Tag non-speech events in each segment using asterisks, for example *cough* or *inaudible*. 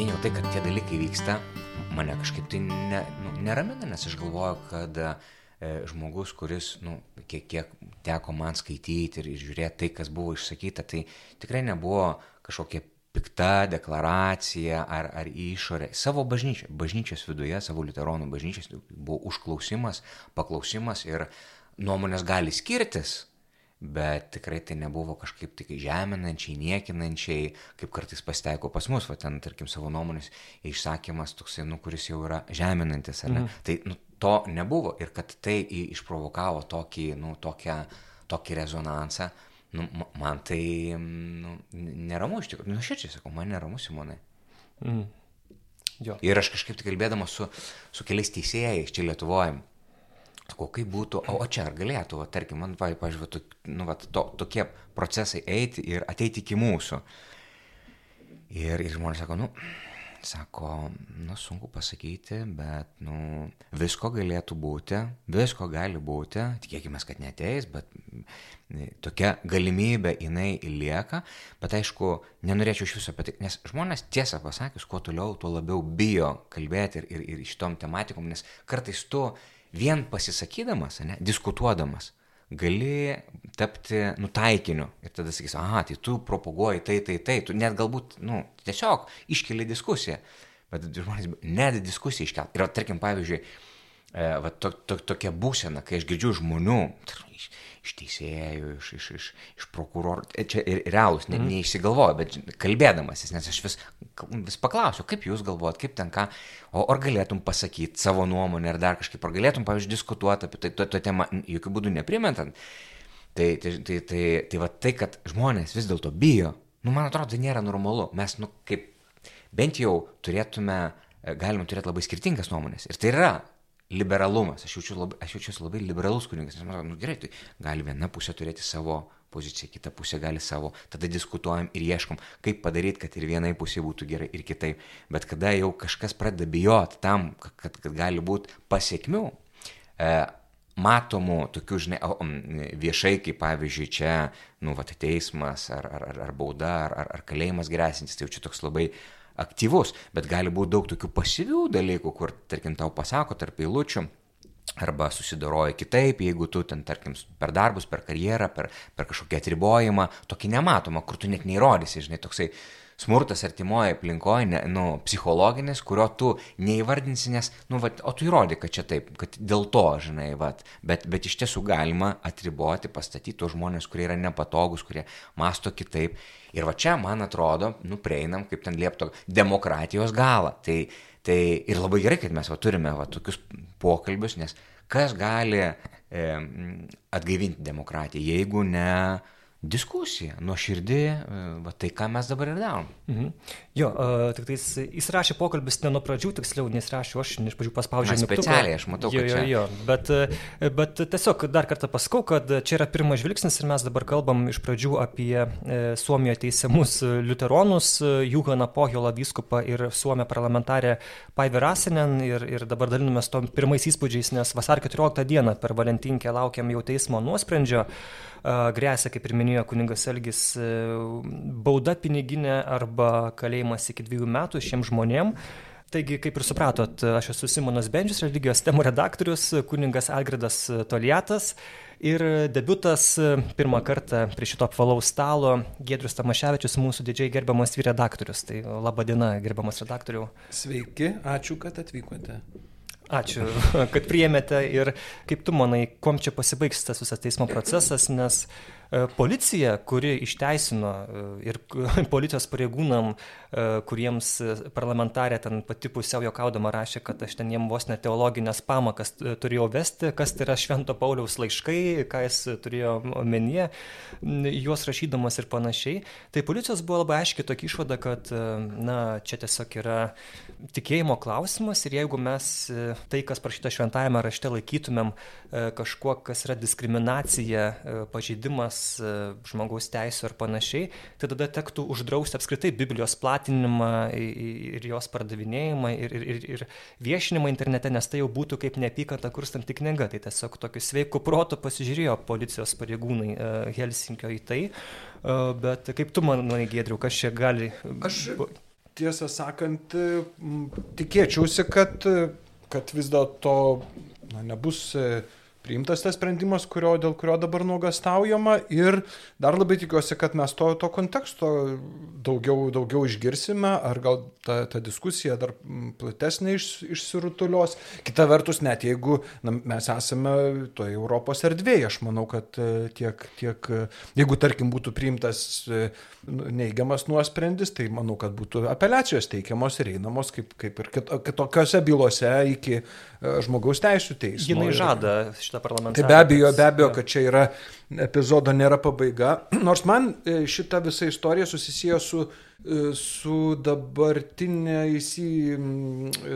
vien jau tai, kad tie dalykai vyksta, mane kažkaip tai ne, nu, neramina, nes aš galvoju, kad e, žmogus, kuris, nu, kiek, kiek teko man skaityti ir, ir žiūrėti tai, kas buvo išsakyta, tai tikrai nebuvo kažkokia pikta deklaracija ar, ar išorė. Savo bažnyčio, bažnyčios viduje, savo liuteronų bažnyčios buvo užklausimas, paklausimas ir nuomonės gali skirtis, bet tikrai tai nebuvo kažkaip tik žeminančiai, niekinančiai, kaip kartais pasitaiko pas mus, va ten, tarkim, savo nuomonės išsakymas toksai, nu, kuris jau yra žeminantis, ar ne? Mhm. Tai nu, to nebuvo ir kad tai išprovokavo tokį, nu, tokią, tokį rezonansą, nu, man tai nu, neramu iš tikrųjų, nu, širdžiai sakau, man neramu, Simonai. Mhm. Jo. Ir aš kažkaip tai kalbėdamas su, su keliais teisėjais čia Lietuvoje, Sakau, kaip būtų, o, o čia ar galėtų, va, tarkim, man, pavyzdžiui, nu, va, to, tokie procesai eiti ir ateiti iki mūsų. Ir, ir žmonės sako, nu, sako, nu, sunku pasakyti, bet, nu, visko galėtų būti, visko gali būti, tikėkime, kad neteis, bet tokia galimybė jinai lieka, bet aišku, nenorėčiau iš viso apie tai, nes žmonės tiesą pasakius, kuo toliau, tuo labiau bijo kalbėti ir, ir, ir šitom tematikom, nes kartais tu vien pasisakydamas, ne, diskutuodamas, gali tapti nutaikiniu. Ir tada sakys, aha, tai tu propaguoji tai, tai, tai, tu net galbūt, nu, tiesiog iškeli diskusiją. Bet žmonės net diskusiją iškel. Ir, tarkim, pavyzdžiui, e, va, to, to, tokia būsena, kai aš girdžiu žmonių, iš, teisėjų, iš, iš, iš, iš prokurorų, e, čia ir realūs, ne, neišsigalvoju, bet kalbėdamasis, nes aš vis, vis paklausiu, kaip jūs galvojat, kaip ten ką, o ar galėtum pasakyti savo nuomonę, ar dar kažkaip, ar galėtum, pavyzdžiui, diskutuoti apie tai, to, to temą, jokių būdų neprimentant. Tai, tai, tai, tai, tai va tai, kad žmonės vis dėlto bijo, nu, man atrodo, tai nėra normalu. Mes, nu, kaip bent jau turėtume, galime turėti labai skirtingas nuomonės. Ir tai yra liberalumas. Aš, jaučiu labai, aš jaučiuosi labai liberalus kunigas, nes man, nu gerai, tai gali viena pusė turėti savo poziciją, kita pusė gali savo, tada diskutuojam ir ieškom, kaip padaryti, kad ir vienai pusė būtų gerai, ir kitaip. Bet kada jau kažkas pradeda bijoti tam, kad, kad gali būti pasiekmių, e, matomų tokių, žinai, viešai, kaip pavyzdžiui čia, nu, va, teismas, ar, ar, ar, ar bauda, ar, ar, ar kalėjimas grėsintis, tai jau čia toks labai aktyvus, bet gali būti daug tokių pasyvių dalykų, kur, tarkim, tau pasako tarp eilučių, arba susidoroji kitaip, jeigu tu ten, tarkim, per darbus, per karjerą, per, per kažkokį atribojimą, tokį nematomą, kur tu net neįrodysi, žinai, toksai smurtas artimoje aplinkoje, ne, nu, psichologinis, kurio tu neįvardinsi, nes, nu, va, o tu įrodi, kad čia taip, kad dėl to, žinai, va, bet, bet iš tiesų galima atriboti, pastatyti tos žmonės, kurie yra nepatogus, kurie masto kitaip. Ir va čia, man atrodo, nu, prieinam, kaip ten liepto, demokratijos galą. Tai, tai ir labai gerai, kad mes va, turime va, tokius pokalbius, nes kas gali e, atgaivinti demokratiją, jeigu ne diskusija, nuoširdį, e, va tai ką mes dabar ir darom. Mhm. Jo, uh, tik tais jis rašė pokalbis ne nuo pradžių, tiksliau, nes rašė aš, iš pradžių paspaudžiau. Na, specialiai, aš matau, jo, kad čia. Jo, jo, bet, e, bet tiesiog dar kartą pasakau, kad čia yra pirmas žvilgsnis ir mes dabar kalbam iš pradžių apie Suomijoje teisiamus liuteronus, Juhaną Pohjolą vyskupą ir Suomę parlamentarę Paivi Rasinen ir, ir dabar dalinamės tom pirmais įspūdžiais, nes vasar 14 dieną per Valentinkę laukiam jau teismo nuosprendžio. Uh, grėsia, kaip ir minėjo kuningas Elgis, e, bauda piniginė arba kalėjimas iki dviejų metų šiem žmonėm. Taigi, kaip ir supratot, aš esu Simonas Bendžius, religijos temų redaktorius, kuningas Algirdas Toliatas ir debutas pirmą kartą prie šito apvalaus stalo Gedrius Tamaševičius, mūsų didžiai gerbiamas vyredaktorius. Tai laba diena, gerbiamas redaktoriu. Sveiki, ačiū, kad atvykote. Ačiū, *laughs* kad priėmėte ir kaip tu manai, kom čia pasibaigs tas visas teismo procesas, nes policija, kuri išteisino e, ir *laughs* policijos pareigūnam, e, kuriems parlamentarė ten pati pusiau jokaudama rašė, kad aš ten jiem vos net teologinės pamakas turėjau vesti, kas tai yra Švento Pauliaus laiškai, ką jis turėjo omenyje, juos rašydamas ir panašiai. Tai policijos buvo labai aiškiai tokia išvada, kad na, čia tiesiog yra tikėjimo klausimas ir jeigu mes tai, kas parašyta šventajame rašte, laikytumėm kažkuo, kas yra diskriminacija, pažeidimas E, žmogaus teisų ir panašiai, tai tada tektų uždrausti apskritai Biblijos platinimą ir jos pardavinėjimą ir, ir, ir viešinimą internete, nes tai jau būtų kaip neapykanta kurstanti knyga. Tai tiesiog tokiu sveiku protu pasižiūrėjo policijos pareigūnai e, Helsinkio į tai. E, bet kaip tu manai, Gėdriu, kas čia gali... Aš tiesą sakant, tikėčiausi, kad, kad vis dėlto nebus priimtas tas sprendimas, kurio, dėl kurio dabar nuogastaujama ir dar labai tikiuosi, kad mes to, to konteksto daugiau, daugiau išgirsime, ar gal ta, ta diskusija dar platesnė iš, išsirutulios. Kita vertus, net jeigu na, mes esame toje Europos erdvėje, aš manau, kad e, tiek, tiek jeigu tarkim būtų priimtas e, nu, neigiamas nuosprendis, tai manau, kad būtų apeliacijos teikiamos ir einamos kaip, kaip ir kitokiose bylose iki e, žmogaus teisų teismo. Jinai žada šitą parlamentą. Tai be abejo, be abejo, kad čia yra epizodo nėra pabaiga. *clears throat* Nors man e, šita visa istorija susisėjo su, e, su dabartinė įsi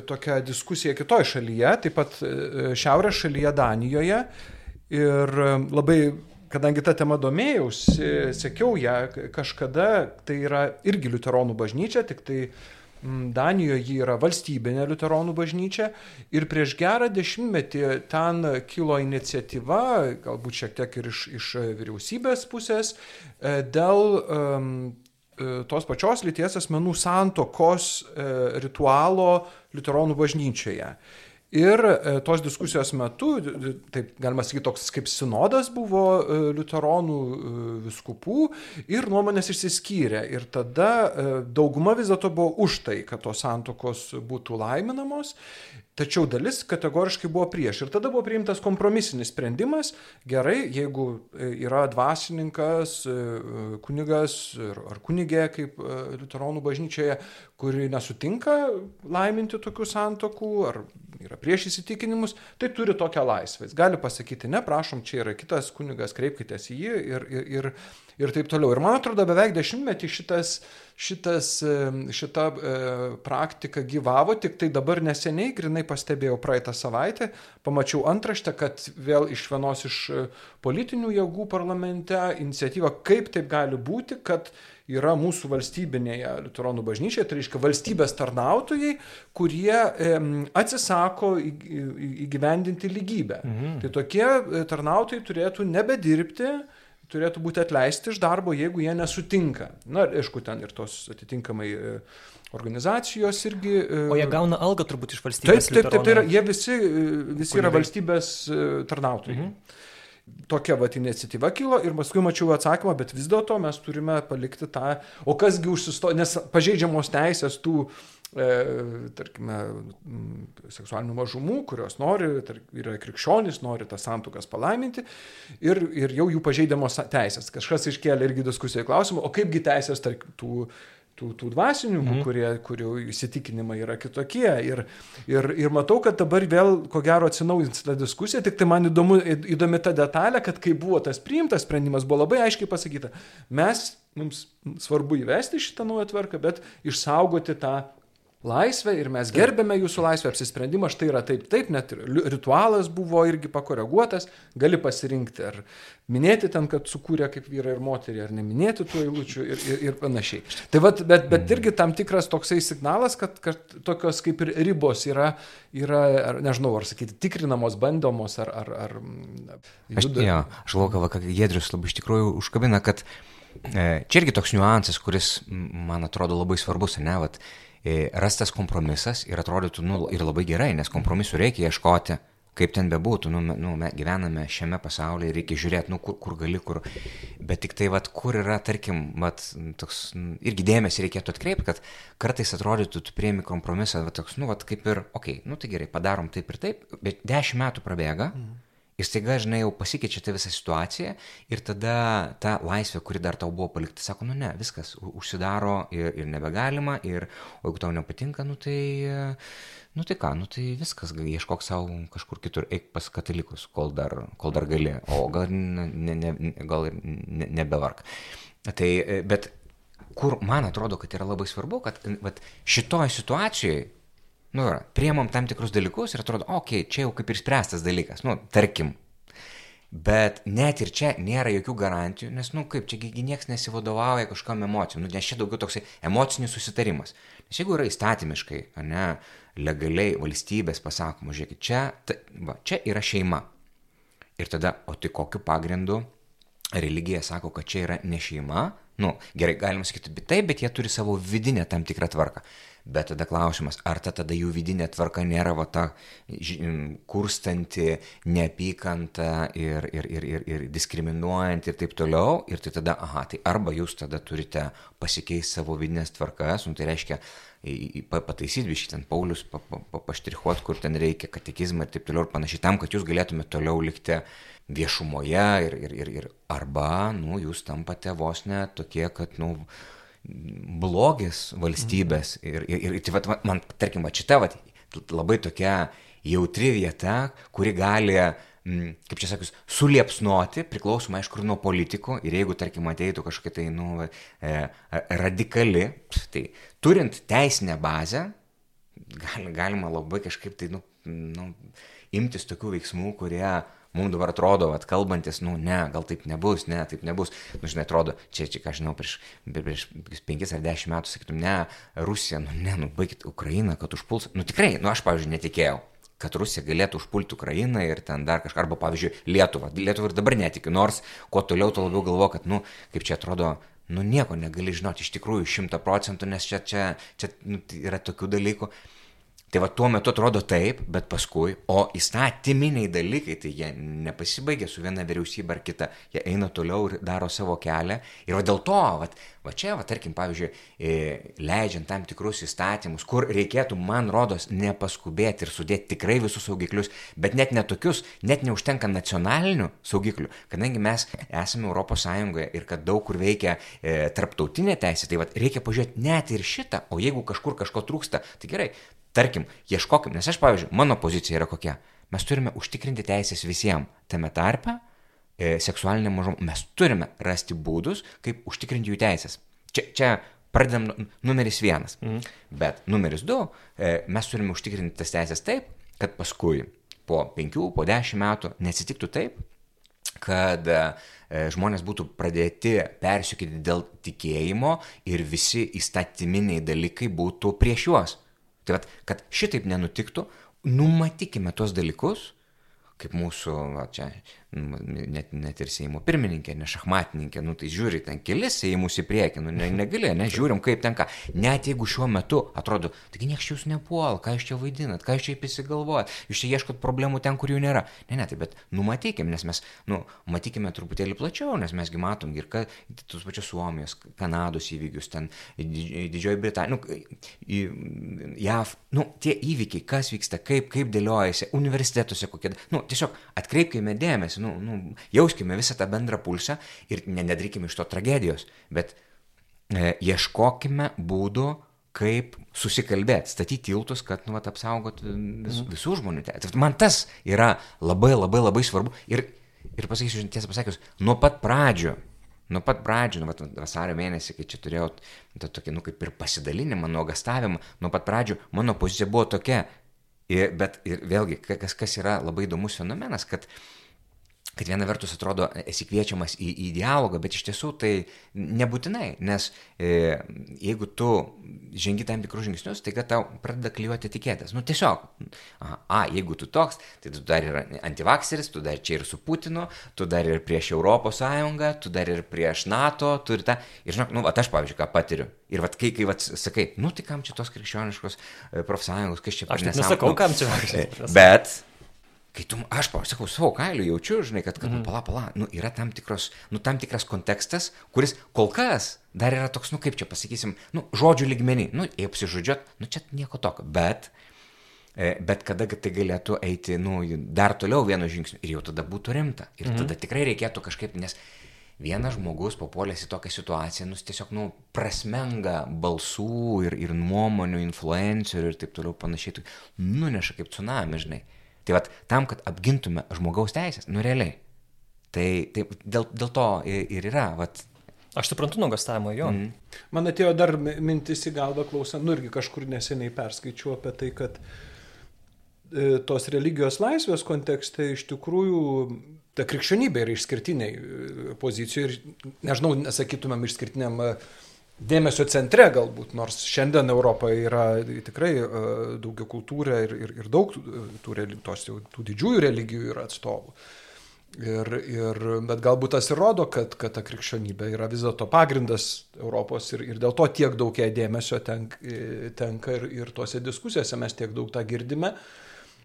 tokia diskusija kitoje šalyje, taip pat e, šiaurės šalyje Danijoje. Ir labai kadangi tą temą domėjausi, sekiau ją kažkada, tai yra irgi liuteronų bažnyčia, tik tai Mm, Danijoje ji yra valstybinė liuteronų bažnyčia ir prieš gerą dešimtmetį ten kilo iniciatyva, galbūt šiek tiek ir iš, iš vyriausybės pusės, e, dėl um, tos pačios lyties asmenų santokos e, ritualo liuteronų bažnyčioje. Ir e, tos diskusijos metu, taip galima sakyti, toks kaip sinodas buvo e, liuteronų e, viskupų ir nuomonės išsiskyrė. Ir tada dauguma vis dėlto buvo už tai, kad tos santokos būtų laiminamos. Tačiau dalis kategoriškai buvo prieš. Ir tada buvo priimtas kompromisinis sprendimas. Gerai, jeigu yra dvasininkas, kunigas ar kunigė, kaip Luteronų bažnyčioje, kuri nesutinka laiminti tokių santokų ar yra prieš įsitikinimus, tai turi tokią laisvę. Jis gali pasakyti, ne, prašom, čia yra kitas kunigas, kreipkitės į jį ir, ir, ir, ir taip toliau. Ir man atrodo, beveik dešimtmetį šitas šitas, šita e, praktika gyvavo, tik tai dabar neseniai, grinai pastebėjau praeitą savaitę, pamačiau antraštę, kad vėl iš vienos iš e, politinių jėgų parlamente iniciatyva, kaip taip gali būti, kad yra mūsų valstybinėje liuteronų bažnyčioje, tai reiškia valstybės tarnautojai, kurie atsisako įgyvendinti lygybę. Mhm. Tai tokie e, tarnautojai turėtų nebedirbti turėtų būti atleisti iš darbo, jeigu jie nesutinka. Na, aišku, ten ir tos atitinkamai e, organizacijos irgi. E, o jie gauna algą turbūt iš valstybės. Taip, taip, taip, tai yra, jie visi, visi yra valstybės tarnautojai. Mhm. Tokia vat iniciatyva kilo ir paskui mačiau atsakymą, bet vis dėlto mes turime palikti tą, o kasgi užsisto, nes pažeidžiamos teisės tų E, tarkime, seksualinių mažumų, kurios nori, tarp, yra krikščionys, nori tas santukas palaiminti ir, ir jau jų pažeidamos teisės. Kažkas iškėlė irgi diskusijoje klausimą, o kaipgi teisės tarp tų tų, tų dvasininkų, mm. kurie, kurių įsitikinimai yra kitokie. Ir, ir, ir matau, kad dabar vėl, ko gero, atsinaujins ta diskusija, tik tai man įdomu, įdomi ta detalė, kad kai buvo tas priimtas sprendimas, buvo labai aiškiai pasakyta, mes, mums svarbu įvesti šitą naują tvarką, bet išsaugoti tą laisvę ir mes gerbėme jūsų laisvę, apsisprendimą, štai yra taip, taip, net ritualas buvo irgi pakoreguotas, gali pasirinkti ar minėti ten, kad sukūrė kaip vyrai ir moteriai, ar neminėti tų eilučių ir, ir, ir panašiai. Tai vat, bet, bet irgi tam tikras toksai signalas, kad, kad tokios kaip ir ribos yra, yra ar, nežinau, ar sakyti, tikrinamos, bandomos, ar... ar, ar aš, jo, aš galvoju, kad Gedrius labai iš tikrųjų užkabina, kad e, čia irgi toks niuansas, kuris man atrodo labai svarbus, ne, vat, rastas kompromisas ir atrodytų, nu, ir labai gerai, nes kompromisų reikia ieškoti, kaip ten bebūtų, nu, nu, mes gyvename šiame pasaulyje, reikia žiūrėti, nu, kur, kur gali, kur, bet tik tai, vat, kur yra, tarkim, vat, toks, irgi dėmesį reikėtų atkreipti, kad kartais atrodytų, tu prieimi kompromisą, vat, toks, nu, vat, kaip ir, okei, okay, nu, tai gerai, padarom taip ir taip, bet dešimt metų prabėga. Mhm Ir staiga, žinai, jau pasikeičia ta visa situacija ir tada ta laisvė, kuri dar tau buvo palikta, sako, nu ne, viskas užsidaro ir, ir nebegalima, ir o jeigu tau nepatinka, nu tai, nu tai ką, nu tai viskas, ieškok savo kažkur kitur, eik pas katalikus, kol dar, kol dar gali, o gal, ne, ne, gal ir ne, nebevark. Tai, bet kur man atrodo, kad yra labai svarbu, kad vat, šitoje situacijoje nu, priemam tam tikrus dalykus ir atrodo, okei, okay, čia jau kaip ir spręstas dalykas, nu, tarkim. Bet net ir čia nėra jokių garantijų, nes, nu, kaip čia niekas nesivadovauja kažkam emocijom, nu, nes čia daugiau toksai emocinis susitarimas. Nes jeigu yra įstatymiškai, ne, legaliai valstybės pasakoma, žiūrėkit, čia, ta, va, čia yra šeima. Ir tada, o tai kokiu pagrindu religija sako, kad čia yra ne šeima, Nu, gerai, galima sakyti, bet taip, bet jie turi savo vidinę tam tikrą tvarką. Bet tada klausimas, ar ta tada jų vidinė tvarka nėra va ta kurstanti neapykantą ir, ir, ir, ir, ir diskriminuojant ir taip toliau. Ir tai tada, aha, tai arba jūs tada turite pasikeisti savo vidinės tvarkas, nu, tai reiškia į- į- pa- pataisyti biškį ten Paulius, pa, pa, pa, paštrichuot, kur ten reikia katekizmą ir taip toliau ir panašiai, tam, kad jūs galėtumėte toliau likti viešumoje ir, ir, ir, ir arba, nu, jūs tampate vos ne tokie, kad, nu, blogis valstybės. Ir, ir, ir tai, vat, man, tarkim, šita vat, labai tokia jautri vieta, kuri gali, mm, kaip čia sakius, suliepsnoti, priklausomai, aišku, nuo politikų. Ir jeigu, tarkim, ateitų kažkokia tai, nu, e, radikali, tai turint teisinę bazę, gali, galima labai kažkaip tai, nu, nu, imtis tokių veiksmų, kurie mums dabar atrodo, kad kalbantis, nu, ne, gal taip nebus, ne, taip nebus. Nu, žinai, atrodo, čia, čia ką žinau, prieš, prieš penkis ar dešimt metų sakytum, ne, Rusija, nu, ne, nu, baigit Ukrainą, kad užpuls. Nu, tikrai, nu, aš, pavyzdžiui, netikėjau kad Rusija galėtų užpulti Ukrainą ir ten dar kažką, arba, pavyzdžiui, Lietuvą. Lietuvą ir dabar netikiu, nors kuo toliau, tuo labiau galvoju, kad, nu, kaip čia atrodo, nu, nieko negali žinoti iš tikrųjų šimta procentų, nes čia, čia, čia nu, tai yra tokių dalykų. Tai va tuo metu atrodo taip, bet paskui, o įstatyminiai dalykai, tai jie nepasibaigia su viena vyriausybė ar kita, jie eina toliau ir daro savo kelią. Ir va dėl to, va, va čia, va tarkim, pavyzdžiui, e, leidžiant tam tikrus įstatymus, kur reikėtų, man rodos, nepaskubėti ir sudėti tikrai visus saugiklius, bet net netokius, net neužtenka nacionalinių saugiklių, kadangi mes esame ES ir kad daug kur veikia e, tarptautinė teisė, tai va reikia pažiūrėti net ir šitą, o jeigu kažkur kažko trūksta, tai gerai, tarkim, ieškokim, nes aš, pavyzdžiui, mano pozicija yra kokia. Mes turime užtikrinti teisės visiems, tame tarpe e, seksualinė mažuma. Mes turime rasti būdus, kaip užtikrinti jų teisės. Čia, čia pradedam nu- numeris vienas. Mhm. Bet numeris du, e, mes turime užtikrinti tas teisės taip, kad paskui po penkių, po dešimt metų neatsitiktų taip, kad e, žmonės būtų pradėti persiekyti dėl tikėjimo ir visi įstatyminiai dalykai būtų prieš juos. Tai vat, kad šitaip nenutiktų, numatykime tuos dalykus, kaip mūsų, va, čia, net, net ir Seimo pirmininkė, ne šachmatininkė, nu tai žiūri ten kelis Seimus į priekį, nu ne, negali, nežiūrim kaip ten ką. Net jeigu šiuo metu atrodo, taigi nieks jūs nepuol, ką jūs čia vaidinat, ką jūs čia įsigalvojat, jūs čia ieškot problemų ten, kur jų nėra. Ne, ne, tai bet numatykime, nes mes, nu, matykime truputėlį plačiau, nes mesgi matom ir ka, tos pačios Suomijos, Kanados įvykius, ten Didž- Didžioji Britanija, nu, JAV, nu, tie įvykiai, kas vyksta, kaip, kaip dėliojasi, universitetuose kokie, nu, tiesiog atkreipkime dėmesį, nu, nu, jauskime visą tą bendrą pulsą ir ne- nedarykime iš to tragedijos, bet e, ieškokime būdų, kaip susikalbėti, statyti tiltus, kad, nu, vat, apsaugot vis, visų žmonių teisės. Man tas yra labai, labai, labai svarbu. Ir, ir pasakysiu, tiesą pasakius, nuo pat pradžio, nuo pat pradžio, nu, vat, vasario mėnesį, kai čia turėjau tą tokį, nu, kaip ir pasidalinimą, nuogastavimą, nuo pat pradžio mano pozicija buvo tokia. Ir, bet ir vėlgi, ka- kas, kas yra labai įdomus fenomenas, kad kad viena vertus atrodo esi kviečiamas į, į dialogą, bet iš tiesų tai nebūtinai, nes e, jeigu tu žengi tam tikrus žingsnius, tai kad tau pradeda klyjuoti etiketės. Nu tiesiog, a, a, jeigu tu toks, tai tu dar ir antivakseris, tu dar čia ir su Putinu, tu dar ir prieš Europos Sąjungą, tu dar ir prieš NATO, tu ir tą. Ir žinok, nu, va, aš pavyzdžiui, ką patiriu. Ir va, kai, kai va, sakai, nu tai kam čia tos krikščioniškos e, profsąjungos, kas čia per Aš nesakau, Nu, kam čia. E, Bet, kai tu, aš pasakau, savo kailiu jaučiu, žinai, kad, kad mm. pala, pala, nu, yra tam, tikros, nu, tam tikras kontekstas, kuris kol kas dar yra toks, nu, kaip čia pasakysim, nu, žodžių lygmenį, nu, jei apsižodžiot, nu, čia nieko tokio, bet, e, bet kada tai galėtų eiti, nu, dar toliau vienu žingsniu ir jau tada būtų rimta. Ir mm. tada tikrai reikėtų kažkaip, nes vienas žmogus papuolęs į tokią situaciją, nu, tiesiog, nu, prasmenga balsų ir, ir nuomonių, influencerių ir taip toliau panašiai, nuneša kaip tsunami, žinai. Tai vad, tam, kad apgintume žmogaus teisės, nu realiai. Tai, tai dėl, dėl to ir, ir yra, vad. Aš suprantu nuogastavimą jo. Mm. Man atėjo dar mi- mintis į galvą klausant, nu irgi kažkur neseniai perskaičiau apie tai, kad e, tos religijos laisvės kontekste iš tikrųjų ta krikščionybė yra išskirtiniai e, pozicijoje ir, nežinau, nesakytumėm išskirtiniam e, dėmesio centre galbūt, nors šiandien Europoje yra tikrai daugia kultūrė ir, ir, ir daug tų, relig- tos tų didžiųjų religijų yra atstovų. Ir, ir, bet galbūt tas ir rodo, kad, kad ta krikščionybė yra vis dėlto pagrindas Europos ir, ir dėl to tiek daug jai dėmesio tenk, tenka ir, ir tuose diskusijose mes tiek daug tą girdime.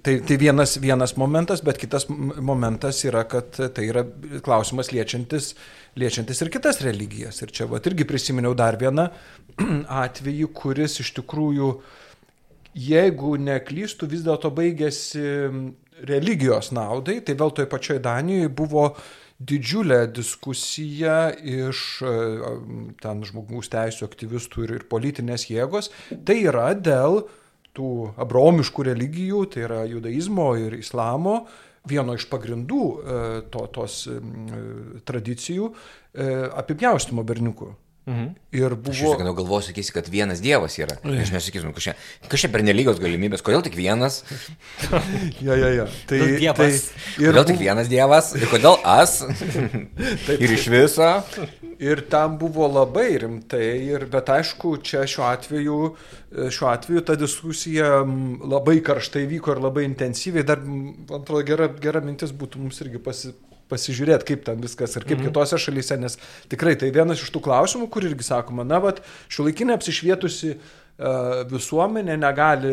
Tai, tai vienas, vienas momentas, bet kitas momentas yra, kad tai yra klausimas liečiantis, liečiantis ir kitas religijas. Ir čia vat, irgi prisiminiau dar vieną *clears throat* atvejį, kuris iš tikrųjų, jeigu neklystų, vis dėlto baigėsi religijos naudai, tai vėl toj pačioj Danijoje buvo didžiulė diskusija iš e, ten žmogaus teisų aktyvistų ir, ir politinės jėgos. Tai yra dėl tų abraomiškų religijų, tai yra judaizmo ir islamo, vieno iš pagrindų e, to, tos tradicijų e, apipjaustimo berniukų. Mhm. Ir buvo... Aš jau galvoju, sakysi, kad vienas dievas yra. Aš nesakysiu, kažkaip, kažkaip per nelygios galimybės, kodėl tik vienas? *laughs* ja, ja, ja. Tai, nu, dievas. tai ir... Kodėl tik vienas dievas? Ir kodėl as? *laughs* Taip, ir iš viso? Ir tam buvo labai rimtai, ir, bet aišku, čia šiuo atveju, šiuo atveju ta diskusija labai karštai vyko ir labai intensyviai. Dar, man atrodo, gera, gera mintis būtų mums irgi pasi, pasižiūrėti, kaip ten viskas ir kaip mhm. kitose šalyse, nes tikrai tai vienas iš tų klausimų, kur irgi sakoma, na, bet šiuolaikinė apsišvietusi uh, visuomenė negali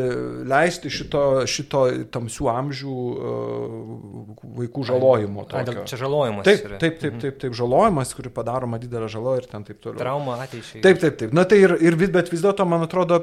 leisti šito, šito tamsių amžių uh, vaikų žalojimo. A, čia žalojimas. Taip, taip, taip, taip, taip, taip, žalojimas, kuri padaroma didelė žala ir ten taip toliau. Trauma ateičiai. Taip, taip, taip. Na tai ir, ir bet vis dėlto, man atrodo,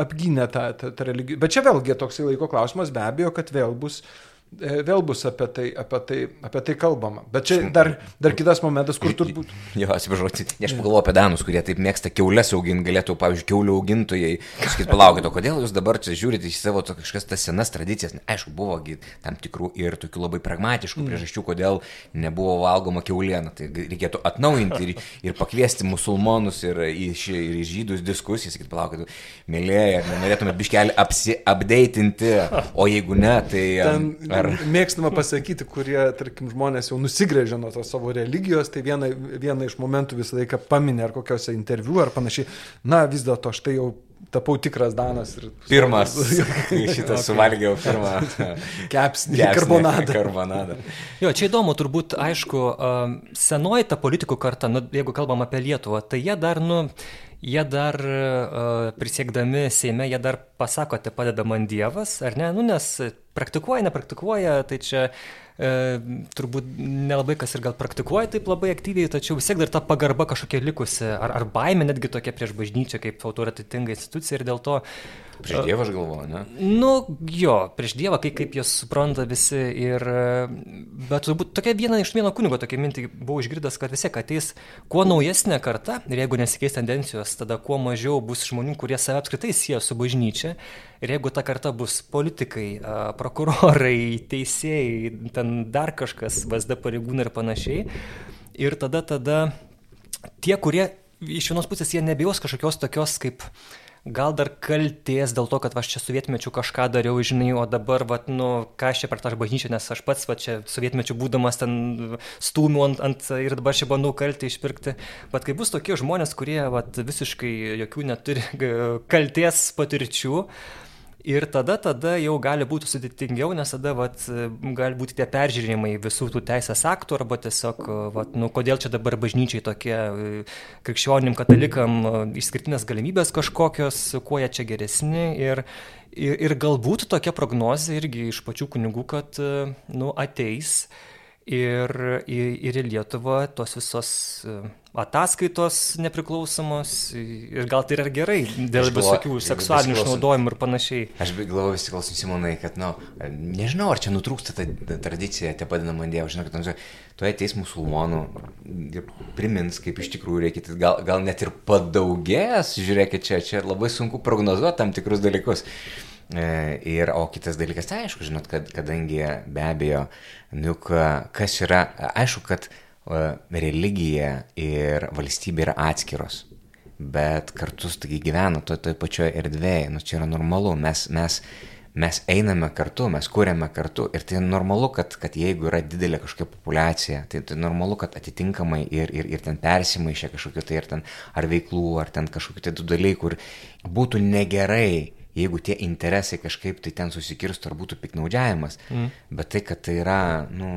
apgynė tą, tą, tą religiją. Bet čia vėlgi toksai laiko klausimas, be abejo, kad vėl bus uh, E, vėl bus apie tai, apie tai, apie tai kalbama. Bet čia dar, dar kitas momentas, kur turbūt. Jo, atsiprašau, aš pagalvoju apie danus, kurie taip mėgsta keulės auginti, galėtų, pavyzdžiui, keulių augintojai. Sakyti, palaukit, o kodėl jūs dabar čia žiūrite į savo to, kažkas tas senas tradicijas? Aišku, buvo tam tikrų ir tokių labai pragmatiškų mm. priežasčių, kodėl nebuvo valgoma keuliena. Tai reikėtų atnaujinti ir, ir pakviesti musulmonus ir ir į žydus diskusijas, sakyti, palaukit, mėlyje, norėtume biškelį apsiapdeitinti, o jeigu ne, tai... Ten, Ar... Mėgstama pasakyti, kurie, tarkim, žmonės jau nusigrėžė nuo to savo religijos, tai viena, viena iš momentų visą laiką paminė ar kokiuose interviu ar panašiai. Na, vis dėlto aš tai jau tapau tikras Danas. Ir... Pirmas. *laughs* Šitą okay. suvalgiau pirmą. Kepsnį. Karbonadą. Karbonadą. Jo, čia įdomu, turbūt, aišku, senoji ta politikų karta, nu, jeigu kalbam apie Lietuvą, tai jie dar, nu, jie dar uh, prisiekdami Seime, jie dar pasako, tai padeda man Dievas, ar ne? Nu, nes praktikuoja, nepraktikuoja, tai čia e, turbūt nelabai kas ir gal praktikuoja taip labai aktyviai, tačiau vis tiek dar ta pagarba kažkokia likusi, ar, ar baime netgi tokia prieš bažnyčią kaip autoritetinga institucija ir dėl to Prieš Dievą aš galvoju, ne? Nu, jo, prieš Dievą, kaip, kaip jie supranta visi. Ir, bet turbūt tokia viena iš vieno kunigo tokia mintį buvau išgirdęs, kad vis tiek ateis kuo naujesnė karta ir jeigu nesikeis tendencijos, tada kuo mažiau bus žmonių, kurie save apskritai sieja su bažnyčia. Ir jeigu ta karta bus politikai, prokurorai, teisėjai, ten dar kažkas, VSD pareigūnai ir panašiai. Ir tada, tada tie, kurie iš vienos pusės jie nebijos kažkokios tokios kaip gal dar kalties dėl to, kad aš čia sovietmečiu kažką dariau, žinai, o dabar, vat, nu, ką aš čia per tą bažnyčią, nes aš pats, va čia sovietmečiu būdamas ten stūmiu ant, ant ir dabar čia bandau kaltį išpirkti. Bet kai bus tokie žmonės, kurie vat, visiškai jokių neturi *laughs* kalties patirčių, Ir tada, tada jau gali būti sudėtingiau, nes tada vat, gali būti tie peržiūrimai visų tų teisės aktų arba tiesiog, vat, nu, kodėl čia dabar bažnyčiai tokie krikščionim, katalikam išskirtinės galimybės kažkokios, kuo jie čia geresni. Ir, ir, ir galbūt tokia prognozija irgi iš pačių kunigų, kad nu, ateis ir, ir, ir į Lietuvą tos visos ataskaitos nepriklausomos ir gal tai yra gerai dėl visokių seksualinių išnaudojimų ir panašiai. Aš galvoju, vis klausom Simonai, kad, na, nu, nežinau, ar čia nutrūksta ta tradicija, te padedama Dievo, žinau, kad tu ateis musulmonų ir primins, kaip iš tikrųjų reikia, gal, gal net ir padaugės, žiūrėkit, čia, čia labai sunku prognozuoti tam tikrus dalykus. E, ir, o kitas dalykas, tai aišku, žinot, kad kadangi be abejo, nu, kas yra, aišku, kad religija ir valstybė yra atskiros, bet kartu taigi gyvena toje toj pačioje erdvėje, nu čia yra normalu, mes, mes, mes einame kartu, mes kūrėme kartu ir tai normalu, kad, kad jeigu yra didelė kažkokia populiacija, tai, tai normalu, kad atitinkamai ir, ir, ir ten persimaišė kažkokiu tai ir ten ar veiklų, ar ten kažkokiu tai dalykų, kur būtų negerai jeigu tie interesai kažkaip tai ten susikirstų ar būtų piknaudžiavimas. Mm. Bet tai, kad tai yra, nu,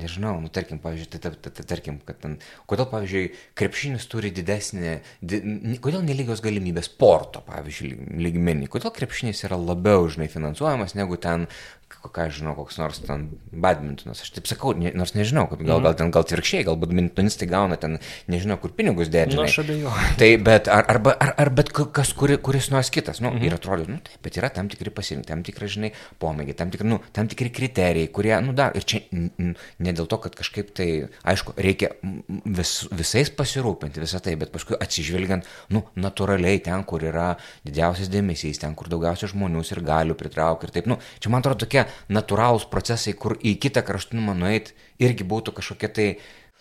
nežinau, nu, tarkim, pavyzdžiui, tai, tai, tai, tarkim, kad ten, kodėl, pavyzdžiui, krepšinis turi didesnį, di, kodėl nelygios galimybės sporto, pavyzdžiui, lygmenį, kodėl krepšinis yra labiau, žinai, finansuojamas negu ten ką žinau, koks nors ten badmintonas. Aš taip sakau, ne, nors nežinau, gal, mm. gal ten gal atvirkščiai, gal badmintonistai gauna ten, nežinau, kur pinigus dėti. Na, nu, aš abejoju. Tai, bet, ar, arba, ar, ar bet kas, kuri, kuris nors kitas, nu, mm -hmm. ir atrodo, nu, taip, bet yra tam tikri pasirinkimai, tam tikri, žinai, pomėgiai, tam tikri, nu, tam tikri kriterijai, kurie, nu, dar, ir čia ne dėl to, kad kažkaip tai, aišku, reikia vis, visais pasirūpinti, visą tai, bet paskui atsižvelgiant, nu, natūraliai ten, kur yra didžiausias dėmesys, ten, kur daugiausia žmonių ir galių pritraukti ir taip, nu, čia man atrodo tokia natūralūs procesai, kur į kitą kraštutinumą nueit irgi būtų kažkokia tai,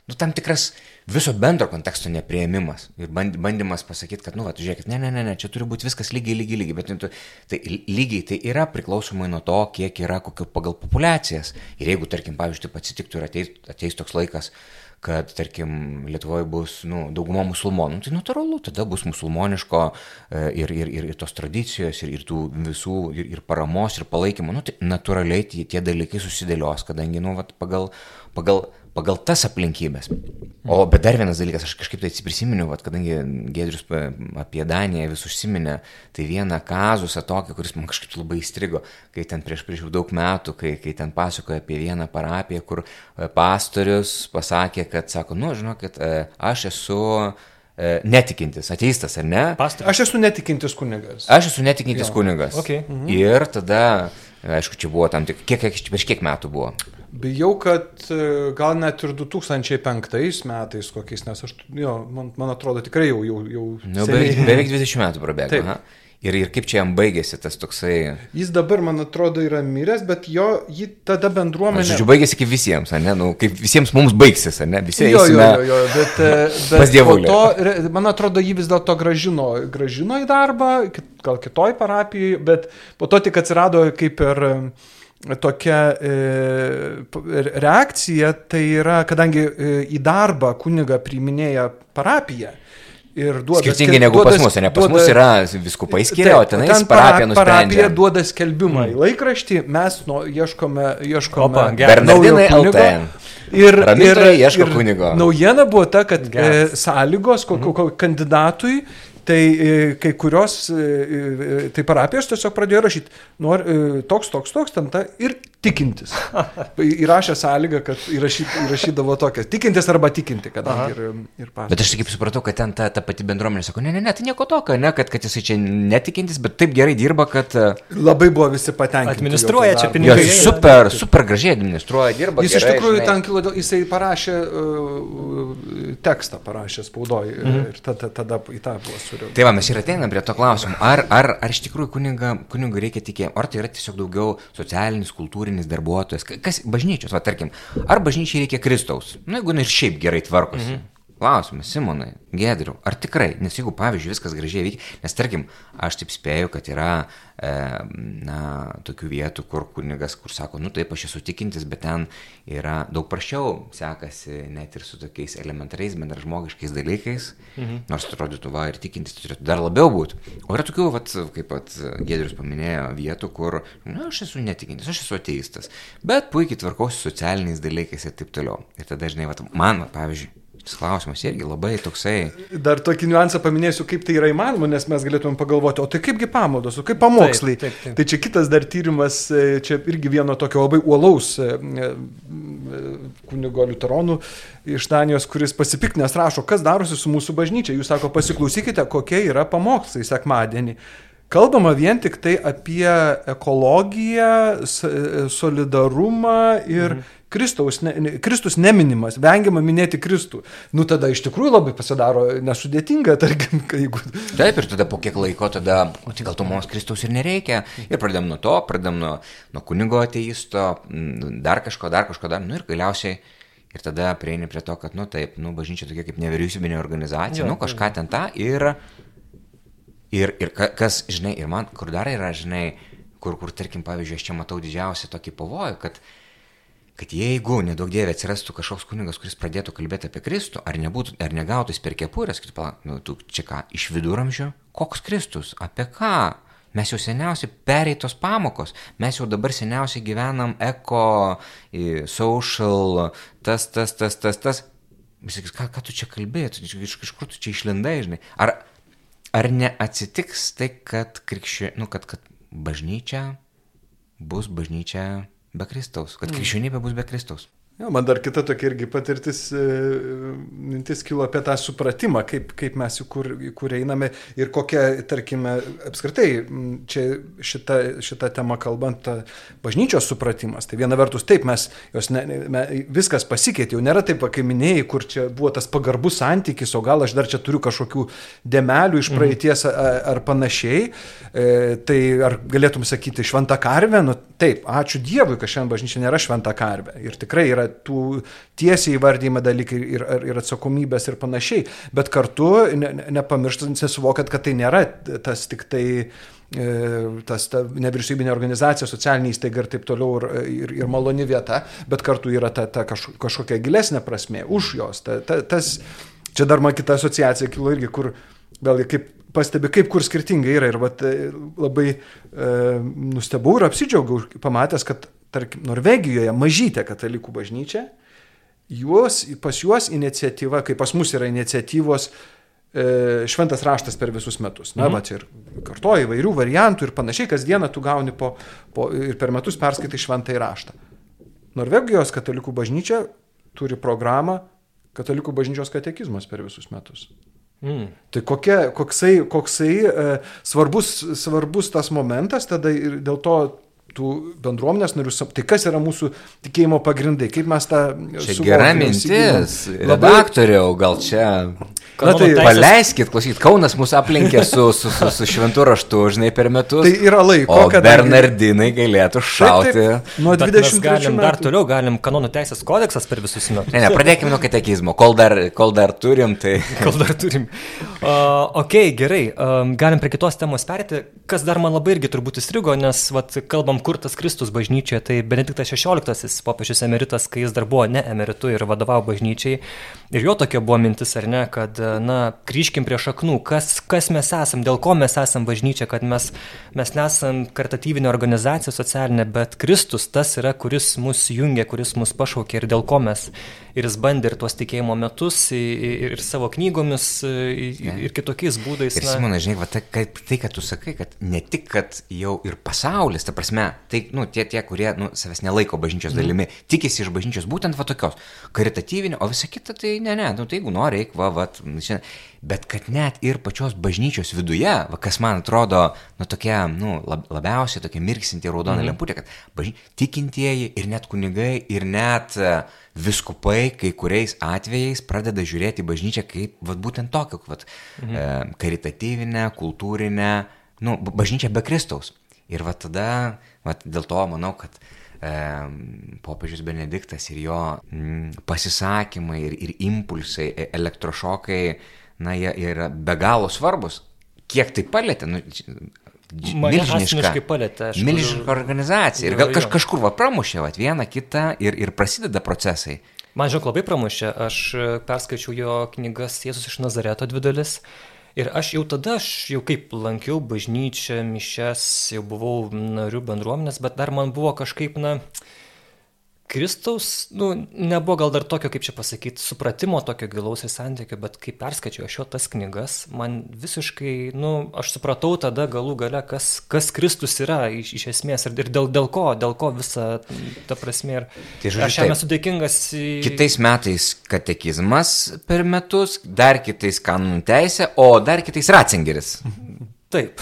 nu, tam tikras viso bendro konteksto neprieimimas ir bandymas pasakyti, kad, nu, va, žiūrėkit, ne, ne, ne, ne, čia turi būti viskas lygiai, lygiai, lygiai, bet nu, tai lygiai tai yra priklausomai nuo to, kiek yra kokio pagal populiacijas. Ir jeigu, tarkim, pavyzdžiui, atsitiktų ir ateis, ateis toks laikas, kad, tarkim, Lietuvoje bus nu, dauguma musulmonų, tai natūralu, tada bus musulmoniško e, ir, ir, ir tos tradicijos, ir, ir tų visų, ir, ir paramos, ir palaikymo, nu, tai natūraliai tie, tie dalykai susidėlios, kadangi, nu, vat, pagal, pagal pagal tas aplinkybės. O bet dar vienas dalykas, aš kažkaip tai prisiminiau, vat, kadangi Gedrius apie Daniją vis užsiminė, tai vieną kazusą tokį, kuris man kažkaip labai įstrigo, kai ten prieš prieš daug metų, kai, kai ten pasakoja apie vieną parapiją, kur e, pastorius pasakė, kad sako, nu, žinokit, e, aš esu e, netikintis, ateistas, ar ne? Pastorius. Aš esu netikintis kunigas. Aš esu netikintis jo. kunigas. Okay. Mhm. Ir tada, aišku, čia buvo tam tik, kiek, kiek, prieš kiek metų buvo? Bijau, kad e, gal net ir 2005 metais kokiais, nes aš, jo, man, man atrodo, tikrai jau... jau, jau nu, beveik, beveik 20 metų prabėgo. Ir, ir kaip čia jam baigėsi tas toksai... Jis dabar, man atrodo, yra miręs, bet jo, jį tada bendruomenė... Aš žodžiu, baigėsi kaip visiems, ne? Nu, kaip visiems mums baigsis, ne? Visi jo, jo, jo, jo, bet, *laughs* e, bet pas dievulį. To, man atrodo, jį vis dėlto gražino, gražino į darbą, gal kitoj parapijoje, bet po to tik atsirado kaip ir... Er, tokia e, reakcija, tai yra, kadangi e, į darbą kuniga priiminėja parapiją. Duoda, Skirtingai negu duoda, pas mus, ne pas duoda, mus yra viskupai skiria, o tenais ten parapija nusprendžia. Parapija duoda skelbimą mm. į laikraštį, mes nu, ieškome, ieškome Opa, Bernardinai LTN. Ir, ir, ieško ir kunigo. Naujiena buvo ta, kad e, sąlygos kokio mm. kandidatui Tai e, kai kurios, e, e, tai parapijos tiesiog pradėjo rašyti, nor, toks, toks, toks, ten ta ir tikintis. Įrašė sąlygą, kad įrašyd, įrašydavo tokią, tikintis arba tikinti, kad ir, ir pasakė. Bet aš kaip supratau, kad ten ta, ta pati bendruomenė sako, ne, ne, ne, tai nieko tokio, ne, kad, kad jisai čia netikintis, bet taip gerai dirba, kad... Labai buvo visi patenkinti. Administruoja čia pinigai. Jo, super, super gražiai administruoja, dirba. Jis gerai, iš tikrųjų žinai. ten kilo, jisai parašė uh, tekstą, parašė spaudoje mhm. ir tada, tada į tą buvo su surinkti. Tai va, mes ir ateinam prie to klausimų. Ar, ar, ar iš tikrųjų kuniga, kunigui reikia tikėti, ar tai yra tiesiog daugiau socialinis, kultūrinis darbuotojas, kas bažnyčios, va tarkim, ar bažnyčiai reikia Kristaus, na nu, jeigu ir šiaip gerai tvarkosi. Mhm. Klausimas, Simonai, Gedriu, ar tikrai, nes jeigu, pavyzdžiui, viskas gražiai veikia, nes tarkim, aš taip spėju, kad yra, e, na, tokių vietų, kur kunigas, kur sako, nu taip, aš esu tikintis, bet ten yra daug prašiau sekasi net ir su tokiais elementariais bendražmogiškais dalykais, mhm. nors atrodytų, va, ir tikintis turėtų dar labiau būti. O yra tokių, vat, kaip pat Gedrius paminėjo, vietų, kur, na, aš esu netikintis, aš esu ateistas, bet puikiai tvarkausi socialiniais dalykais ir taip toliau. Ir tada, žinai, vat, man, pavyzdžiui, Tas klausimas irgi labai toksai. Dar tokį niuansą paminėsiu, kaip tai yra įmanoma, nes mes galėtumėm pagalvoti, o tai kaipgi pamaldos, o kaip pamokslai. Taip, taip, taip. Tai čia kitas dar tyrimas, e, čia irgi vieno tokio labai uolaus e, e, kunigo liuteronų iš Danijos, kuris pasipiknęs rašo, kas darosi su mūsų bažnyčia. Jūs sako, pasiklausykite, kokie yra pamokslai sekmadienį. Kalbama vien tik tai apie ekologiją, solidarumą ir mhm Kristaus, ne, Kristus neminimas, vengiama minėti Kristų. Nu tada iš tikrųjų labai pasidaro nesudėtinga, tarkim, jeigu... Taip, ir tada po kiek laiko tada, o tai gal to mums Kristaus ir nereikia. Ir pradėm nuo to, pradėm nuo, nuo kunigo ateisto, dar kažko, dar kažko, dar, nu ir galiausiai ir tada prieini prie to, kad, nu taip, nu bažnyčia tokia kaip nevyriausybinė organizacija, jo, nu kažką ten tą ir, ir, ir kas, žinai, ir man, kur dar yra, žinai, kur, kur, tarkim, pavyzdžiui, aš čia matau didžiausią tokį pavojų, kad kad jeigu, nedaug dievė, atsirastų kažkoks kunigas, kuris pradėtų kalbėti apie Kristų, ar, nebūtų, ar negautų per kepurės, kad, nu, tu čia ką, iš viduramžio, koks Kristus, apie ką? mes jau seniausiai pereitos pamokos, mes jau dabar seniausiai gyvenam eko, social, tas, tas, tas, tas, tas. Jis sakys, ką, ką tu čia kalbėjai, iš, iš kur tu čia išlindai, žinai. Ar, ar neatsitiks tai, kad krikščio, nu, kad, kad bažnyčia bus bažnyčia be Kristaus, kad krikščionybė bus be Kristaus? Jo, man dar kita tokia irgi patirtis, e, mintis kilo apie tą supratimą, kaip, kaip mes į kur, į kur einame ir kokia, tarkime, apskritai, čia šita, šita tema kalbant, bažnyčios supratimas. Tai viena vertus, taip, mes, jos ne, me, viskas pasikeitė, jau nėra taip, kaip minėjai, kur čia buvo tas pagarbus santykis, o gal aš dar čia turiu kažkokių demelių iš praeities ar, ar panašiai. E, tai ar galėtum sakyti šventą karvę? Nu, taip, ačiū Dievui, kad šiandien bažnyčia nėra šventą karvę. Ir tikrai yra tų tiesiai įvardyjama dalykai ir, ir, ir atsakomybės ir panašiai, bet kartu ne, nepamirštant, nesuvokat, kad tai nėra tas tik tai e, tas ta nevyriausybinė organizacija, socialinė įstaiga ir taip toliau ir, ir, ir maloni vieta, bet kartu yra ta, ta kaž, kažkokia gilesnė prasme už jos. Ta, ta, tas, čia dar man kita asociacija kilo irgi, kur vėlgi kaip pastebi, kaip kur skirtingai yra ir vat, labai e, nustebau ir apsidžiaugiau, pamatęs, kad tarkim, Norvegijoje mažytė katalikų bažnyčia, juos, pas juos iniciatyva, kaip pas mus yra iniciatyvos, e, šventas raštas per visus metus. Na, mhm. va, čia ir kartoja įvairių variantų ir panašiai, kasdieną tu gauni po, po, ir per metus perskaitai šventąjį raštą. Norvegijos katalikų bažnyčia turi programą katalikų bažnyčios katekizmas per visus metus. Mm. Tai kokia, koksai, koksai e, svarbus, svarbus tas momentas, tada ir dėl to tų bendruomenės narių, tai kas yra mūsų tikėjimo pagrindai, kaip mes tą... Čia suvokiam, gera mintis, redaktoriau, gal čia Na tai paleiskit, klausyt, Kaunas mūsų aplinkė su, su, su, su šventu raštu, žinai, per metus. Tai yra laiko, o kadangi... Bernardinai galėtų šauti. Taip, taip, nuo 20 galim metų. dar toliau, galim kanonų teisės kodeksas per visus metus. Ne, ne, pradėkime nuo katekizmo, kol dar, kol dar turim, tai... *laughs* kol dar turim. Uh, ok, gerai, um, galim prie kitos temos perėti, kas dar man labai irgi turbūt įstrigo, nes, vat, kalbam, kur tas Kristus bažnyčioje, tai Benediktas XVI, popiežius emeritas, kai jis dar buvo ne emeritu ir vadovavo bažnyčiai, ir jo tokia buvo mintis, ar ne, kad na, grįžkim prie šaknų, kas, kas mes esam, dėl ko mes esam bažnyčia, kad mes, mes nesam karitatyvinė organizacija socialinė, bet Kristus tas yra, kuris mus jungia, kuris mus pašaukė ir dėl ko mes. Ir jis bandė ir tuos tikėjimo metus, ir, ir savo knygomis, ir, ir kitokiais būdais. Ir Simona, žinai, va, tai, kad, tai, kad tu sakai, kad ne tik, kad jau ir pasaulis, ta prasme, tai, nu, tie, tie kurie, nu, savęs nelaiko bažnyčios mhm. dalimi, mm. tikisi iš bažnyčios būtent va tokios, karitatyvinio, o visa kita, tai ne, ne, nu, tai jeigu nori, eik, va, va, šiandien bet kad net ir pačios bažnyčios viduje, va, kas man atrodo, nu, tokia, nu, lab, labiausiai tokia mirksinti raudona mm. lemputė, kad bažny... tikintieji ir net kunigai, ir net uh, viskupai kai kuriais atvejais pradeda žiūrėti bažnyčią kaip, va, būtent tokiu, va, mm. uh, karitatyvinę, kultūrinę, nu, bažnyčią be Kristaus. Ir va tada, va, dėl to manau, kad popiežius Benediktas ir jo mm, pasisakymai ir, ir impulsai, e, elektrošokai na, jie yra be galo svarbus. Kiek tai palėtė, nu, milžiniška, palėtė, milžiniška organizacija. Ir gal kaž, kažkur va pramušė va, vieną kitą ir, ir prasideda procesai. Man žinok, labai pramušė. Aš e, perskaičiau jo knygas Jėzus iš Nazareto dvi dalis. Ir aš jau tada, aš jau kaip lankiau bažnyčią, mišes, jau buvau narių bendruomenės, bet dar man buvo kažkaip, na, Kristaus, nu, nebuvo gal dar tokio, kaip čia pasakyti, supratimo tokio gilaus ir santykio, bet kai perskaičiau aš jo tas knygas, man visiškai, nu, aš supratau tada galų gale, kas, kas Kristus yra iš, iš esmės ir, ir dėl, dėl ko, dėl ko visa ta prasme. Ir tai, žodžiu, aš jam esu dėkingas. Į... Kitais metais katekizmas per metus, dar kitais kanonų teisė, o dar kitais Ratzingeris. Taip.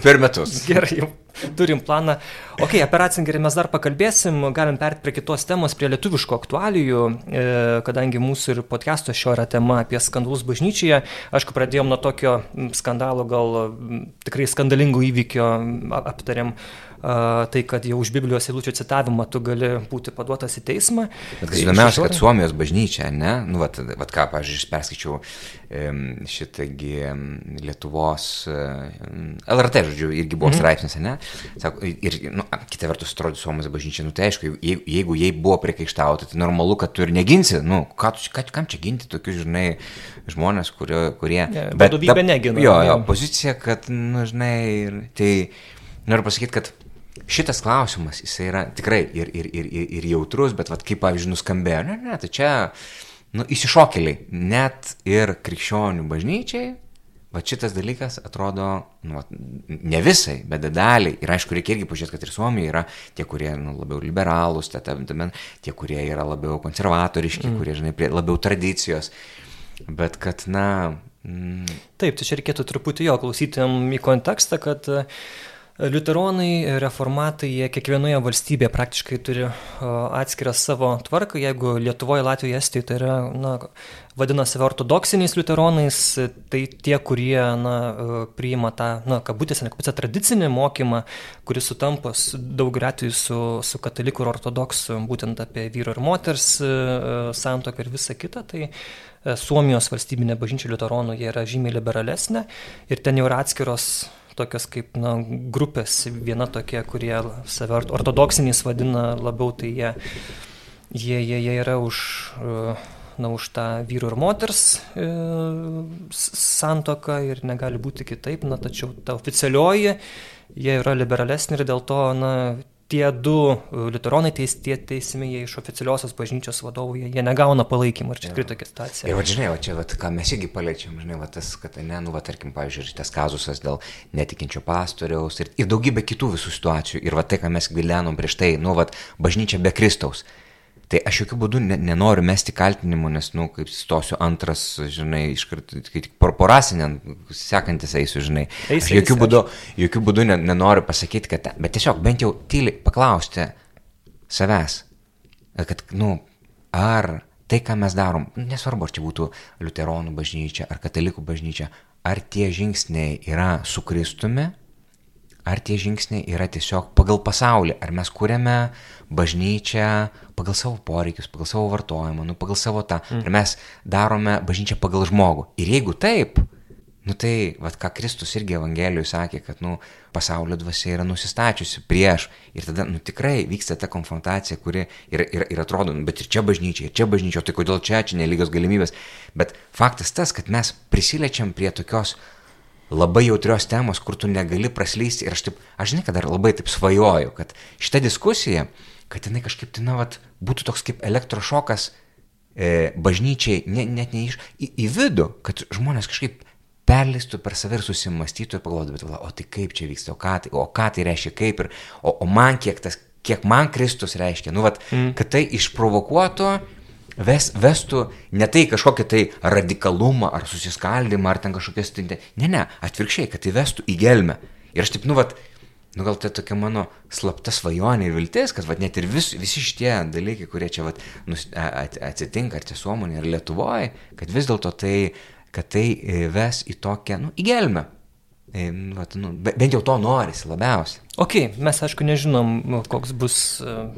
Per metus. Gerai, jau turim planą. Ok, apie Ratzingerį mes dar pakalbėsim, galim perėti prie kitos temos, prie lietuviško aktualijų, e, kadangi mūsų ir podcast'o šio yra tema apie skandalus bažnyčioje. Aišku, pradėjom nuo tokio skandalo, gal tikrai skandalingų įvykio aptarėm tai, kad jau už Biblijos eilučių citavimą tu gali būti paduotas į teismą. Bet kas įdomiausia, kad Suomijos bažnyčia, ne, nu, vat, vat ką, pažiūrėjau, perskaičiau šitągi Lietuvos, LRT, žodžiu, irgi buvo mhm. straipsnis, ne, Sako, ir, nu, kita vertus, atrodo, Suomijos bažnyčia, nu tai aišku, jeigu, jeigu jai buvo priekaištauta, tai normalu, kad tu ir neginsi, nu, ką, ką, kam čia ginti tokius, žinai, žmonės, kurie... kurie ne, bet vadovybė negina. Jo, jo, pozicija, kad, nu, žinai, tai noriu pasakyti, kad šitas klausimas, jis yra tikrai ir, ir, ir, ir, ir jautrus, bet, vat, kaip, pavyzdžiui, nuskambėjo, ne, ne, tai čia, nu, įsišokėliai, net ir krikščionių bažnyčiai, va šitas dalykas atrodo, nu, ne visai, bet daliai. Ir aišku, reikia irgi pažiūrėti, kad ir Suomijoje yra tie, kurie nu, labiau liberalūs, tie, kurie yra labiau konservatoriški, mm. kurie, žinai, labiau tradicijos. Bet kad, na. Mm... Taip, tai čia reikėtų truputį jo klausytėm į kontekstą, kad uh, Liuteronai, reformatai, jie kiekvienoje valstybėje praktiškai turi atskirą savo tvarką. Jeigu Lietuvoje, Latvijoje, Estijoje tai yra, na, vadina save ortodoksiniais liuteronais, tai tie, kurie, na, priima tą, na, kabutėse, ne kabutėse, tradicinį mokymą, kuris sutampa daug atveju su, su katalikų ir ortodoksų, būtent apie vyro ir moters santoką ir visą kitą, tai Suomijos valstybinė bažnyčia liuteronų jie yra žymiai liberalesnė ir ten jau yra atskiros tokios kaip na, grupės, viena tokia, kurie save ortodoksiniais vadina labiau, tai jie, jie, jie, jie yra už, na, už tą vyrų ir moters e, santoką ir negali būti kitaip, na, tačiau ta oficialioji, jie yra liberalesni ir dėl to, na, tie du e, liuteronai teis, tie teisimi, jie iš oficialiosios bažnyčios vadovų, jie, jie negauna palaikymą ir čia tikrai tokia situacija. Ir va, žinai, va, čia, va, ką mes irgi paliečiam, žinai, va, tas, kad, ne, nu, va, tarkim, pavyzdžiui, tas kazusas dėl netikinčio pastoriaus ir, ir daugybė kitų visų situacijų. Ir va tai, ką mes gvildenom prieš tai, nu, va, bažnyčia be Kristaus. Tai aš jokių būdų ne, nenoriu mesti kaltinimų, nes, nu, kaip stosiu antras, žinai, iškart, kai tik porporasinė, sekantis eisiu, žinai. Eis, aš jokių būdų, jokių būdų nenoriu pasakyti, kad, bet tiesiog bent jau tyliai paklausti savęs, kad, nu, ar tai, ką mes darom, nesvarbu, ar čia būtų liuteronų bažnyčia, ar katalikų bažnyčia, ar tie žingsniai yra su Kristumi, ar tie žingsniai yra tiesiog pagal pasaulį, ar mes kūrėme bažnyčią pagal savo poreikius, pagal savo vartojimą, nu, pagal savo tą, mm. ar mes darome bažnyčią pagal žmogų. Ir jeigu taip, nu tai, vad ką Kristus irgi Evangelijoje sakė, kad, nu, pasaulio dvasia yra nusistačiusi prieš ir tada, nu, tikrai vyksta ta konfrontacija, kuri ir, ir, ir atrodo, nu, bet ir čia bažnyčia, ir čia bažnyčia, tai kodėl čia, čia nelygios galimybės. Bet faktas tas, kad mes prisilečiam prie tokios labai jautrios temos, kur tu negali praslysti. Ir aš taip, aš žinai, kad dar labai taip svajoju, kad šita diskusija, kad jinai kažkaip, tai, na, vat, būtų toks kaip elektrošokas e, bažnyčiai, ne, net ne iš, į, į vidų, kad žmonės kažkaip perleistų per save ir susimastytų ir pagalvotų, bet, o tai kaip čia vyksta, o ką tai, o ką tai reiškia, kaip ir, o, o man kiek tas, kiek man Kristus reiškia, nu, vat, mm. kad tai išprovokuotų, ves, vestų ne tai kažkokią tai radikalumą ar susiskaldimą ar ten kažkokias, tai, ne, ne, atvirkščiai, kad tai vestų į gelmę. Ir aš taip, nu, vat, nu gal tai tokia mano slapta svajonė ir viltis, kad vat, net ir vis, visi šitie dalykai, kurie čia vat, nus, atsitinka, ar čia Suomenė, ar Lietuvoje, kad vis dėlto tai, kad tai e, ves į tokią, nu, į gelmę. E, vat, nu, bent jau to norisi labiausiai. Ok, mes aišku nežinom, koks bus uh,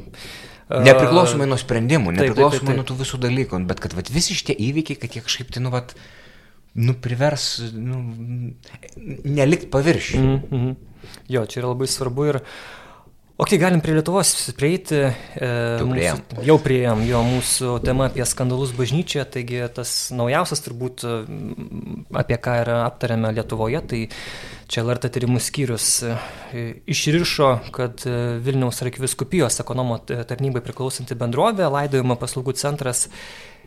Nepriklausomai nuo sprendimų, nepriklausomai taip, taip, taip, taip. nuo tų visų dalykų, bet kad vat, visi šitie įvykiai, kad jie kažkaip tai, nu, vat, nu, privers, nu, nelikt paviršių. Mm -hmm. Jo, čia yra labai svarbu ir Ok, galim prie Lietuvos prieiti. E, jau prieėm. Mūsų, jau prieėm, jo mūsų tema apie skandalus bažnyčioje, taigi tas naujausias turbūt, apie ką yra aptariame Lietuvoje, tai čia LRT tyrimų skyrius e, išrišo, kad e, Vilniaus arkiviskupijos ekonomo tarnybai priklausanti bendrovė, laidojimo paslaugų centras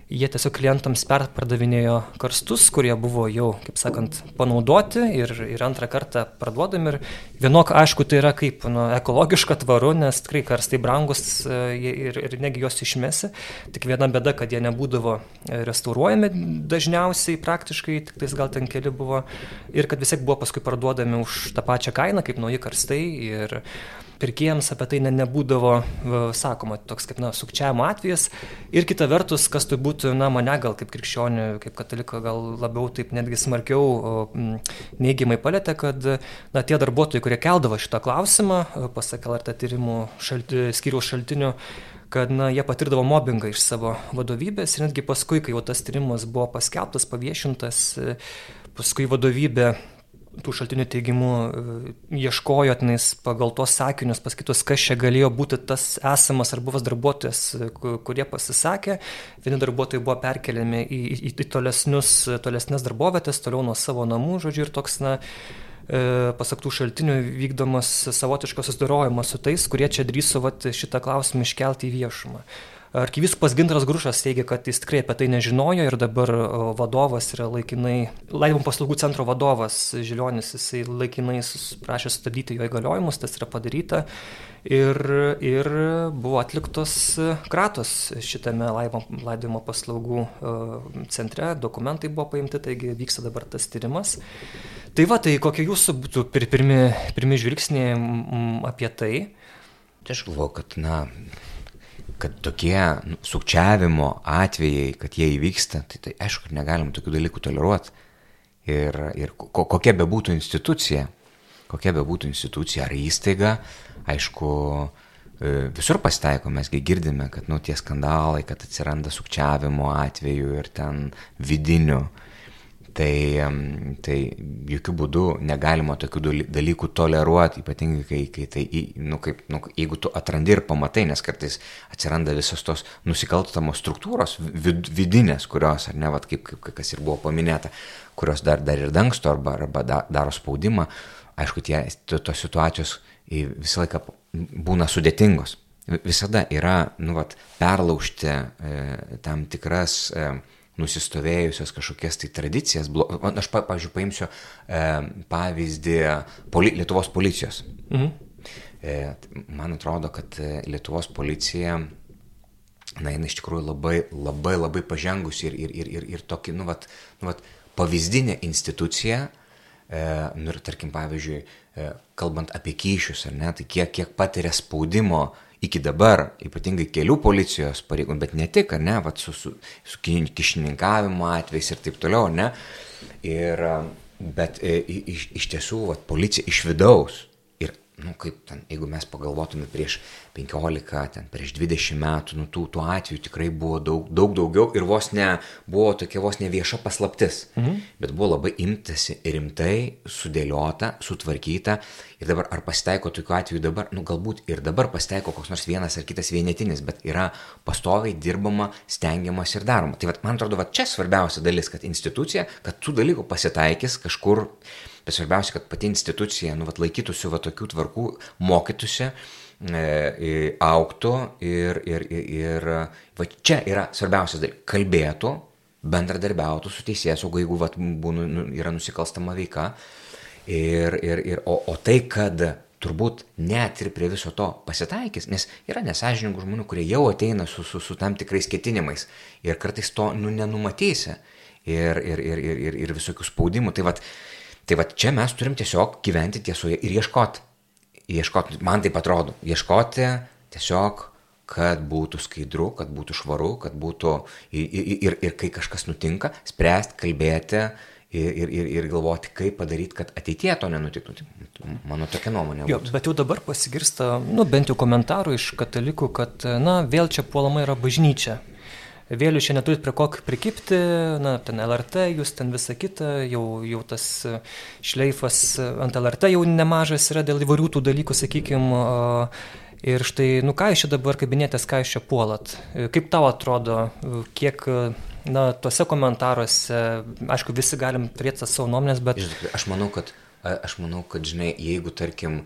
jie tiesiog klientams perpardavinėjo karstus, kurie buvo jau, kaip sakant, panaudoti ir, ir antrą kartą parduodami. Ir vienok, aišku, tai yra kaip nu, ekologiška tvaru, nes tikrai karstai brangus e, ir, ir negi juos išmesi. Tik viena bėda, kad jie nebūdavo restauruojami dažniausiai praktiškai, tik tais gal ten keli buvo. Ir kad vis tiek buvo paskui parduodami už tą pačią kainą, kaip nauji karstai. Ir, pirkėjams apie tai ne, nebūdavo sakoma, toks kaip na, sukčiavimo atvejas. Ir kita vertus, kas turbūt, na, mane gal kaip krikščionių, kaip kataliką gal labiau taip netgi smarkiau neigiamai palėtė, kad na, tie darbuotojai, kurie keldavo šitą klausimą, pasak LRT tyrimų šalti, skyriaus šaltinių, kad na, jie patirdavo mobbingą iš savo vadovybės ir netgi paskui, kai jau tas tyrimas buvo paskelbtas, paviešintas, paskui vadovybė tų šaltinių teigimų e, ieškojo tenais pagal tuos sakinius pas kitus, kas čia galėjo būti tas esamas ar buvęs darbuotojas, kurie pasisakė. Vieni darbuotojai buvo perkeliami į, į, į tolesnius, tolesnes darbovietės, toliau nuo savo namų, žodžiu, ir toks, na, e, pasaktų šaltinių vykdomas savotiškas susidorojimas su tais, kurie čia drįso vat, šitą klausimą iškelti į viešumą. Arkivispas Ginteras Grušas teigia, kad jis tikrai apie tai nežinojo ir dabar vadovas yra laikinai, laimų paslaugų centro vadovas Žilionis, jisai laikinai prašė sustabdyti jo įgaliojimus, tas yra padaryta. Ir, ir buvo atliktos kratos šitame laidojimo paslaugų centre, dokumentai buvo paimti, taigi vyksta dabar tas tyrimas. Tai va, tai kokie jūsų būtų pirmi, pirmi žvilgsniai apie? Tai aš galvoju, kad, na, kad tokie nu, sukčiavimo atvejai, kad jie įvyksta, tai, tai aišku, negalim tokių dalykų toleruoti. Ir, ir ko, kokia bebūtų institucija, kokia bebūtų institucija ar įstaiga, aišku, e, visur pasitaiko, mesgi girdime, kad nu, tie skandalai, kad atsiranda sukčiavimo atveju ir ten vidinių Tai, tai jokių būdų negalima tokių dalykų toleruoti, ypatingai kai, kai tai, nu, kaip, nu, jeigu tu atrandi ir pamatai, nes kartais atsiranda visos tos nusikaltamos struktūros vid, vidinės, kurios, ar ne, vat, kaip, kaip kas ir buvo paminėta, kurios dar, dar ir dangsto arba, arba da, daro spaudimą, aišku, tie, tos situacijos visą laiką būna sudėtingos. Visada yra, nu, vat, perlaužti e, tam tikras e, nusistovėjusios kažkokias tai tradicijas. Aš, pavyzdžiui, paimsiu e, pavyzdį poli, Lietuvos policijos. Mhm. E, man atrodo, kad e, Lietuvos policija, na, jinai iš tikrųjų labai, labai, labai pažengusi ir, ir, ir, ir, ir tokį, nu, vat, nu, vat, pavyzdinė institucija. E, nu, ir tarkim, pavyzdžiui, e, kalbant apie kyšius, ar ne, tai kiek, kiek patiria spaudimo e, iki dabar, ypatingai kelių policijos pareigūnų, bet ne tik, ar ne, vat, su, su, su kišininkavimo atvejais ir taip toliau, ne. Ir, bet e, iš, iš tiesų, vat, policija iš vidaus nu kaip ten, jeigu mes pagalvotume prieš 15, ten prieš 20 metų, nu tų, tų atvejų tikrai buvo daug, daug daugiau ir vos ne, buvo tokia vos ne vieša paslaptis, mhm. bet buvo labai imtasi rimtai, sudėliota, sutvarkyta ir dabar ar pasitaiko tokių atvejų dabar, nu galbūt ir dabar pasitaiko koks nors vienas ar kitas vienetinis, bet yra pastoviai dirbama, stengiamas ir daroma. Tai vat, man atrodo, va čia svarbiausia dalis, kad institucija, kad tų dalykų pasitaikys kažkur bet svarbiausia, kad pati institucija, nu, vat, laikytųsi va tokių tvarkų, mokytųsi, e, auktų ir, ir, ir, ir va čia yra svarbiausias dalykas - kalbėtų, bendradarbiautų su teisės saugu, jeigu vat, būnu, nu, yra nusikalstama veika. Ir, ir, ir, o, o tai, kad turbūt net ir prie viso to pasitaikys, nes yra nesažiningų žmonių, kurie jau ateina su, su, su tam tikrais ketinimais ir kartais to nu, nenumatysi ir, ir, ir, ir, ir visokių spaudimų. Tai vad, Tai va čia mes turim tiesiog gyventi tiesoje ir ieškoti. Ieškoti, man taip atrodo, ieškoti tiesiog, kad būtų skaidru, kad būtų švaru, kad būtų ir, ir, ir, ir kai kažkas nutinka, spręsti, kalbėti ir, ir, ir, galvoti, kaip padaryti, kad ateitie to nenutiktų. Tai mano tokia nuomonė. Jo, bet jau dabar pasigirsta, nu, bent jau komentarų iš katalikų, kad, na, vėl čia puolama yra bažnyčia vėlių čia neturit prie ko prikipti, na, ten LRT, jūs ten visą kitą, jau, jau tas šleifas ant LRT jau nemažas yra dėl įvairių tų dalykų, sakykime. Ir štai, nu ką jūs čia dabar kabinėtės, ką jūs čia puolat? Kaip tau atrodo, kiek, na, tuose komentaruose, aišku, visi galim turėti savo nuomonės, bet... Aš manau, kad, aš manau, kad žinai, jeigu, tarkim,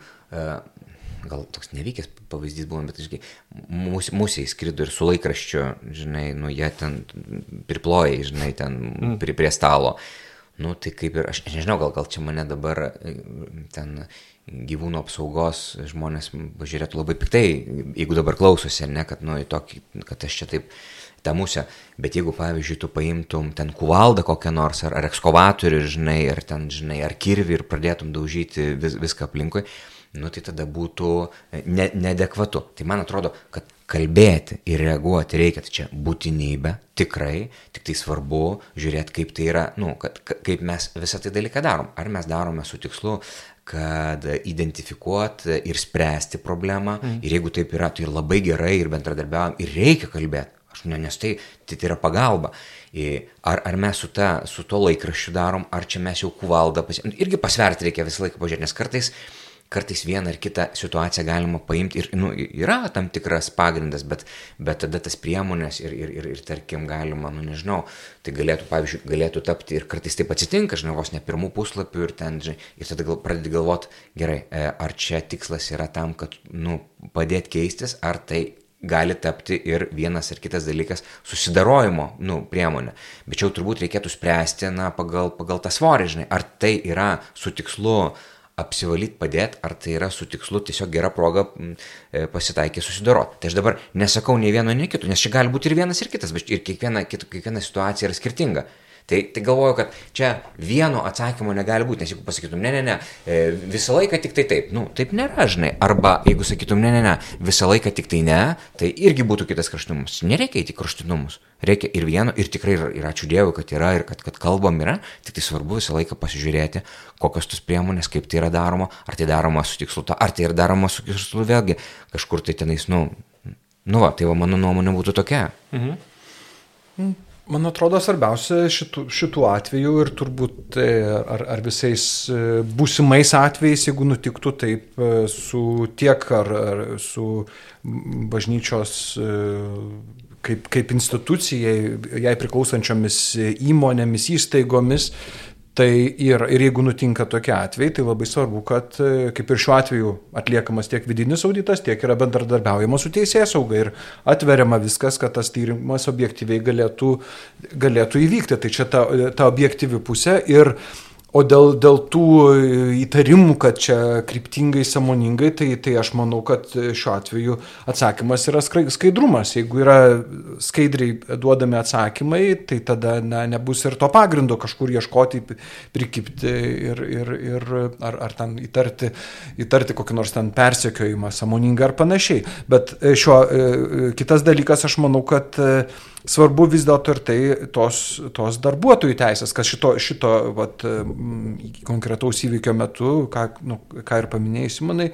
gal toks nevykęs pavyzdys buvo, bet, žinai, mūsų, mūsų įskrido ir su laikraščiu, žinai, nu, jie ten priplojai, žinai, ten mm. prie, prie stalo. Nu, tai kaip ir, aš nežinau, gal, gal čia mane dabar ten gyvūnų apsaugos žmonės žiūrėtų labai piktai, jeigu dabar klausosi, ne, kad, nu, tokį, kad aš čia taip tą musę, bet jeigu, pavyzdžiui, tu paimtum ten kuvaldą kokią nors, ar, ar ekskavatorių, žinai, ar ten, žinai, ar kirvį ir pradėtum daužyti vis, viską aplinkui, nu tai tada būtų e, ne, neadekvatu. Tai man atrodo, kad kalbėti ir reaguoti reikia, tai čia būtinybė, tikrai, tik tai svarbu žiūrėti, kaip tai yra, nu, kad, kaip mes visą tai dalyką darom. Ar mes darome su tikslu, kad identifikuoti ir spręsti problemą. Mm. Ir jeigu taip yra, tai labai gerai ir bendradarbiavam ir reikia kalbėti. Aš, ne, nes tai, tai, tai yra pagalba. Ar, ar mes su, ta, su to laikraščiu darom, ar čia mes jau kuvaldą pasiekėm. Irgi pasverti reikia visą laiką pažiūrėti, nes kartais, kartais vieną ar kitą situaciją galima paimti ir nu, yra tam tikras pagrindas, bet, bet tada tas priemonės ir, ir, ir, ir tarkim galima, nu nežinau, tai galėtų, pavyzdžiui, galėtų tapti ir kartais taip atsitinka, žinai, vos ne pirmų puslapių ir ten, žinai, ir tada gal, pradedi galvoti, gerai, e, ar čia tikslas yra tam, kad, nu, padėti keistis, ar tai gali tapti ir vienas ar kitas dalykas susidarojimo nu, priemonė. Bet čia jau turbūt reikėtų spręsti na, pagal, pagal tą svorį, žinai, ar tai yra su tikslu apsivalyti, padėti, ar tai yra su tikslu tiesiog gera proga e, pasitaikė susidoroti. Tai aš dabar nesakau nei vieno, nei kito, nes čia gali būti ir vienas, ir kitas, bet ir kiekviena, kiekviena situacija yra skirtinga. Tai, tai galvoju, kad čia vieno atsakymo negali būti, nes jeigu pasakytum, ne, ne, ne, e, visą laiką tik tai taip, nu, taip nėra, žinai, arba jeigu sakytum, ne, ne, ne, visą laiką tik tai ne, tai irgi būtų kitas kraštutinumas. Nereikia įti kraštutinumus. Reikia ir vieno, ir tikrai, ir, ir ačiū Dievui, kad yra, ir kad, kad kalbam yra, tik tai svarbu visą laiką pasižiūrėti, kokios tos priemonės, kaip tai yra daroma, ar tai daroma su tikslu, ar tai yra daroma su tikslu vėlgi, kažkur tai tenais, nu, nu va, tai va mano nuomonė būtų tokia. Mhm. Mm. Man atrodo svarbiausia šitų, šitų atvejų ir turbūt e, ar, ar visais e, būsimais atvejais, jeigu nutiktų taip e, su tiek ar, ar su bažnyčios kaip, kaip institucijai, jai priklausančiomis įmonėmis, įstaigomis, Tai ir, ir jeigu nutinka tokie atvejai, tai labai svarbu, kad kaip ir šiuo atveju atliekamas tiek vidinis auditas, tiek yra bendradarbiaujama su teisės sauga ir atveriama viskas, kad tas tyrimas objektyviai galėtų, galėtų įvykti. Tai čia ta, ta objektyvi pusė ir O dėl, dėl tų įtarimų, kad čia kryptingai, samoningai, tai, tai aš manau, kad šiuo atveju atsakymas yra skaidrumas. Jeigu yra skaidriai duodami atsakymai, tai tada na, nebus ir to pagrindo kažkur ieškoti, prikipti ir, ir, ir ar, ar ten įtarti, įtarti kokį nors ten persekiojimą, samoningą ar panašiai. Bet šiuo kitas dalykas, aš manau, kad svarbu vis dėlto ir tai tos, tos darbuotojų teisės, kas šito, šito vat, konkretaus įvykio metu, ką, nu, ką ir paminėjai Simonai,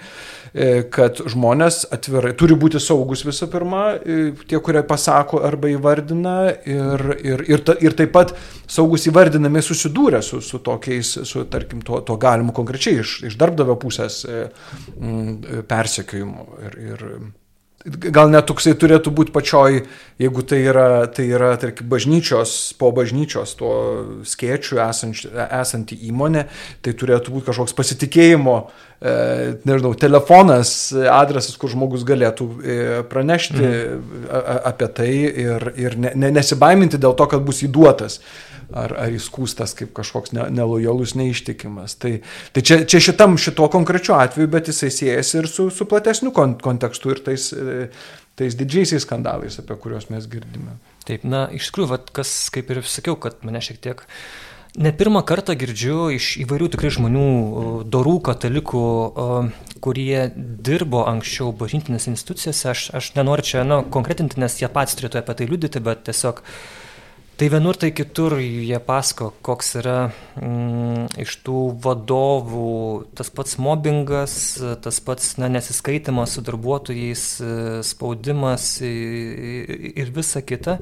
e, kad žmonės atvirai turi būti saugus visų pirma, e, tie, kurie pasako arba įvardina ir, ir, ir, ta, ir taip pat saugus įvardinami susidūrę su, su tokiais, su, tarkim, to, to galimu konkrečiai iš, iš darbdavio pusės e, persekiojimu. Ir, ir, gal net toksai turėtų būti pačioj, jeigu tai yra, tai yra tarkim, bažnyčios, po bažnyčios tuo skėčiu esanti, esanti įmonė, tai turėtų būti kažkoks pasitikėjimo, e, nežinau, telefonas, adresas, kur žmogus galėtų e, pranešti mhm. apie tai ir, ir ne, ne, nesibaiminti dėl to, kad bus įduotas ar, ar įskūstas kaip kažkoks ne, nelojalus, neištikimas. Tai, tai čia, čia šitam šito konkrečiu atveju, bet jisai siejasi ir su, su platesniu kontekstu ir tais, tais didžiaisiais skandalais, apie kuriuos mes girdime. Taip, na, iš tikrųjų, vat, kas, kaip ir sakiau, kad mane šiek tiek Ne pirmą kartą girdžiu iš įvairių tikrai žmonių, dorų katalikų, kurie dirbo anksčiau bažnytinėse institucijose. Aš, aš nenoriu čia nu, konkretinti, nes jie patys turėtų apie tai liudyti, bet tiesiog uh, Tai vienur, tai kitur jie pasako, koks yra mm, iš tų vadovų tas pats mobbingas, tas pats na, nesiskaitimas su darbuotojais, spaudimas ir visa kita.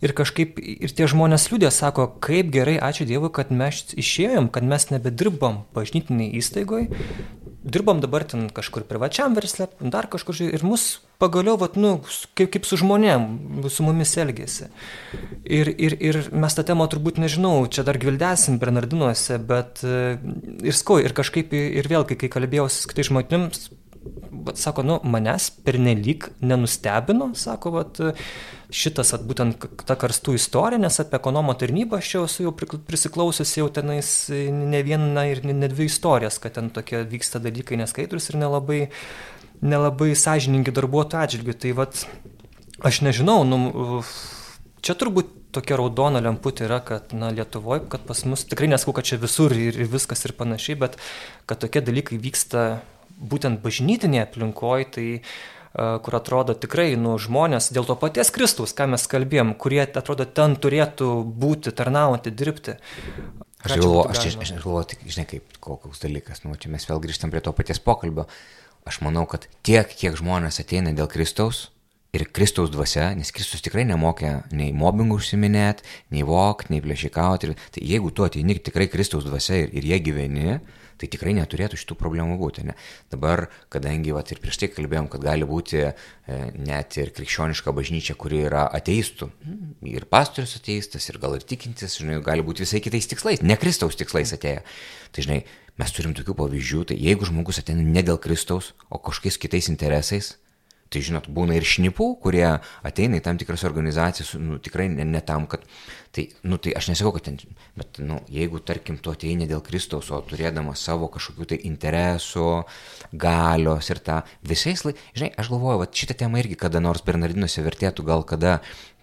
Ir kažkaip ir tie žmonės liūdė, sako, kaip gerai, ačiū Dievui, kad mes išėjom, kad mes nebedirbam bažnytiniai įstaigoje, dirbam dabar ten kažkur privačiam versle, dar kažkur ir mus pagaliau, vat, nu, kaip, kaip su žmonėm, su mumis elgėsi. Ir, ir, ir mes tą temą turbūt nežinau, čia dar gvildesim Bernardinuose, bet ir skau, ir kažkaip, ir vėl, kai, kai kalbėjau su kitais žmonėms, bet sako, nu, manęs pernelyg nenustebino, sako, vat, šitas, vat, būtent ta karstų istorija, nes apie ekonomo tarnybą aš jau esu jau prisiklausius jau tenais ne vieną ir ne dvi istorijas, kad ten tokie vyksta dalykai neskaidrus ir nelabai, nelabai sąžiningi darbuotojų atžvilgių. Tai vat, aš nežinau, nu, čia turbūt tokia raudona lemputė yra, kad na, Lietuvoje, kad pas mus, tikrai nesakau, kad čia visur ir, ir viskas ir panašiai, bet kad tokie dalykai vyksta būtent bažnytinėje aplinkoje, tai kur atrodo tikrai nu, žmonės dėl to paties Kristaus, ką mes kalbėjom, kurie atrodo ten turėtų būti, tarnauti, dirbti. Aš galvoju, aš, aš, aš galvoju, tik, žinai, kaip koks dalykas, nu, čia mes vėl grįžtam prie to paties pokalbio. Aš manau, kad tiek, kiek žmonės ateina dėl Kristaus, ir Kristaus dvasia, nes Kristus tikrai nemokė nei mobbingų užsiminėti, nei vok, nei plėšikauti. Tai jeigu tu ateini tikrai Kristaus dvasia ir, ir jie gyveni, tai tikrai neturėtų šitų problemų būti. Ne? Dabar, kadangi vat, ir prieš tai kalbėjom, kad gali būti e, net ir krikščioniška bažnyčia, kuri yra ateistų, ir pastorius ateistas, ir gal ir tikintis, žinai, gali būti visai kitais tikslais, ne Kristaus tikslais atėję. Tai žinai, mes turim tokių pavyzdžių, tai jeigu žmogus ateina ne dėl Kristaus, o kažkokiais kitais interesais, Tai žinot, būna ir šnipų, kurie ateina į tam tikras organizacijas, nu, tikrai ne, ne tam, kad... Tai, nu, tai aš nesakau, kad ten... Bet, nu, jeigu, tarkim, tu ateini dėl Kristaus, o turėdamas savo kažkokių tai interesų, galios ir tą visais laikais... Žinai, aš galvoju, va šitą temą irgi kada nors Bernardinuose vertėtų gal kada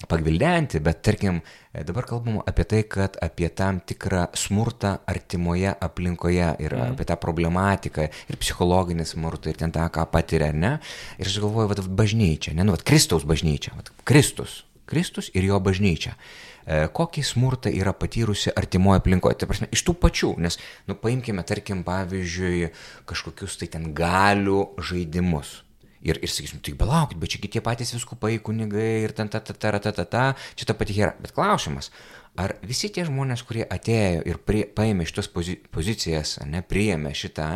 pagvildenti, bet, tarkim, dabar kalbam apie tai, kad apie tam tikrą smurtą artimoje aplinkoje ir mm. apie tą problematiką ir psichologinį smurtą ir ten tą, ką patiria, ne? Ir aš galvoju, va, bažnyčia, ne, nu, va, Kristaus bažnyčia, va, Kristus, Kristus ir jo bažnyčia e, kokį smurtą yra patyrusi artimoje aplinkoje. Tai prasme, iš tų pačių, nes, nu, paimkime, tarkim, pavyzdžiui, kažkokius tai ten galių žaidimus. Ir, ir sakysim, tai belaukit, bet čia tie patys viskupai, kunigai ir ten ta ta ta ta ta ta, čia ta pati hera. Bet klausimas, ar visi tie žmonės, kurie atėjo ir prie, paėmė šitas pozi, pozicijas, ne, priėmė šitą,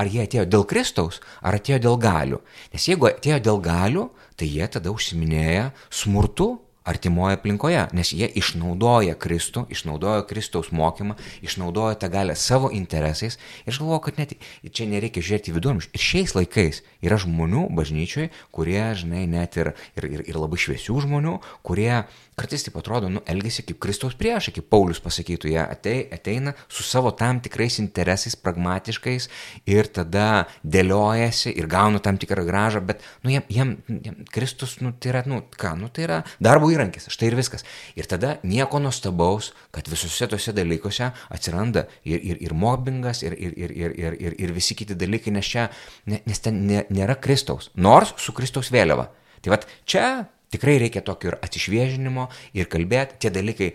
ar jie atėjo dėl Kristaus, ar atėjo dėl galių? Nes jeigu atėjo dėl galių, tai jie tada užsiminėja smurtu artimoje aplinkoje, nes jie išnaudoja Kristų, išnaudoja Kristaus mokymą, išnaudoja tą galę savo interesais. Ir aš galvoju, kad net čia nereikia žiūrėti į viduramžius. Ir šiais laikais yra žmonių bažnyčiai, kurie, žinai, net ir, ir, ir, ir labai šviesių žmonių, kurie kartais taip atrodo, nu, elgesi kaip Kristaus priešai, kaip Paulius pasakytų, jie atei, ateina su savo tam tikrais interesais, pragmatiškais ir tada dėliojasi ir gauna tam tikrą gražą, bet, nu, jiem, jiem, jiem Kristus, nu, tai yra, nu, ką, nu, tai yra darbo įrankis, štai ir viskas. Ir tada nieko nuostabaus, kad visose tose dalykuose atsiranda ir, ir, ir mobbingas, ir, ir, ir, ir, ir, ir, ir visi kiti dalykai, nes čia, nes ten nėra Kristaus, nors su Kristaus vėliava. Tai vad čia Tikrai reikia tokio ir atsišviežinimo ir kalbėti, tie dalykai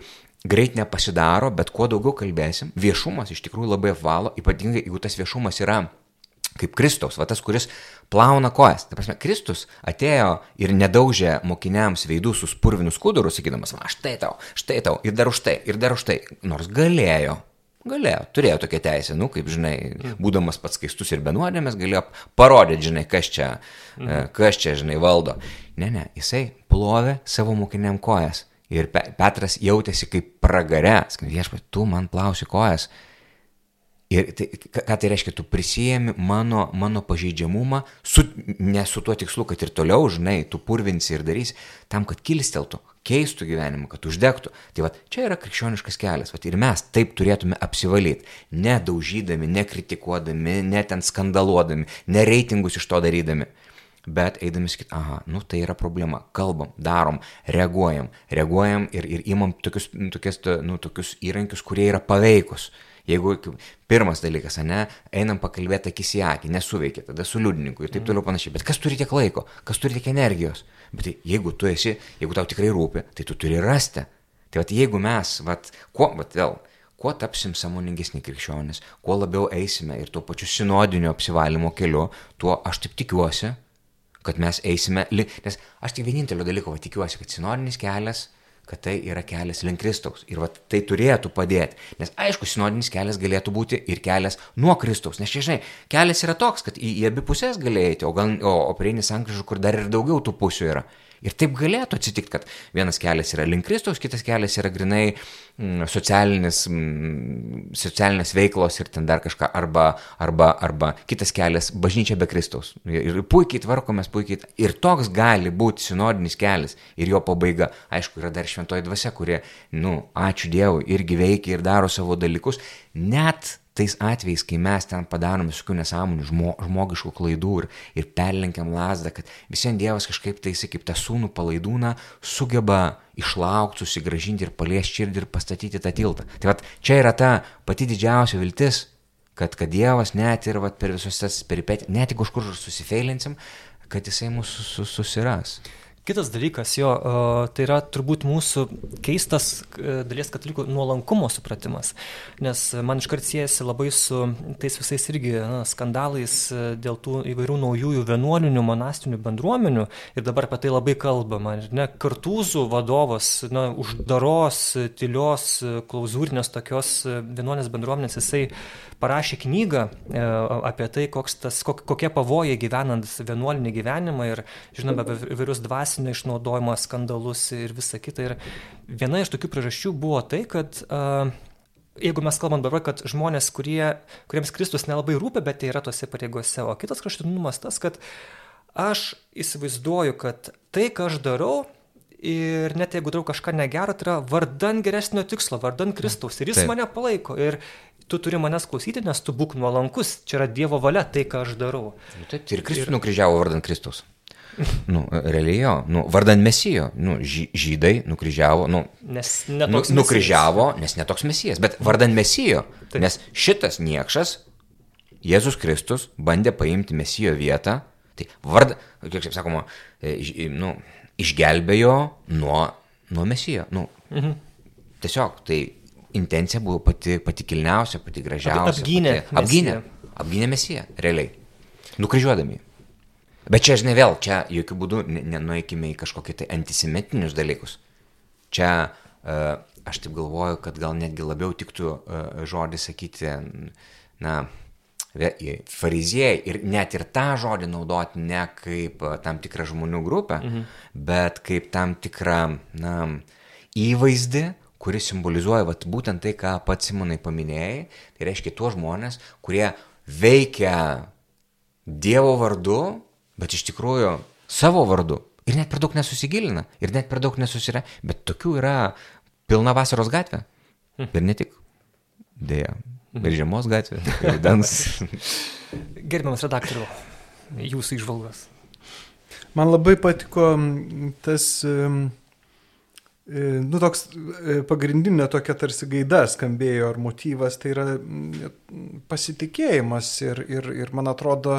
greit nepasidaro, bet kuo daugiau kalbėsim, viešumas iš tikrųjų labai apvalo, ypatingai jeigu tas viešumas yra kaip Kristaus, va tas, kuris plauna kojas. Tai prasme, Kristus atėjo ir nedaužė mokiniams veidų su spurvinu skuduru, sakydamas, va štai tau, štai tau, ir dar už tai, ir dar už tai, nors galėjo. Galėjo, turėjo tokią teisę, nu, kaip žinai, būdamas pats skaistus ir benuodėmės, galėjo parodyti, žinai, kas čia, mhm. kas čia, žinai, valdo. Ne, ne, jisai plovė savo mokiniam kojas. Ir Petras jautėsi kaip pragare, viešpat, tu man plausi kojas. Ir tai, ką tai reiškia, tu prisijėmi mano, mano pažeidžiamumą, su, ne su tuo tikslu, kad ir toliau, žinai, tu purvinsi ir darysi, tam, kad kilsteltų, keistų gyvenimą, kad uždegtų. Tai va, čia yra krikščioniškas kelias. Vat, ir mes taip turėtume apsivalyti, nedaužydami, nekritikuodami, net ten skandaluodami, nereitingus iš to darydami bet eidami sakyti, aha, nu tai yra problema, kalbam, darom, reaguojam, reaguojam ir, ir imam tokius, tokius, nu, tokius įrankius, kurie yra paveikus. Jeigu pirmas dalykas, ne, einam pakalbėti akis į akį, nesuveikia, tada su liudininku ir taip mm. toliau panašiai. Bet kas turi tiek laiko, kas turi tiek energijos? Bet tai, jeigu tu esi, jeigu tau tikrai rūpi, tai tu turi rasti. Tai vat, jeigu mes, vat, kuo, vat, vėl, kuo tapsim samoningesni krikščionis, kuo labiau eisime ir tuo pačiu sinodinio apsivalymo keliu, tuo aš taip tikiuosi, kad mes eisime, nes aš tik vienintelio dalyko va, tikiuosi, kad sinodinis kelias, kad tai yra kelias link Kristaus. Ir va, tai turėtų padėti. Nes aišku, sinodinis kelias galėtų būti ir kelias nuo Kristaus. Nes čia, žinai, kelias yra toks, kad į, į abi pusės galėjai, o, gal, o, o prieini sankryžų, kur dar ir daugiau tų pusių yra. Ir taip galėtų atsitikti, kad vienas kelias yra link Kristaus, kitas kelias yra grinai mm, socialinis, mm, socialinės veiklos ir ten dar kažką, arba, arba, arba kitas kelias - bažnyčia be Kristaus. Ir, puikiai tvarkomės, puikiai. Ir toks gali būti sinodinis kelias ir jo pabaiga. Aišku, yra dar šventoji dvasia, kurie, nu, ačiū Dievui, irgi veikia ir daro savo dalykus. Net tais atvejais, kai mes ten padarom visokių nesąmonių, žmo, žmogiškų klaidų ir, ir perlenkiam lasdą, kad visiems Dievas kažkaip tai, kaip tą sūnų palaidūną, sugeba išlaukti, susigražinti ir paliesti širdį ir pastatyti tą tiltą. Tai vat, čia yra ta pati didžiausia viltis, kad, kad Dievas net ir vat, per visus tas peripetį, net jeigu kažkur susifeilinsim, kad jisai mūsų susiras. Kitas dalykas, jo, tai yra turbūt mūsų keistas e, dalies katalikų nuolankumo supratimas, nes man iškart siejasi labai su tais visais irgi na, skandalais e, dėl tų įvairių naujųjų vienuolinių monastinių bendruomenių ir dabar apie tai labai kalbama. Ne, kartūzų vadovas, na, uždaros, tylios, klauzūrinės tokios vienuolinės bendruomenės, jisai parašė knygą e, apie tai, tas, kokie pavojai gyvenant vienuolinį gyvenimą ir, žinome, apie įvairius dvasinio išnaudojimo skandalus ir visa kita. Ir viena iš tokių priežasčių buvo tai, kad uh, jeigu mes kalbam dabar, kad žmonės, kurie, kuriems Kristus nelabai rūpia, bet jie yra tose pareigose, o kitas kraštutinumas tas, kad aš įsivaizduoju, kad tai, ką aš darau, Ir net jeigu darau kažką negero, tai yra vardan geresnio tikslo, vardan Kristaus. Ir jis Taip. mane palaiko. Ir tu turi manęs klausyti, nes tu būk nuolankus, čia yra Dievo valia tai, ką aš darau. Nu, taip, tai ir Kristus ir... nukryžiavo vardant Kristus. Nu, realiai jo, nu, vardant Mesijo, nu, žydai nukryžiavo, nu, nes netoks nu, nukryžiavo, nes netoks Mesijas, bet vardant Mesijo, taip. nes šitas niekšas, Jėzus Kristus, bandė paimti Mesijo vietą, tai vard, kiek čia sakoma, e, nu, išgelbėjo nuo, nuo Mesijo. Nu, mhm. Tiesiog, tai intencija buvo pati, pati kilniausia, pati gražiausia. Apgynė. Pati, apgynė. Apgynė mesiją, realiai. Nukryžiuodami. Bet čia, žinai, vėl, čia jokių būdų nenueikime į kažkokį tai antisemitinius dalykus. Čia uh, aš taip galvoju, kad gal netgi labiau tiktų uh, žodį sakyti, na, fariziejai ir net ir tą žodį naudoti ne kaip uh, tam tikrą žmonių grupę, mhm. bet kaip tam tikrą, na, įvaizdį, kuris simbolizuoja vat, būtent tai, ką pats Simonai paminėjai, tai reiškia tuos žmonės, kurie veikia Dievo vardu, bet iš tikrųjų savo vardu. Ir net per daug nesusigilina, ir net per daug nesusira, bet tokių yra pilna vasaros gatvė. Hm. Ir ne tik. Dėja. Ir žiemos gatvė, ir rudens. *laughs* Gerbiamas redaktoriu, jūsų išvalgas. Man labai patiko tas E, nu, toks e, pagrindinė tokia tarsi gaida skambėjo ar motyvas, tai yra pasitikėjimas ir, ir, ir man atrodo,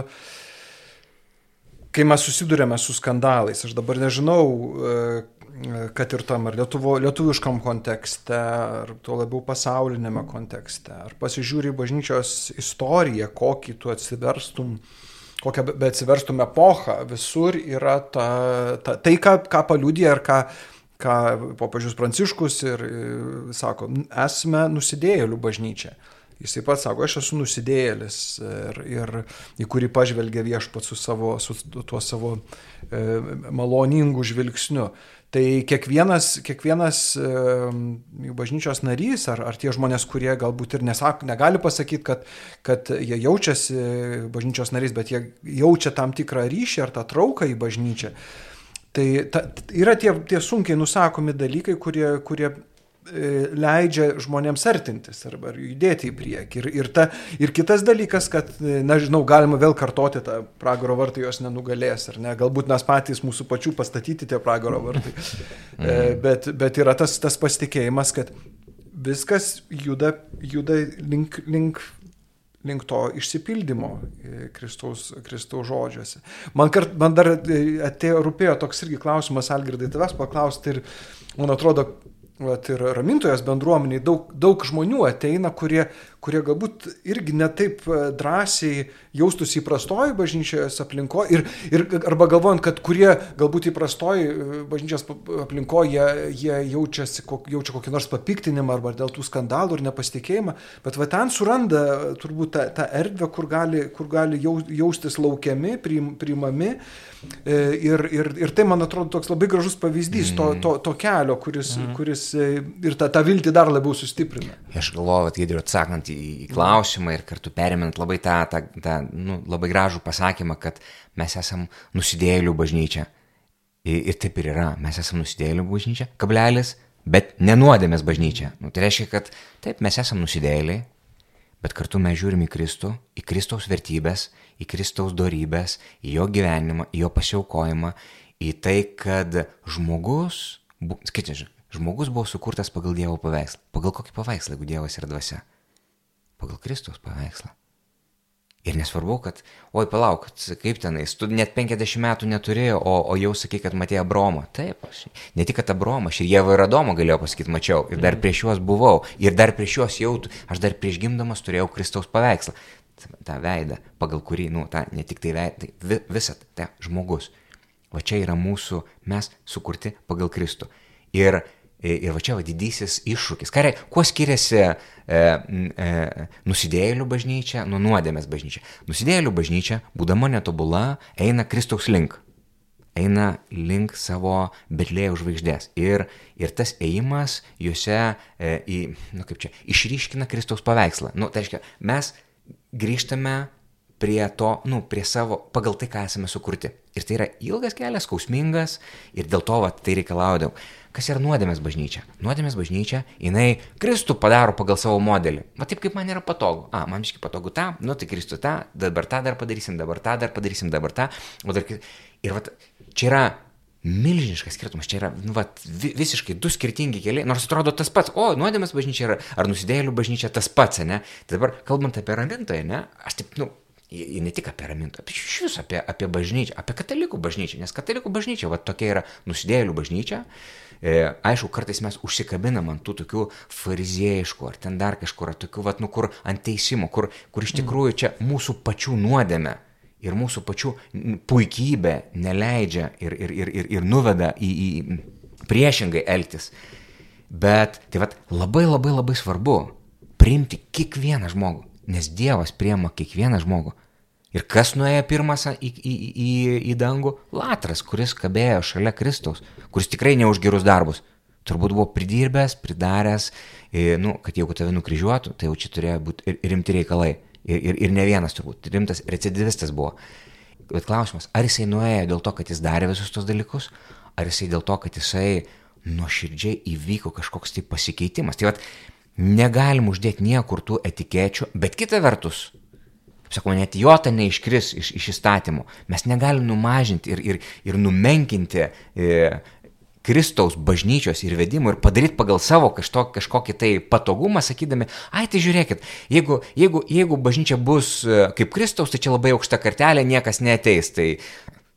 kai mes susidurėme su skandalais, aš dabar nežinau, e, kad ir tam ar lietuvo, lietuviškam kontekste, ar tuo labiau pasaulinėme kontekste, ar pasižiūri bažnyčios istoriją, kokį tu atsiverstum, kokią be atsiverstum epochą, visur yra ta, ta, tai, ką, ką paliūdė ar ką ką popiežius Pranciškus ir sako, esame nusidėjėlių bažnyčia. Jisai pats sako, aš esu nusidėjėlis ir, ir į kurį pažvelgia viešpat su, savo, su tuo savo e, maloningu žvilgsniu. Tai kiekvienas, kiekvienas e, bažnyčios narys ar, ar tie žmonės, kurie galbūt ir nesak, negali pasakyti, kad, kad jie jaučiasi bažnyčios narys, bet jie jaučia tam tikrą ryšį ar tą trauką į bažnyčią, Tai ta, yra tie, tie sunkiai nusakomi dalykai, kurie, kurie leidžia žmonėms artintis arba judėti į priekį. Ir, ir, ta, ir kitas dalykas, kad, e, na žinau, galima vėl kartoti tą pragaro vartai jos nenugalės, ar ne? Galbūt mes patys mūsų pačių pastatyti tie pragaro vartai. Mm. *laughs* bet, bet yra tas, tas pasitikėjimas, kad viskas juda, juda link, link link to išsipildymo e, Kristaus, Kristaus žodžiuose. Man, kart, man dar e, atėjo, rūpėjo toks irgi klausimas, Algirdai, tavęs paklausti ir man atrodo, Vat ir ramintojas bendruomeniai daug, daug žmonių ateina, kurie, kurie galbūt irgi netaip e, drąsiai jaustųsi įprastoji bažnyčios aplinkoje ir, ir arba galvojant, kad kurie galbūt įprastoji e, bažnyčios aplinkoje jie, jie jaučiasi, jaučia kokį nors papiktinimą arba dėl tų skandalų ir nepasitikėjimą, bet va ten suranda turbūt tą, tą erdvę, kur gali, kur gali jaustis laukiami, priim, priimami. E, ir, ir, ir tai, man atrodo, toks labai gražus pavyzdys to, to, to kelio, kuris, mm. kuris e, ir tą, tą viltį dar labiau sustiprina. Aš galvoju, kad Gidriu atsakant į, į klausimą ir kartu perimant labai tą, tą, tą nu, labai gražų pasakymą, kad mes esam nusidėlių bažnyčia. Ir, ir taip ir yra, mes esam nusidėlių bažnyčia, kablelis, bet nenuodėmės bažnyčia. Nu, tai reiškia, kad taip, mes esam nusidėliai, bet kartu mes žiūrim į Kristų, į Kristaus vertybės, į Kristaus darybės, į jo gyvenimą, į jo pasiaukojimą, į tai, kad žmogus, skaičiai, žmogus buvo sukurtas pagal Dievo paveikslą. Pagal kokį paveikslą, jeigu Dievas yra dvasia? Pagal Kristaus paveikslą. Ir nesvarbu, kad, oi palauk, kaip tenais, tu net 50 metų neturėjai, o, o jau sakai, kad matėjai Abromą. Taip, aš ne tik kad Abromą, aš ir Jėvą ir Adomą galėjau pasakyti, mačiau. Ir dar prieš juos buvau. Ir dar prieš juos jau, aš dar prieš gimdamas turėjau Kristaus paveikslą. Ta veidą, pagal kurį, nu, ta, ne tik tai veidą, tai vi, visą, tai žmogus. Va čia yra mūsų, mes sukurti pagal Kristų. Ir Ir va čia va didysis iššūkis. Ką, kuo skiriasi e, e, nusidėjėlių bažnyčia nuo nuodėmės bažnyčia? Nusidėjėlių bažnyčia, būdama netobula, eina Kristaus link. Eina link savo betlėjų žvaigždės. Ir, ir tas ėjimas juose e, į, nu kaip čia, išryškina Kristaus paveikslą. Nu, tai reiškia, mes grįžtame prie to, nu, prie savo, pagal tai, ką esame sukurti. Ir tai yra ilgas kelias, skausmingas ir dėl to va, tai reikalauja daug. Kas yra nuodėmės bažnyčia? Nuodėmės bažnyčia, jinai Kristų padaro pagal savo modelį. Va taip, kaip man yra patogu. A, man iški patogu tą, nu tai Kristų tą, dabar tą dar padarysim, dabar tą dar padarysim, dabar tą. Dar... Ir va, čia yra milžiniškas skirtumas, čia yra nu, va, visiškai du skirtingi keliai, nors atrodo tas pats, o nuodėmės bažnyčia yra, ar nusidėlių bažnyčia tas pats, ne? Tai dabar kalbant apie ramintoją, ne, aš taip, nu, ne tik apie ramintoją, bet iš viso apie, apie bažnyčią, apie katalikų bažnyčią, nes katalikų bažnyčia, va tokia yra nusidėlių bažnyčia. E, aišku, kartais mes užsikabinam ant tų tokių fariziejaiškų ar ten dar kažkur, tokių, vat, nu, kur ant teisimo, kur, kur iš tikrųjų čia mūsų pačių nuodėme ir mūsų pačių puikybė neleidžia ir, ir, ir, ir, ir nuveda į, į priešingai elgtis. Bet tai vat, labai labai labai svarbu priimti kiekvieną žmogų, nes Dievas priema kiekvieną žmogų. Ir kas nuėjo pirmas į, į, į, į dangų? Latras, kuris kabėjo šalia Kristaus, kuris tikrai ne už gerus darbus. Turbūt buvo pridirbęs, pridaręs, ir, nu, kad jeigu tave nukryžiuotų, tai jau čia turėjo būti rimti reikalai. Ir, ir, ir ne vienas turbūt, rimtas recidivistas buvo. Bet klausimas, ar jisai nuėjo dėl to, kad jis darė visus tos dalykus, ar jisai dėl to, kad jisai nuoširdžiai įvyko kažkoks tai pasikeitimas. Tai vad, negalim uždėti niekur tų etikečių, bet kita vertus, kaip sakoma, net jota neiškris iš, iš įstatymų. Mes negalim numažinti ir, ir, ir numenkinti e, Kristaus bažnyčios ir vedimo ir padaryti pagal savo kažto, kažkokį tai patogumą, sakydami, ai tai žiūrėkit, jeigu, jeigu, jeigu bažnyčia bus e, kaip Kristaus, tai čia labai aukšta kartelė, niekas neteis. Tai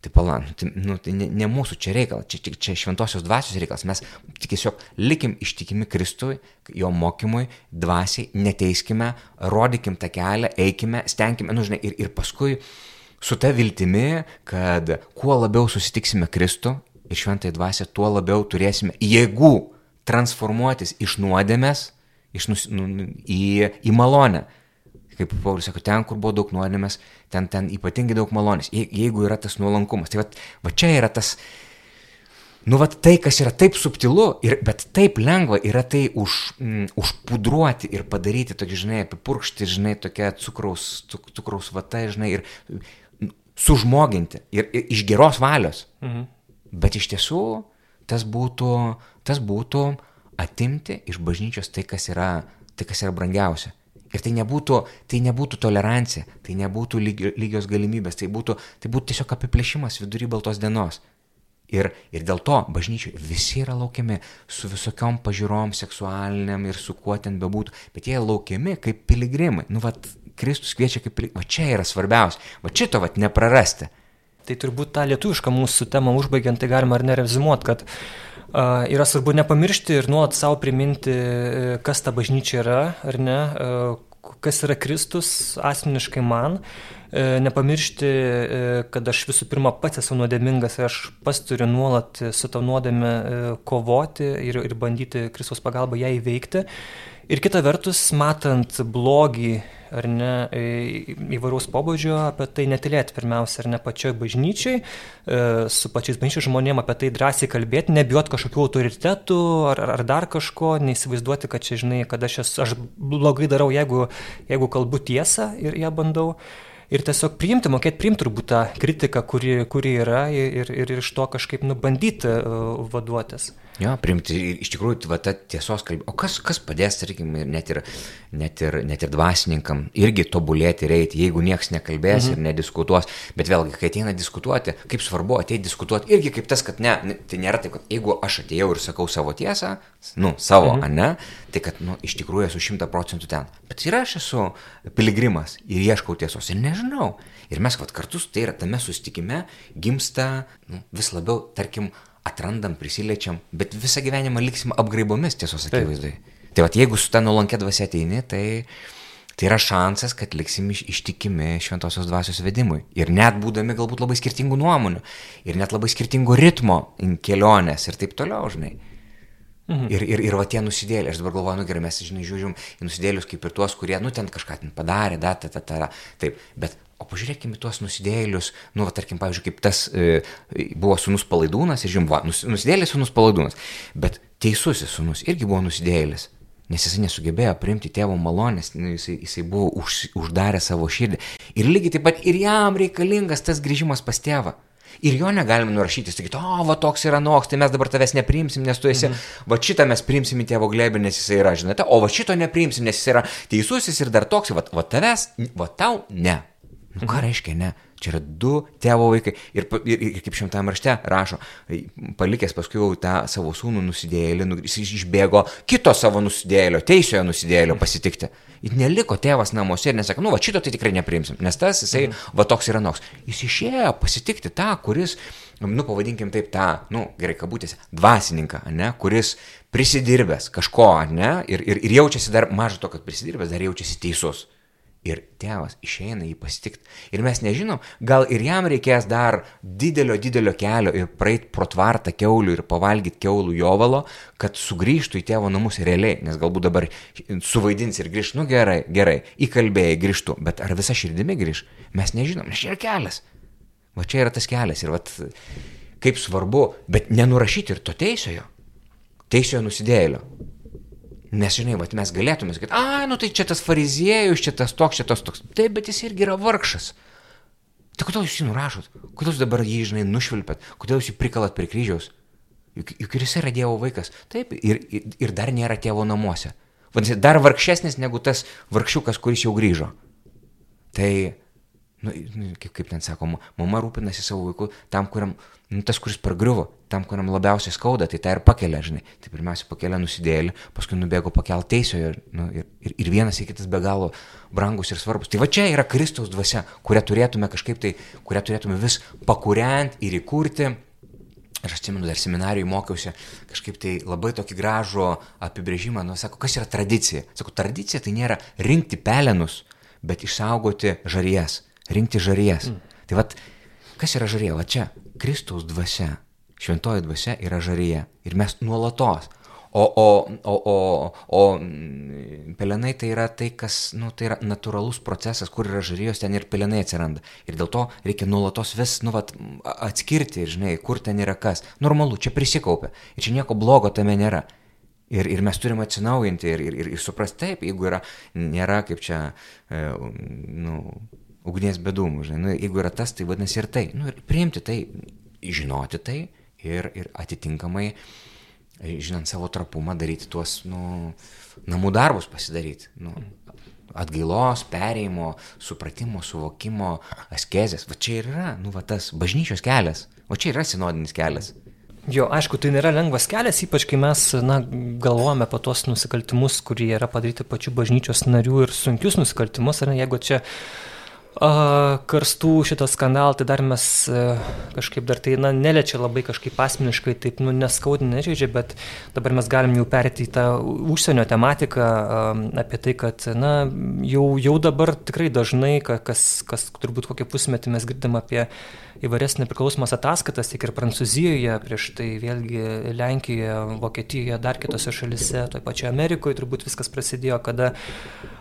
Tai pala, nu, tai, nu, tai ne, ne mūsų čia reikalas, čia, čia, čia šventosios dvasios reikalas. Mes tiesiog likim ištikimi Kristui, jo mokymui, dvasiai, neteiskime, rodykim tą kelią, eikime, stenkime, nu žinai, ir, ir paskui su ta viltimi, kad kuo labiau susitiksime Kristų ir šventai dvasia, tuo labiau turėsime jėgų transformuotis iš nuodėmės iš nus, nu, į, į malonę kaip Paulius sako, ten, kur buvo daug nuodėmės, ten, ten ypatingai daug malonės, Je, jeigu yra tas nuolankumas. Tai va, va čia yra tas, nu va tai, kas yra taip subtilu, ir, bet taip lengva yra tai už, mm, užpudruoti ir padaryti tokį, žinai, apipurkšti, žinai, tokia cukraus, cuk, cukraus vata, žinai, ir mm, sužmoginti, ir, ir iš geros valios. Mhm. Bet iš tiesų tas būtų, tas būtų atimti iš bažnyčios tai, kas yra, tai, kas yra brangiausia. Ir tai nebūtų, tai nebūtų tolerancija, tai nebūtų lygios galimybės, tai būtų, tai būtų tiesiog apiplėšimas vidury baltos dienos. Ir, ir dėl to bažnyčiai visi yra laukiami su visokiom pažiūrom, seksualiniam ir su kuo ten bebūtų, bet jie laukiami kaip piligrimai. Nu, va, Kristus kviečia kaip piligrimai. Va čia yra svarbiausia, va šito va neprarasti. Tai turbūt tą lietuvišką mūsų temą užbaigiant, tai galima ar nerezimuot, kad Yra svarbu nepamiršti ir nuolat savo priminti, e, kas ta bažnyčia yra, ar ne, kas yra Kristus asmeniškai man. E, nepamiršti, e, kad aš visų pirma pats esu nuodėmingas ir aš pats turiu nuolat su to nuodėme kovoti ir, ir bandyti Kristus pagalba ją įveikti. Ir kita vertus, matant blogį ar ne, įvairaus pobūdžio, apie tai netilėti pirmiausia, ar ne pačioj bažnyčiai, e, su pačiais bažnyčiai žmonėm apie tai drąsiai kalbėti, nebijot kažkokių autoritetų ar, ar dar kažko, neįsivaizduoti, kad čia, žinai, kad aš, esu, aš blogai darau, jeigu, jeigu kalbu tiesą ir ją bandau. Ir tiesiog priimti, mokėti priimti turbūt tą kritiką, kuri, kuri yra ir, ir, ir iš to kažkaip nubandyti uh, vaduotis. Jo, primti iš tikrųjų va, ta tiesos kalbė. O kas, kas padės, tarkim, net ir, net, ir, net ir dvasininkam irgi tobulėti ir eiti, jeigu niekas nekalbės mhm. ir nediskutuos. Bet vėlgi, kai ateina diskutuoti, kaip svarbu ateiti diskutuoti, irgi kaip tas, kad ne, tai nėra taip, kad jeigu aš atėjau ir sakau savo tiesą, nu, savo, mhm. ne, tai kad, nu, iš tikrųjų esu šimta procentų ten. Bet ir aš esu piligrimas ir ieškau tiesos ir nežinau. Ir mes, vad, kartu, tai yra tame sustikime, gimsta nu, vis labiau, tarkim, atrandam, prisiliečiam, bet visą gyvenimą liksim apgraibomis tiesos akivaizdai. Tai vad, jeigu su ta nuolankė dvasia ateini, tai... Tai yra šansas, kad liksim iš, ištikimi šventosios dvasios vedimui. Ir net būdami galbūt labai skirtingų nuomonių. Ir net labai skirtingo ritmo kelionės ir taip toliau, žinai. Mhm. Ir, ir, ir va tie nusidėlė, aš dabar galvoju, nu gerai, mes, žinai, žiūrim į nusidėlius kaip ir tuos, kurie, nu ten kažką ten padarė, da, ta, ta, ta, taip, bet, o pažiūrėkime tuos nusidėlius, nu, va, tarkim, pavyzdžiui, kaip tas e, buvo sunus palaidūnas, ir žinoma, nus, nusidėlis sunus palaidūnas, bet teisusis sunus irgi buvo nusidėlis. Nes jisai nesugebėjo priimti tėvo malonės, nu, jisai, jisai buvo už, uždarę savo širdį. Ir lygiai taip pat ir jam reikalingas tas grįžimas pas tėvą. Ir jo negalime nurašyti, sakyti, o, va toks yra noks, tai mes dabar tavęs nepriimsim, nes tu esi, mhm. va šitą mes priimsim į tėvo glėbį, nes jisai yra, žinote, o va šito nepriimsim, nes jisai yra teisusis ir dar toks, va, va tavęs, va tau ne. Nu, ką mhm. reiškia ne? Čia yra du tėvo vaikai. Ir, ir, ir kaip šimtam rašte rašo, palikęs paskui jau tą savo sūnų nusidėlį, jis išbėgo kito savo nusidėlio, teisiojo nusidėlio pasitikti. Ir neliko tėvas namuose ir nesakė, nu va šito tai tikrai nepriimsim, nes tas jisai, mhm. va toks yra noks. Jis išėjo pasitikti tą, kuris, nu pavadinkim taip tą, nu gerai kabutėse, dvasininką, ne, kuris prisidirbęs kažko, ne, ir, ir, ir jaučiasi dar, mažo to, kad prisidirbęs, dar jaučiasi teisus. Ir tėvas išeina jį pasitikti. Ir mes nežinom, gal ir jam reikės dar didelio, didelio kelio ir praeit pro tvartą keulių ir pavalgyti keulų jovalo, kad sugrįžtų į tėvo namus realiai. Nes galbūt dabar suvaidins ir grįž, nu gerai, gerai, įkalbėjai grįžtų, bet ar visa širdimi grįž, mes nežinom, nes čia yra kelias. Va čia yra tas kelias ir va kaip svarbu, bet nenurašyti ir to teisiojo. Teisiojo nusidėlio. Nes, žinai, vat, mes galėtume sakyti, a, nu tai čia tas fariziejus, čia tas toks, čia tas toks. Taip, bet jis irgi yra vargšas. Tai kodėl jūs jį nurašot? Kodėl jūs dabar jį, žinai, nušvilpėt? Kodėl jūs jį prikalat prie kryžiaus? Juk, juk ir jis yra Dievo vaikas. Taip, ir, ir, ir dar nėra tėvo namuose. Vadinasi, dar vargšesnis negu tas vargšiukas, kuris jau grįžo. Tai, nu, nu kaip, kaip ten sakoma, mama rūpinasi savo vaiku tam, kuriam nu, tas, kuris pargriuvo, tam, kuriam labiausiai skauda, tai tą ir pakelia, žinai. Tai pirmiausia pakelia nusidėlį, paskui nubėgo pakelt teisėjo ir, nu, ir, ir, ir vienas į kitas be galo brangus ir svarbus. Tai va čia yra Kristaus dvasia, kurią turėtume kažkaip tai, kurią turėtume vis pakuriant ir įkurti. Aš atsimenu, dar seminarijui mokiausi kažkaip tai labai tokį gražų apibrėžimą, nu, sako, kas yra tradicija. Sako, tradicija tai nėra rinkti pelenus, bet išsaugoti žarijas, rinkti žarijas. Mm. Tai vad, kas yra žarija? Va čia, Kristaus dvasia, šventoji dvasia yra žaryje ir mes nuolatos. O, o, o, o, o pelenai tai yra tai, kas, nu, tai yra natūralus procesas, kur yra žarijos, ten ir pelenai atsiranda. Ir dėl to reikia nuolatos vis, nu, vat, atskirti, žinai, kur ten yra kas. Normalu, čia prisikaupia. Ir čia nieko blogo tame nėra. Ir, ir mes turime atsinaujinti ir, ir, ir, ir suprasti taip, jeigu yra, nėra kaip čia, e, nu, ugnies bedumų, žinai, nu, jeigu yra tas, tai vadinasi ir tai, nu, ir priimti tai, žinoti tai ir, ir atitinkamai, žinant savo trapumą, daryti tuos, nu, namų darbus pasidaryti, nu, atgailos, perėjimo, supratimo, suvokimo, askezės, va čia ir yra, nu, va tas bažnyčios kelias, o čia yra sinodinis kelias. Jo, aišku, tai nėra lengvas kelias, ypač kai mes na, galvojame apie tos nusikaltimus, kurie yra padaryti pačių bažnyčios narių ir sunkius nusikaltimus, ar ne, jeigu čia karstų šitą skandalą, tai dar mes e, kažkaip dar tai, na, neliečia labai kažkaip asmeniškai, taip, nu, neskaudina, nežaidžia, bet dabar mes galim jau perėti į tą užsienio tematiką apie tai, kad, na, jau, jau dabar tikrai dažnai, kas, kas turbūt kokią pusmetį mes girdim apie įvairias nepriklausomas ataskaitas, tiek ir Prancūzijoje, prieš tai vėlgi Lenkijoje, Vokietijoje, dar kitose šalise, toje pačioje Amerikoje turbūt viskas prasidėjo, kada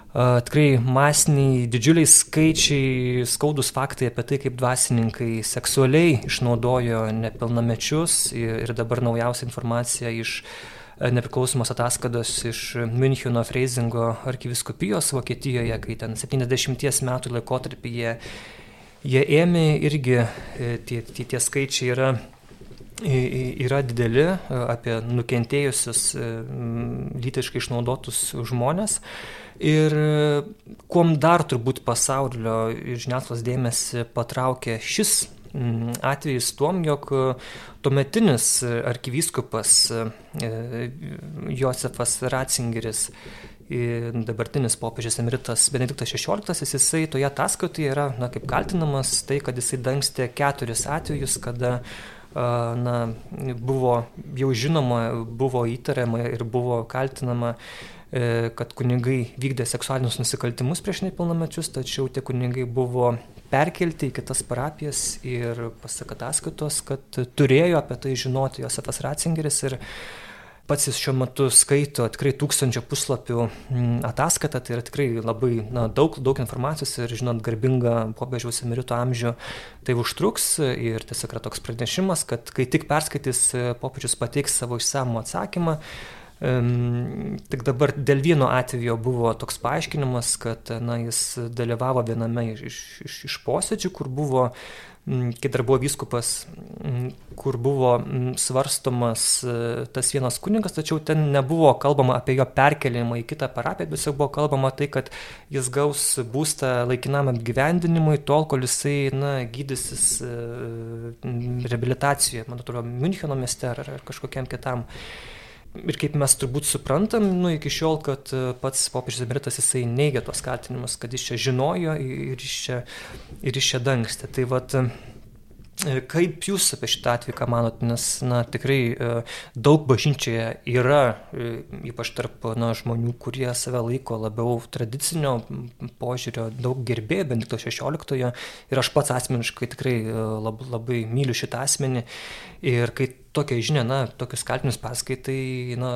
tikrai masiniai, didžiuliai skaičiai, skaudus faktai apie tai, kaip dvasininkai seksualiai išnaudojo nepilnamečius ir dabar naujausia informacija iš nepriklausomos ataskaitos iš Müncheno Freizingo arkiviskupijos Vokietijoje, kai ten 70 metų laikotarpį jie, ėmė irgi e, tie, tie, tie skaičiai yra yra dideli apie nukentėjusius e, lytiškai išnaudotus žmonės. Ir kuom dar turbūt pasaulio žiniasklaidos dėmesį patraukė šis atvejis tuom, jog tuometinis arkivyskupas Josefas Ratzingeris dabartinis popiežius emeritas Benediktas XVI, jisai toje ataskaitoje yra, na, kaip kaltinamas tai, kad jisai dangstė keturis atvejus, kada na, buvo jau žinoma, buvo įtariama ir buvo kaltinama e, kad kunigai vykdė seksualinius nusikaltimus prieš nepilnamečius, tačiau tie kunigai buvo perkelti į kitas parapijas ir pasak ataskaitos, kad turėjo apie tai žinoti Josefas Ratzingeris ir pats jis šiuo metu skaito tikrai tūkstančio puslapių mm, ataskaitą, tai yra tikrai labai na, daug, daug informacijos ir žinot garbingą popiežiaus emerito amžių, tai užtruks ir tiesiog yra toks pranešimas, kad kai tik perskaitys popiežius pateiks savo išsamų atsakymą, tik dabar dėl vieno atvejo buvo toks paaiškinimas, kad na, jis dalyvavo viename iš, iš, iš posėdžių, kur buvo kai dar buvo vyskupas, kur buvo svarstomas e, tas vienas kuningas, tačiau ten nebuvo kalbama apie jo perkelimą į kitą parapiją, tiesiog buvo kalbama tai, kad jis gaus būstą laikinam apgyvendinimui tol, kol jisai na, gydysis e, reabilitacijoje, man atrodo, Müncheno mieste ar, ar kažkokiam kitam ir kaip mes turbūt suprantam, nu, iki šiol, kad e, pats popiežius emeritas jisai neigia tos kaltinimus, kad jis čia žinojo ir jis čia, ir jis čia dangstė. Tai vad, E, kaip jūs apie šitą atvejį, ką manot, nes na, tikrai e, daug bažnyčioje yra, e, ypač tarp na, žmonių, kurie save laiko labiau tradicinio požiūrio, daug gerbėjų, bent to 16-ojo. Ir aš pats asmeniškai tikrai labai, labai myliu šitą asmenį. Ir kai tokia žinia, na, tokius kaltinius paskaitai, na,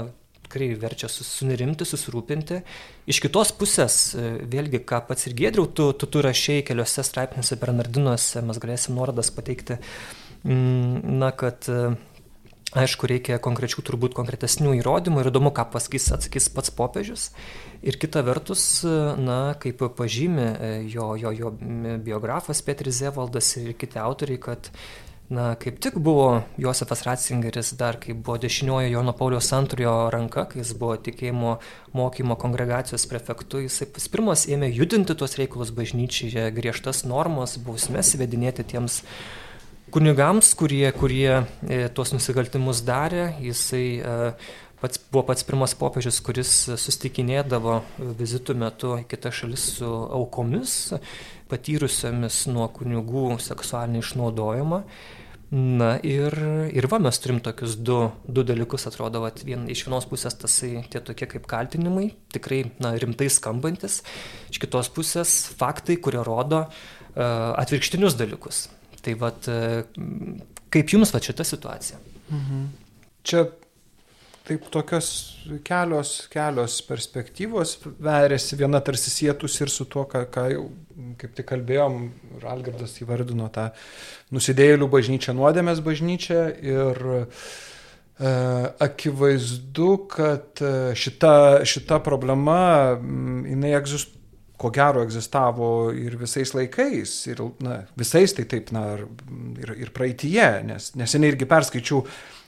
tikrai verčia sunerimti, susirūpinti. Iš kitos pusės, e, vėlgi, ką pats ir gėdriau, tu, tu, tu rašiai keliose straipsniuose Bernardinuose, mes galėsim nuorodas pateikti, mm, na, kad e, Aišku, reikia konkrečių, turbūt konkretesnių įrodymų ir įdomu, ką pasakys, atsakys pats popiežius. Ir kita vertus, e, na, kaip pažymi jo, jo, jo biografas Petris Zevaldas ir kiti autoriai, kad Na, kaip tik buvo Josefas Ratzingeris dar, kai buvo dešiniojo Jono Pauliaus antrojo ranka, kai jis buvo tikėjimo mokymo kongregacijos prefektu, jisai pirmas ėmė judinti tuos reikalus bažnyčiai, griežtas normas, bausmes įvedinėti tiems kunigams, kurie, kurie e, tuos nusikaltimus darė. Jisai e, pats, buvo pats pirmas popiežius, kuris sustikinėdavo vizitų metu į kitas šalis su aukomis, patyrusiamis nuo kunigų seksualinį išnaudojimą. Na ir, ir va, mes turim tokius du, du dalykus, atrodo, vat, vien, iš vienos pusės tasai tie tokie kaip kaltinimai, tikrai na, rimtai skambantis, iš kitos pusės faktai, kurie rodo uh, atvirkštinius dalykus. Tai vad, uh, kaip jums va šita situacija? Mhm. Čia taip tokios kelios, kelios perspektyvos verėsi, viena tarsi sėtus ir su tuo, ką, ką jau kaip tik kalbėjom, ir Algirdas įvardino tą nusidėjėlių bažnyčią, nuodėmės bažnyčią ir e, akivaizdu, kad e, šita, šita problema, jinai egzistuoja ko gero egzistavo ir visais laikais, ir na, visais tai taip, na, ir, ir praeitie, nes neseniai irgi perskaičiau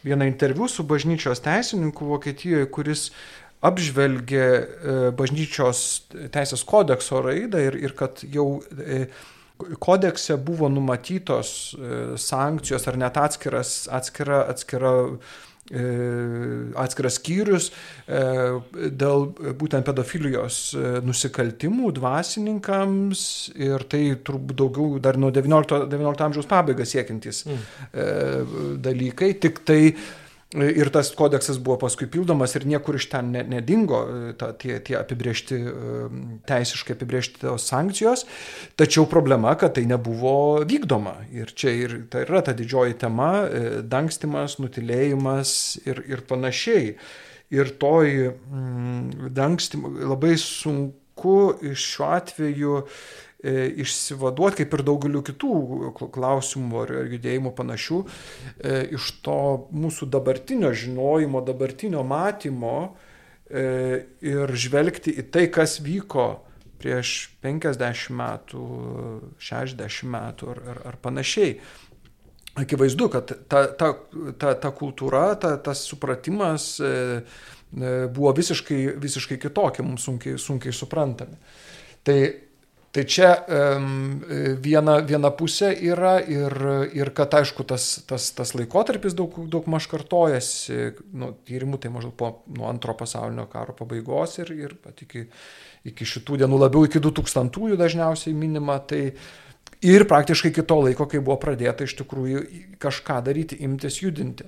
vieną interviu su bažnyčios teisininku Vokietijoje, kuris apžvelgė e, bažnyčios teisės kodekso raidą ir, ir kad jau e, kodekse buvo numatytos e, sankcijos ar net atskiras, atskira, atskira atskiras skyrius dėl būtent pedofilijos nusikaltimų dvasininkams ir tai turbūt daugiau dar nuo XIX, XIX amžiaus pabaigą siekiantys mm. dalykai, tik tai Ir tas kodeksas buvo paskui pildomas ir niekur iš ten nedingo ta, tie, tie apibriežti, teisiškai apibriežti tos sankcijos. Tačiau problema, kad tai nebuvo vykdoma. Ir čia ir tai yra ta didžioji tema e, - dangstimas, nutilėjimas ir, ir panašiai. Ir toj mm, dangstimo labai sunku šiuo atveju E, išsivaduoti, kaip ir daugeliu kitų klausimų ar judėjimų panašių, e, iš to mūsų dabartinio žinojimo, dabartinio matymo e, ir žvelgti į tai, kas vyko prieš 50 metų, 60 metų ar, ar, ar panašiai. Akivaizdu, kad ta, ta, ta, ta kultūra, ta, tas supratimas buvo visiškai, visiškai kitokia, mums sunkiai, sunkiai suprantami. Tai Tai čia um, viena, viena pusė yra ir, ir kad, aišku, tas, tas, tas laikotarpis daug, daug maž kartojasi, nu, tyrimų tai maždaug po nuo antro pasaulinio karo pabaigos ir, ir iki, iki šitų dienų labiau iki 2000-ųjų dažniausiai minima. Tai, ir praktiškai iki to laiko, kai buvo pradėta iš tikrųjų kažką daryti, imtis judinti.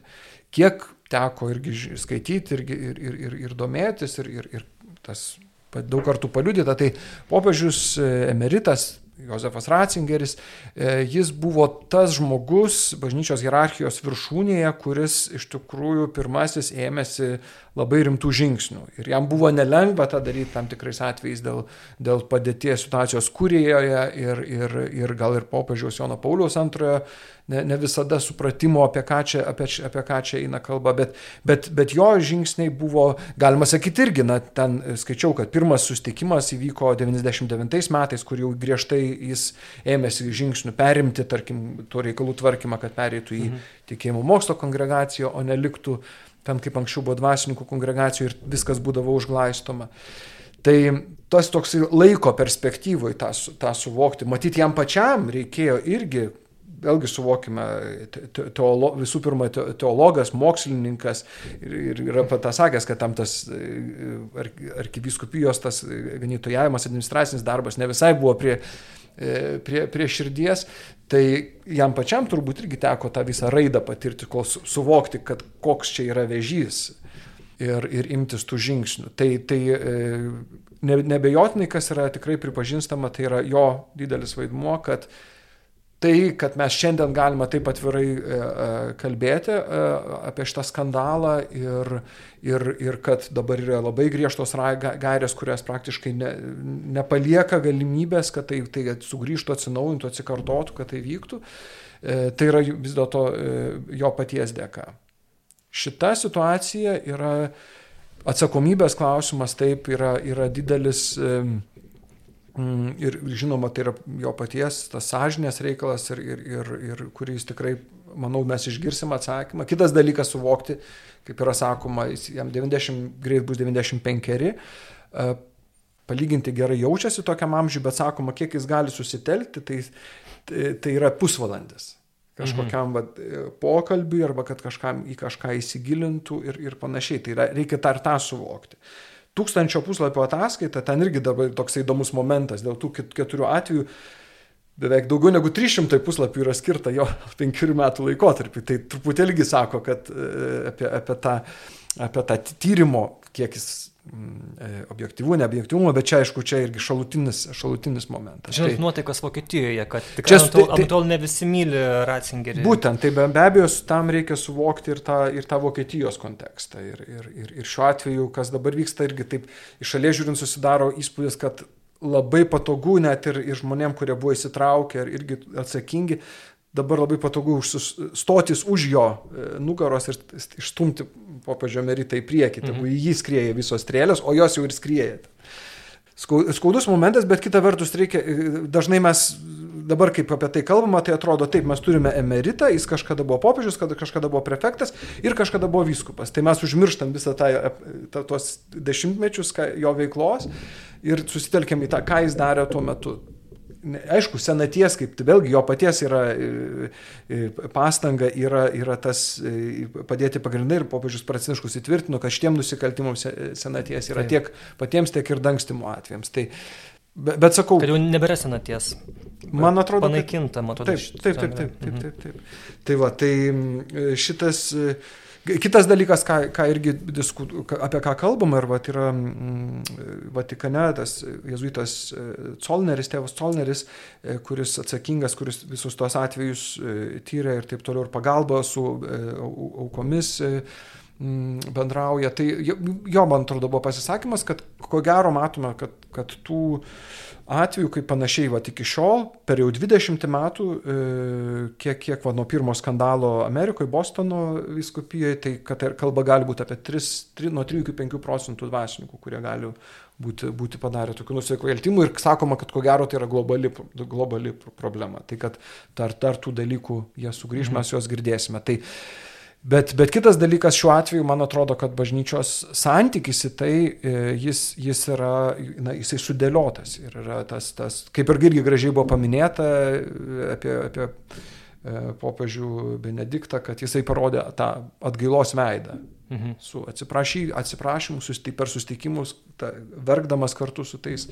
Kiek teko irgi skaityti irgi, ir, ir, ir, ir domėtis, ir, ir, ir tas daug kartų paliudyta, tai popiežius e, emeritas Josefas Ratzingeris, e, jis buvo tas žmogus bažnyčios hierarchijos viršūnėje, kuris iš tikrųjų pirmasis ėmėsi labai rimtų žingsnių. Ir jam buvo nelengva tą daryti tam tikrais atvejais dėl, dėl padėties situacijos Kurijoje ir, ir, ir gal ir popiežiaus Jono Pauliaus antrojo ne, ne visada supratimo, apie ką čia, apie, apie ką čia eina kalba, bet, bet, bet jo žingsniai buvo, galima sakyti irgi, na, ten skaičiau, kad pirmas susitikimas įvyko 99 metais, kur jau griežtai jis ėmėsi žingsnių perimti, tarkim, tuo reikalų tvarkymą, kad pereitų į mhm. tikėjimo mokslo kongregaciją, o neliktų ten kaip anksčiau buvo dvasininkų kongregacijų ir viskas būdavo užglaistoma. Tai tas toks laiko perspektyvoje tą, tą suvokti, matyti jam pačiam reikėjo irgi vėlgi suvokime, teolo, visų pirma, teologas, mokslininkas ir, ir yra pasakęs, kad tam tas ar, arkiviskupijos tas ganytojavimas, administracinis darbas ne visai buvo prie, prie, prie širdies, tai jam pačiam turbūt irgi teko tą visą raidą patirti, kol suvokti, kad koks čia yra vežys ir, ir imtis tų žingsnių. Tai, tai ne, nebejotinai, kas yra tikrai pripažįstama, tai yra jo didelis vaidmuo, kad tai, kad mes šiandien galime taip atvirai e, e, kalbėti e, apie šitą skandalą ir, ir, ir kad dabar yra labai griežtos gairės, kurias praktiškai ne, nepalieka galimybės, kad tai, tai sugrįžtų, atsinaujintų, atsikartotų, kad tai vyktų, tai yra vis dėlto jo paties dėka. Šita situacija yra atsakomybės klausimas, taip yra, yra didelis ir žinoma, tai yra jo paties tas sąžinės reikalas ir, ir, ir, ir kuris tikrai, manau, mes išgirsim atsakymą. Kitas dalykas suvokti, kaip yra sakoma, jam 90, greit bus 95, e, palyginti gerai jaučiasi tokiam amžiui, bet sakoma, kiek jis gali susitelkti, tai, tai, tai yra pusvalandis kažkokiam mhm. va, pokalbiui arba kad kažkam į kažką įsigilintų ir, ir panašiai. Tai yra, reikia tą ir tą suvokti tūkstančio puslapio ataskaita, ten irgi dabar toks įdomus momentas, dėl tų keturių atvejų beveik daugiau negu 300 puslapių yra skirta jo *laughs* penkerių metų laikotarpį. Tai truputėlgi sako, kad e, apie, apie, tą, apie tą tyrimo, kiek jis objektyvų, neobjektyvumą, bet čia aišku, čia irgi šalutinis, šalutinis momentas. Žinot, tai, nuotaikas Vokietijoje, kad tikrai čia, tai, tai, ne visi myli Ratzingerį. Būtent, tai be, be abejo, tam reikia suvokti ir tą, ir tą Vokietijos kontekstą. Ir, ir, ir, ir šiuo atveju, kas dabar vyksta, irgi taip iš šalies žiūrint susidaro įspūdis, kad labai patogu net ir, ir žmonėm, kurie buvo įsitraukę ir irgi atsakingi, dabar labai patogu stotis už jo e, nugaros ir išstumti popiežio meritą į priekį, mhm. į jį skrieja visos strėlės, o jos jau ir skrieja. Skaudus momentas, bet kita vertus reikia, dažnai mes dabar kaip apie tai kalbama, tai atrodo taip, mes turime emeritą, jis kažkada buvo popiežius, kažkada buvo prefektas ir kažkada buvo vyskupas. Tai mes užmirštam visą tą, tą tuos dešimtmečius jo veiklos ir susitelkiam į tą, ką jis darė tuo metu aišku, senaties, kaip vėlgi jo paties yra e, e, pastanga, yra, yra tas e, padėti pagrindai ir popiežius Praciškus įtvirtino, kad šitiem nusikaltimams senaties yra tiek patiems, tiek ir dangstimo atvejams. Tai, bet, bet sakau. Kad jau nebėra senaties. Man atrodo. Panaikinta, man atrodo. Taip, taip, taip, taip, taip, taip, taip. Tai va, tai šitas. Kitas dalykas, ką, ką irgi disku, apie ką kalbama, ir va, yra mm, Vatikane tas jezuitas e, Colneris, tėvas Colneris, e, kuris atsakingas, kuris visus tuos atvejus e, tyrė ir taip toliau, ir pagalba su aukomis mm, bendrauja. Tai jo, man atrodo, buvo pasisakymas, kad ko gero matome, kad, kad tų atvejų, kaip panašiai, va, iki šiol, per jau 20 metų, e, kiek, kiek va, nuo pirmo skandalo Amerikoje, Bostono viskupijoje, tai kad kalba gali būti apie 3, 3, nuo 3 iki 5 procentų dvasininkų, kurie gali būti, būti padarę tokių nusikaltimų ir sakoma, kad ko gero tai yra globali, globali problema. Tai kad tar, tar tų dalykų jie sugrįž, mhm. mes juos girdėsime. Tai, Bet, bet kitas dalykas šiuo atveju, man atrodo, kad bažnyčios santykis į tai, e, jis, jis yra, na, jisai sudėliotas. Ir yra tas, tas, kaip ir irgi gražiai buvo paminėta apie, apie popiežių Benediktą, kad jisai parodė tą atgailos veidą. Mhm. Su atsiprašy, atsiprašymu, susti, per sustikimus, ta, verkdamas kartu su tais,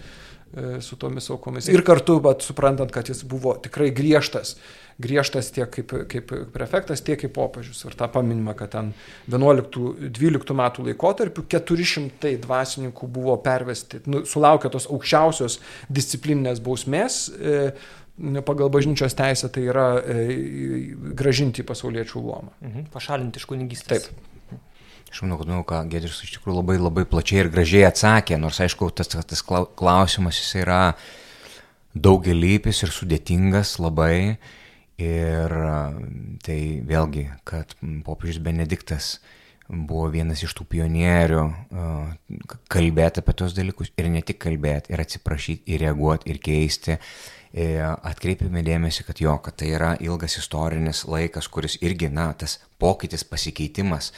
e, su tomis aukomis. Ir kartu, bet suprantant, kad jis buvo tikrai griežtas, griežtas tiek kaip, kaip prefektas, tiek kaip popiežius. Ir tą paminimą, kad ten 11-12 metų laikotarpiu 400 dvasininkų buvo pervesti, nu, sulaukė tos aukščiausios disciplininės bausmės. E, pagal bažnyčios teisę tai yra e, gražinti pasauliečių luomą. Mhm. Pašalinti iš kunigystės. Taip. Aš manau, kad, nu, ką Gedris iš tikrųjų labai, labai plačiai ir gražiai atsakė, nors aišku, tas, tas klausimas jis yra daugelypis ir sudėtingas labai. Ir tai vėlgi, kad popiežius Benediktas buvo vienas iš tų pionierių kalbėti apie tos dalykus ir ne tik kalbėti, ir atsiprašyti, ir reaguoti, ir keisti. Atkreipėme dėmesį, kad jo, kad tai yra ilgas istorinis laikas, kuris irgi, na, tas pokytis, pasikeitimas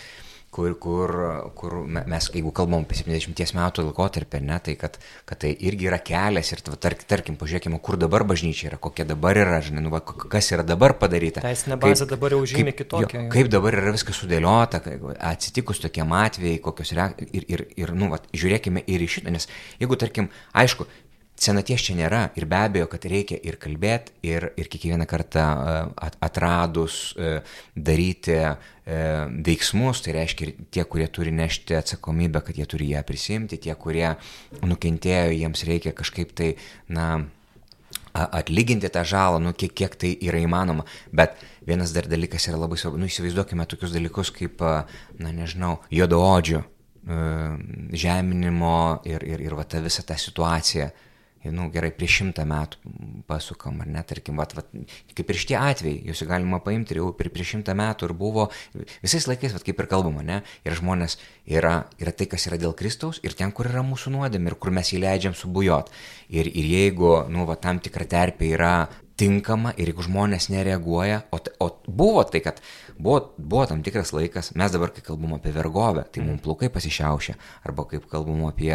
kur, kur, kur mes, jeigu kalbam apie 70 metų laikotarpį, ne, tai kad, kad tai irgi yra kelias ir tark, tarkim, pažiūrėkime, kur dabar bažnyčia yra, kokia dabar yra, žinai, nu, va, kas yra dabar padaryta. Teisinė bazė kaip, dabar jau žymiai kitokia. Jo, kaip dabar yra viskas sudėliota, atsitikus tokiem atvejai, kokios yra ir, ir, ir nu, va, žiūrėkime ir į šitą, nes jeigu, tarkim, aišku, senaties čia nėra ir be abejo, kad reikia ir kalbėti, ir, ir kiekvieną kartą e, atradus e, daryti e, veiksmus, tai reiškia ir tie, kurie turi nešti atsakomybę, kad jie turi ją prisimti, tie, kurie nukentėjo, jiems reikia kažkaip tai, na, atlyginti tą žalą, nu, kiek, kiek tai yra įmanoma. Bet vienas dar dalykas yra labai svarbu, nu, įsivaizduokime tokius dalykus kaip, na, nežinau, juodoodžių žeminimo ir, ir, ir va ta visa ta situacija nu, gerai, prieš šimtą metų pasukam, ar ne, tarkim, vat, vat, kaip ir šitie atvejai, juos galima paimti ir jau prieš šimtą metų ir buvo, visais laikais, vat, kaip ir kalbama, ne, ir žmonės yra, yra tai, kas yra dėl Kristaus ir ten, kur yra mūsų nuodėmė ir kur mes įleidžiam subujot. Ir, ir jeigu, nu, va, tam tikra terpė yra tinkama ir jeigu žmonės nereaguoja, o, o buvo tai, kad buvo, buvo tam tikras laikas, mes dabar, kai kalbam apie vergovę, tai mums plaukai pasišiaušia, arba kaip kalbam apie,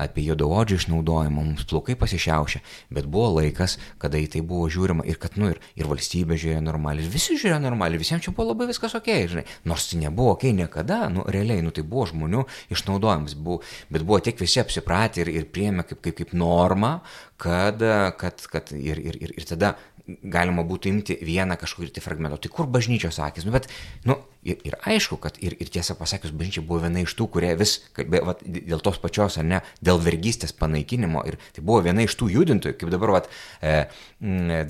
apie juodaodžių išnaudojimą, mums plaukai pasišiaušia, bet buvo laikas, kada į tai buvo žiūrima ir kad, nu, ir, ir valstybė žiūrėjo normaliai, visi žiūrėjo normaliai, visiems čia buvo labai viskas ok, žinai, nors tai nebuvo ok niekada, nu, realiai, nu, tai buvo žmonių išnaudojimas, buvo, bet buvo tiek visi apsipratę ir, ir priėmė kaip, kaip, kaip normą, kad, kad, kad ir, ir, ir, ir tada galima būtų imti vieną kažkokį tai fragmentą. Tai kur bažnyčios akis? Nu, bet, nu, ir, ir aišku, kad ir, ir tiesą pasakius, bažnyčia buvo viena iš tų, kurie vis kalbėjo vat, dėl tos pačios, ar ne, dėl vergystės panaikinimo. Ir tai buvo viena iš tų judintojų, kaip dabar, vat, e,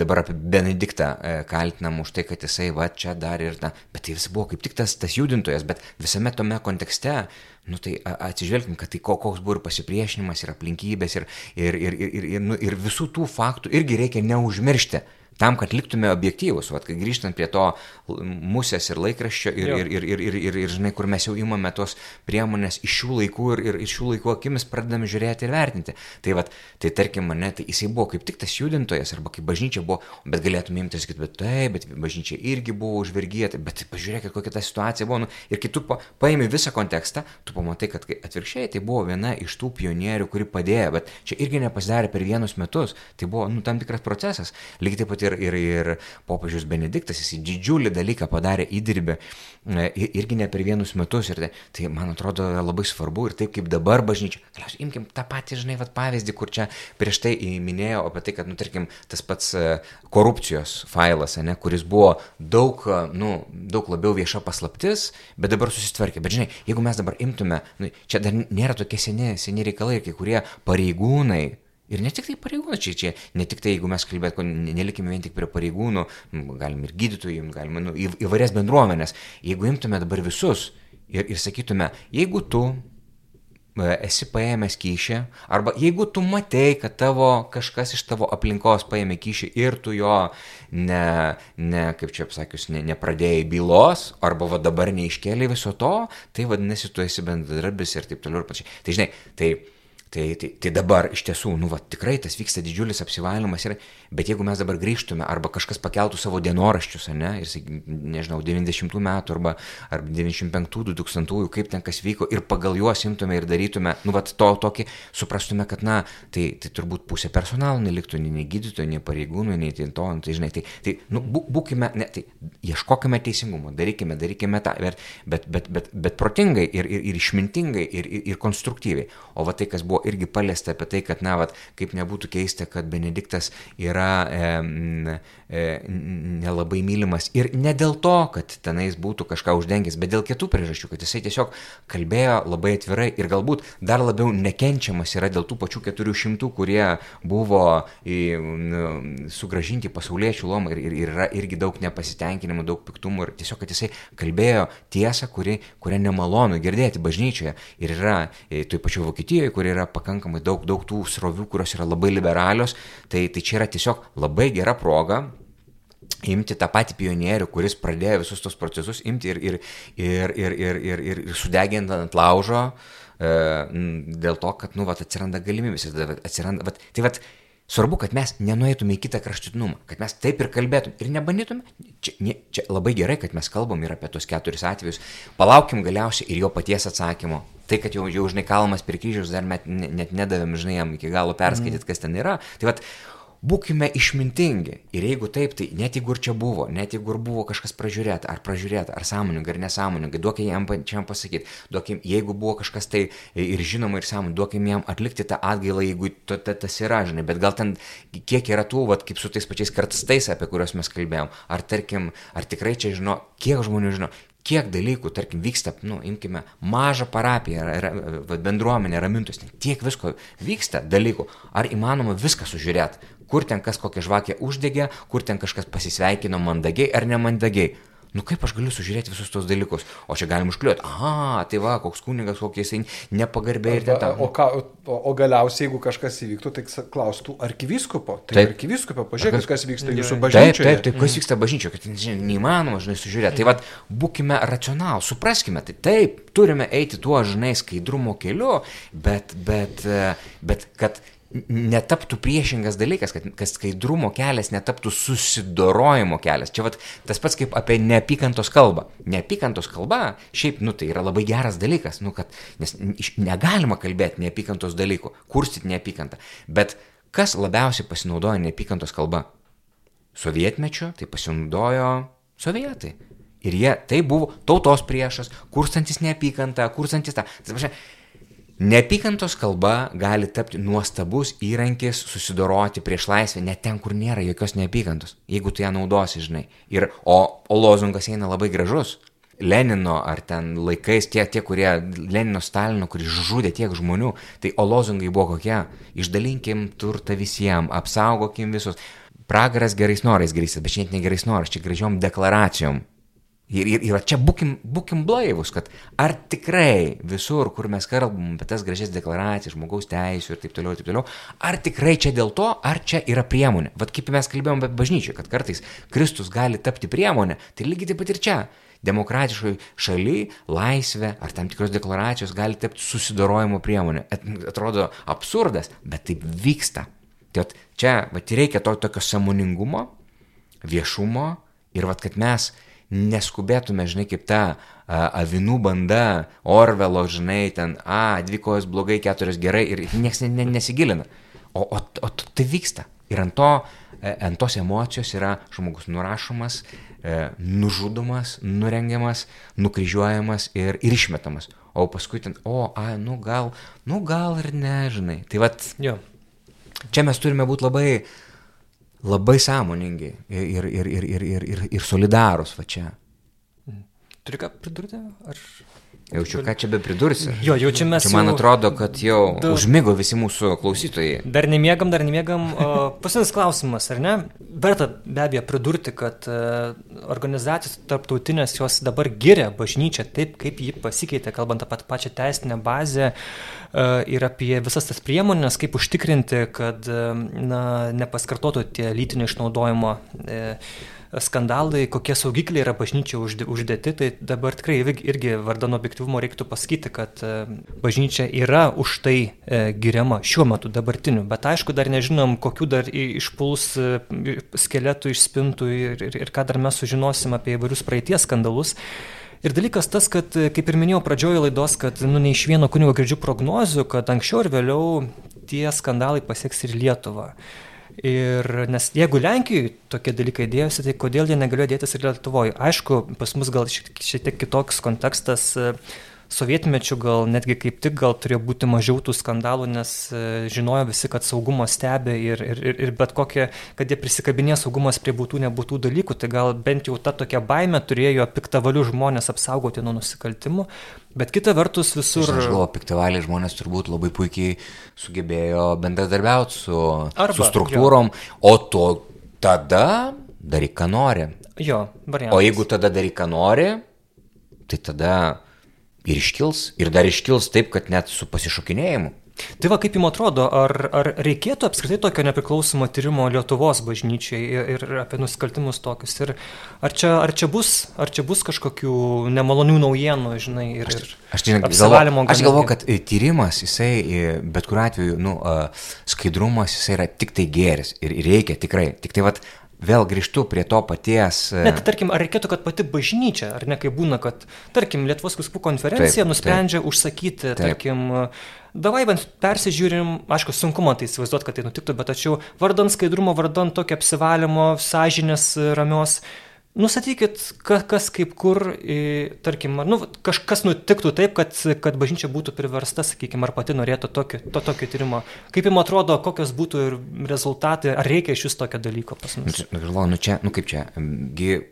dabar apie Benediktą e, kaltinam už tai, kad jisai, va, čia dar ir, na, bet tai vis buvo kaip tik tas, tas judintojas, bet visame tome kontekste, nu tai atsižvelgim, kad tai koks buvo ir pasipriešinimas, ir aplinkybės, ir, ir, ir, ir, ir, nu, ir visų tų faktų irgi reikia neužmiršti tam, kad liktume objektyvus, vat, kai grįžtant prie to musės ir laikraščio ir, ir, ir, ir, ir, ir, ir, žinai, kur mes jau imame tos priemonės iš šių laikų ir, ir iš šių laikų akimis pradedame žiūrėti ir vertinti. Tai, vat, tai tarkim, mane, tai jisai buvo kaip tik tas judintojas, arba kaip bažnyčia buvo, bet galėtume imtis sakyti, bet taip, bet bažnyčia irgi buvo užvergėta, bet pažiūrėkit, kokia ta situacija buvo. Nu, ir kai tu pa, paimi visą kontekstą, tu pamatai, kad atvirkščiai tai buvo viena iš tų pionierių, kuri padėjo, bet čia irgi nepasidarė per vienus metus, tai buvo nu, tam tikras procesas. Lygiai taip pat ir ir, ir, ir popiežius Benediktas, jis didžiulį dalyką padarė įdirbę e, irgi ne per vienus metus. Ir tai, tai, man atrodo, labai svarbu ir taip kaip dabar bažnyčia. Galiausiai imkim tą patį, žinai, vat, pavyzdį, kur čia prieš tai minėjau apie tai, kad, nu, tarkim, tas pats e, korupcijos failas, ne, kuris buvo daug, e, nu, daug labiau vieša paslaptis, bet dabar susitvarkė. Bet, žinai, jeigu mes dabar imtume, nu, čia dar nėra tokie seni, seni reikalai, kai kurie pareigūnai, Ir ne tik tai pareigūnai, čia, čia ne tik tai, jeigu mes kalbėtume, nelikime vien tik prie pareigūnų, galim ir gydytojų, galim nu, į, įvairias bendruomenės. Jeigu imtume dabar visus ir, ir sakytume, jeigu tu e, esi paėmęs kyšį, arba jeigu tu matei, kad tavo kažkas iš tavo aplinkos paėmė kyšį ir tu jo, ne, ne kaip čia pasakius, ne, nepradėjai bylos, arba va dabar neiškėlė viso to, tai vadinasi, tu esi bendradarbis ir taip toliau ir panašiai. Tai žinai, tai Tai, tai, tai dabar iš tiesų, nu, va, tikrai tas vyksta didžiulis apsivalymas, yra, bet jeigu mes dabar grįžtume, arba kažkas pakeltų savo dienoraščius, ne, ir, nežinau, 90 metų, arba, arba 95, 2000, kaip ten kas vyko, ir pagal juos imtume ir darytume, nu, va, to tokį, suprastume, kad, na, tai, tai turbūt pusė personalo neliktų, nei, nei gydytojų, nei pareigūnų, nei tai to, nu, tai, žinai, tai, tai nu, būkime, ne, tai ieškokime teisingumo, darykime, darykime tą, bet, bet, bet, bet, bet protingai ir, ir, ir išmintingai ir, ir, ir konstruktyviai. O va tai, kas buvo irgi paliesta apie tai, kad, na, vat, kaip nebūtų keista, kad Benediktas yra e, e, nelabai mylimas. Ir ne dėl to, kad tenais būtų kažką uždengęs, bet dėl kitų priežasčių, kad jisai tiesiog kalbėjo labai atvirai ir galbūt dar labiau nekenčiamas yra dėl tų pačių 400, kurie buvo į, sugražinti pasauliečių lomą ir, ir, ir yra irgi daug nepasitenkinimų, daug piktumų ir tiesiog, kad jisai kalbėjo tiesą, kuri, kurią nemalonu girdėti bažnyčioje. Ir yra e, toj pačioj Vokietijoje, kur yra pakankamai daug, daug tų srovių, kurios yra labai liberalios, tai, tai čia yra tiesiog labai gera proga imti tą patį pionierių, kuris pradėjo visus tos procesus, imti ir, ir, ir, ir, ir, ir, ir, ir sudeginti ant laužo, e, dėl to, kad, nu, vat, atsiranda galimybės, atsiranda, vat, tai vat, Svarbu, kad mes nenueitume į kitą kraštutinumą, kad mes taip ir kalbėtum ir nebandytume. Čia, ne, čia labai gerai, kad mes kalbam ir apie tos keturis atvejus. Palaukim galiausiai ir jo paties atsakymo. Tai, kad jau, jau žinai, kalmas prie kryžiaus, dar net, net nedavėm, žinai, jam iki galo perskaityti, kas ten yra. Tai vad, būkime išmintingi. Ir jeigu taip, tai net jeigu ir čia buvo, net jeigu ir buvo kažkas pražiūrėta, ar pražiūrėta, ar sąmoningai, ar nesąmoningai, duokime jam pačiam pasakyti, duokim, jeigu buvo kažkas tai ir žinoma ir sąmoningai, duokime jam atlikti tą atgailą, jeigu to, to, tas yra, žinai, bet gal ten kiek yra tų, vat, kaip su tais pačiais kartstais, apie kuriuos mes kalbėjom, ar tarkim, ar tikrai čia žino, kiek žmonių žino, kiek dalykų, tarkim, vyksta, nu, imkime, mažą parapiją, ra, bendruomenę, ramintus, tiek visko vyksta dalykų. Ar įmanoma viską sužiūrėti, kur ten kas kokią žvakę uždegė, kur ten kažkas pasisveikino mandagiai ar nemandagiai. Nu kaip aš galiu sužiūrėti visus tos dalykus? O čia galim užkliuoti. Aha, tai va, koks kunigas, kokie jisai nepagarbiai ir ten. O, ką, o, o galiausiai, jeigu kažkas įvyktų, tai klaustų arkivyskupo. Tai taip. arkivyskupo, pažiūrėkit, kas vyksta jūsų bažnyčioje. Taip, taip, taip, kas vyksta bažnyčioje, kad žinai, neįmanoma, žinai, sužiūrėti. Tai vad, būkime racionalų, supraskime, tai taip, turime eiti tuo, žinai, skaidrumo keliu, bet, bet, bet kad netaptų priešingas dalykas, kad, kad skaidrumo kelias netaptų susidorojimo kelias. Čia vat, tas pats kaip apie neapykantos kalbą. Neapykantos kalba, šiaip, nu tai yra labai geras dalykas, nu kad, nes negalima kalbėti neapykantos dalykų, kurstyti neapykantą. Bet kas labiausiai pasinaudojo neapykantos kalba? Sovietmečiu tai pasinaudojo sovietai. Ir jie tai buvo tautos priešas, kurstantis neapykantą, kurstantis tą. Tai, Neapykantos kalba gali tapti nuostabus įrankis susidoroti prieš laisvę net ten, kur nėra jokios neapykantos, jeigu tu ją naudosi, žinai. Ir, o, o lozungas eina labai gražus. Lenino ar ten laikais tie, tie kurie Lenino Stalino, kuris žudė tiek žmonių, tai o lozungai buvo kokie? Išdalinkim turtą visiems, apsaugokim visus. Pragaras gerais norais grįstas, bet čia net ne gerais norais, čia gražiom deklaracijom Ir, ir, ir čia būkim, būkim blaivus, kad ar tikrai visur, kur mes kalbam apie tas gražias deklaracijas, žmogaus teisų ir taip toliau, ir taip toliau, ar tikrai čia dėl to, ar čia yra priemonė. Vat kaip mes kalbėjom apie bažnyčią, kad kartais Kristus gali tapti priemonė, tai lygiai taip pat ir čia. Demokratiškai šaly laisvė ar tam tikros deklaracijos gali tapti susidorojimo priemonė. Atrodo absurdas, bet taip vyksta. Tai čia vat, reikia to tokio samoningumo, viešumo ir vat, kad mes neskubėtume, žinai, kaip ta a, avinų banda, Orvelo, žinai, ten, a, dvi kojos blogai, keturios gerai ir niekas ne, ne, nesigilina. O, o, o tai vyksta. Ir ant, to, e, ant tos emocijos yra žmogus nurašomas, e, nužudomas, nurengiamas, nukryžiuojamas ir, ir išmetamas. O paskui ten, o, a, nu gal, nu gal ir nežinai. Tai vad, čia mes turime būti labai labai sąmoningi ir, ir, ir, ir, ir, ir, ir solidarus va čia. Turi ką pridurti? Ar... Jaučiu, ką čia be pridursi. Jo, jaučiamės. Čia man atrodo, kad jau da... užmygo visi mūsų klausytojai. Dar nemiegam, dar nemiegam. Pasinis klausimas, ar ne? Verta be abejo pridurti, kad e, organizacijos tarptautinės jos dabar giria bažnyčią taip, kaip ji pasikeitė, kalbant apie pačią teisinę bazę. ir apie visas tas priemonės, kaip užtikrinti, kad na, nepaskartotų tie lytinio išnaudojimo skandalai, kokie saugikliai yra bažnyčia uždėti, tai dabar tikrai irgi vardan objektivumo reiktų pasakyti, kad e, bažnyčia yra už tai e, giriama šiuo metu dabartiniu, bet aišku, dar nežinom, kokiu dar išpuls e, skeletų iš spintų ir, ir, ir ką dar mes sužinosim apie įvairius praeities skandalus. Ir dalykas tas, kad, kaip ir minėjau pradžioje laidos, kad nu, ne iš vieno kunigo girdžiu prognozių, kad anksčiau ir vėliau tie skandalai pasieks ir Lietuvą. Ir nes jeigu Lenkijoje tokie dalykai dėjosi, tai kodėl jie negalėjo dėtis ir Lietuvoje? Aišku, pas mus gal šiek tiek kitoks kontekstas sovietmečiu gal netgi kaip tik gal turėjo būti mažiau tų skandalų, nes e, žinojo visi, kad saugumo stebi ir, ir, ir bet kokie, kad jie prisikabinė saugumas prie būtų nebūtų dalykų, tai gal bent jau ta tokia baime turėjo piktavalių žmonės apsaugoti nuo nusikaltimų, bet kita vertus visur... Aš galvoju, piktavaliai žmonės turbūt labai puikiai sugebėjo bendradarbiauti su, Arba, su struktūrom, jo. o to tada daryk, ką nori. Jo, variantas. O jeigu tada daryk, ką nori, tai tada ir iškils, ir dar iškils taip, kad net su pasišokinėjimu. Tai va, kaip jums atrodo, ar, ar reikėtų apskritai tokio nepriklausomo tyrimo Lietuvos bažnyčiai ir, ir apie nusikaltimus tokius? Ir ar čia, ar, čia bus, ar čia bus kažkokių nemalonių naujienų, žinai, ir, aš, aš, tai galvo, aš galvoju, kad e, tyrimas, jisai, e, bet kuriu atveju, nu, skaidrumas, jisai yra tik tai geris ir reikia tikrai. Tik tai, vat, vėl grįžtu prie to paties. E, Net, tarkim, ar reikėtų, kad pati bažnyčia, ar ne, kaip būna, kad, tarkim, Lietuvos viskupų konferencija taip, nusprendžia taip, užsakyti, taip. tarkim, davai bent persižiūrim, aišku, sunku man tai įsivaizduoti, kad tai nutiktų, bet tačiau vardan skaidrumo, vardan tokio apsivalymo, sąžinės ramios, Nustatykit, kas, kas kaip kur, tarkim, nu, kažkas nutiktų taip, kad, kad bažnyčia būtų priversta, sakykime, ar pati norėtų tokio, to tokio tyrimo. Kaip jums atrodo, kokios būtų rezultatai, ar reikia iš vis tokio dalyko pas mus? Nu, galvoju, nu čia, nu kaip čia,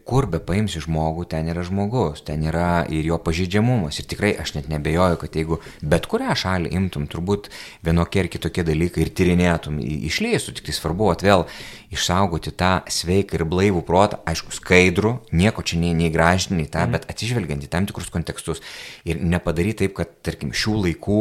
kur be paimsi žmogų, ten yra žmogus, ten yra ir jo pažeidžiamumas. Ir tikrai aš net nebejoju, kad jeigu bet kurią šalį imtum, turbūt vienokie ar kitokie dalykai ir tyrinėtum, išleistų, tik tai svarbu atvėl išsaugoti tą sveiką ir blaivų protą, aišku, skaidrų, nieko čia nei, nei gražinį, nei tą, mm. bet atsižvelgiant į tam tikrus kontekstus ir nepadaryti taip, kad, tarkim, šių laikų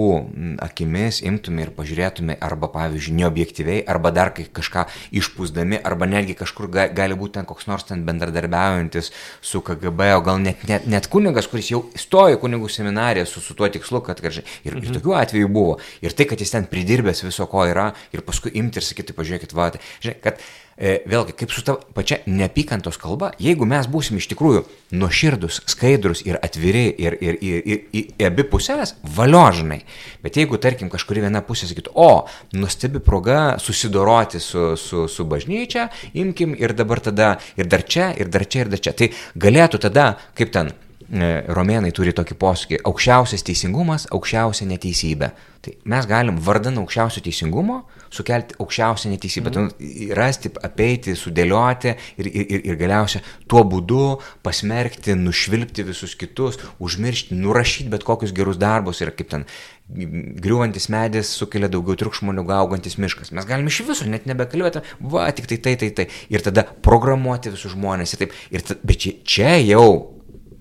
akimis imtume ir pažiūrėtume arba, pavyzdžiui, neobjektyviai, arba dar kažką išpūsdami, arba netgi kažkur ga, gali būti ten koks nors ten bendradarbiaujantis su KGB, o gal net, net, net kunigas, kuris jau stojo kunigų seminariją su, su tuo tikslu, kad, kad ir, ir mhm. tokių atvejų buvo. Ir tai, kad jis ten pridirbęs viso ko yra ir paskui imti ir sakyti, pažiūrėkit, va, tai, žiūrėk, kad vėlgi, kaip su ta pačia neapykantos kalba, jeigu mes būsim iš tikrųjų nuoširdus, skaidrus ir atviri ir, ir, ir, ir, ir, abi pusės, valiožinai. Bet jeigu, tarkim, kažkuri viena pusė sakytų, o, nustebi proga susidoroti su, su, su bažnyčia, imkim ir dabar tada ir dar čia, ir dar čia, ir dar čia. Tai galėtų tada, kaip ten, e, romėnai turi tokį posakį, aukščiausias teisingumas, aukščiausia neteisybė. Tai mes galim vardan aukščiausio teisingumo sukelti aukščiausią neteisybę, mm. rasti, apeiti, sudėlioti ir, ir, ir galiausia tuo būdu pasmerkti, nušvilpti visus kitus, užmiršti, nurašyti bet kokius gerus darbus ir kaip ten griūvantis medis sukelia daugiau triukšmo negu augantis miškas. Mes galime iš viso net nebekalbėti, va, tik tai tai, tai, tai. Ir tada programuoti visus žmonės ir taip. Ir ta, bet čia, čia jau,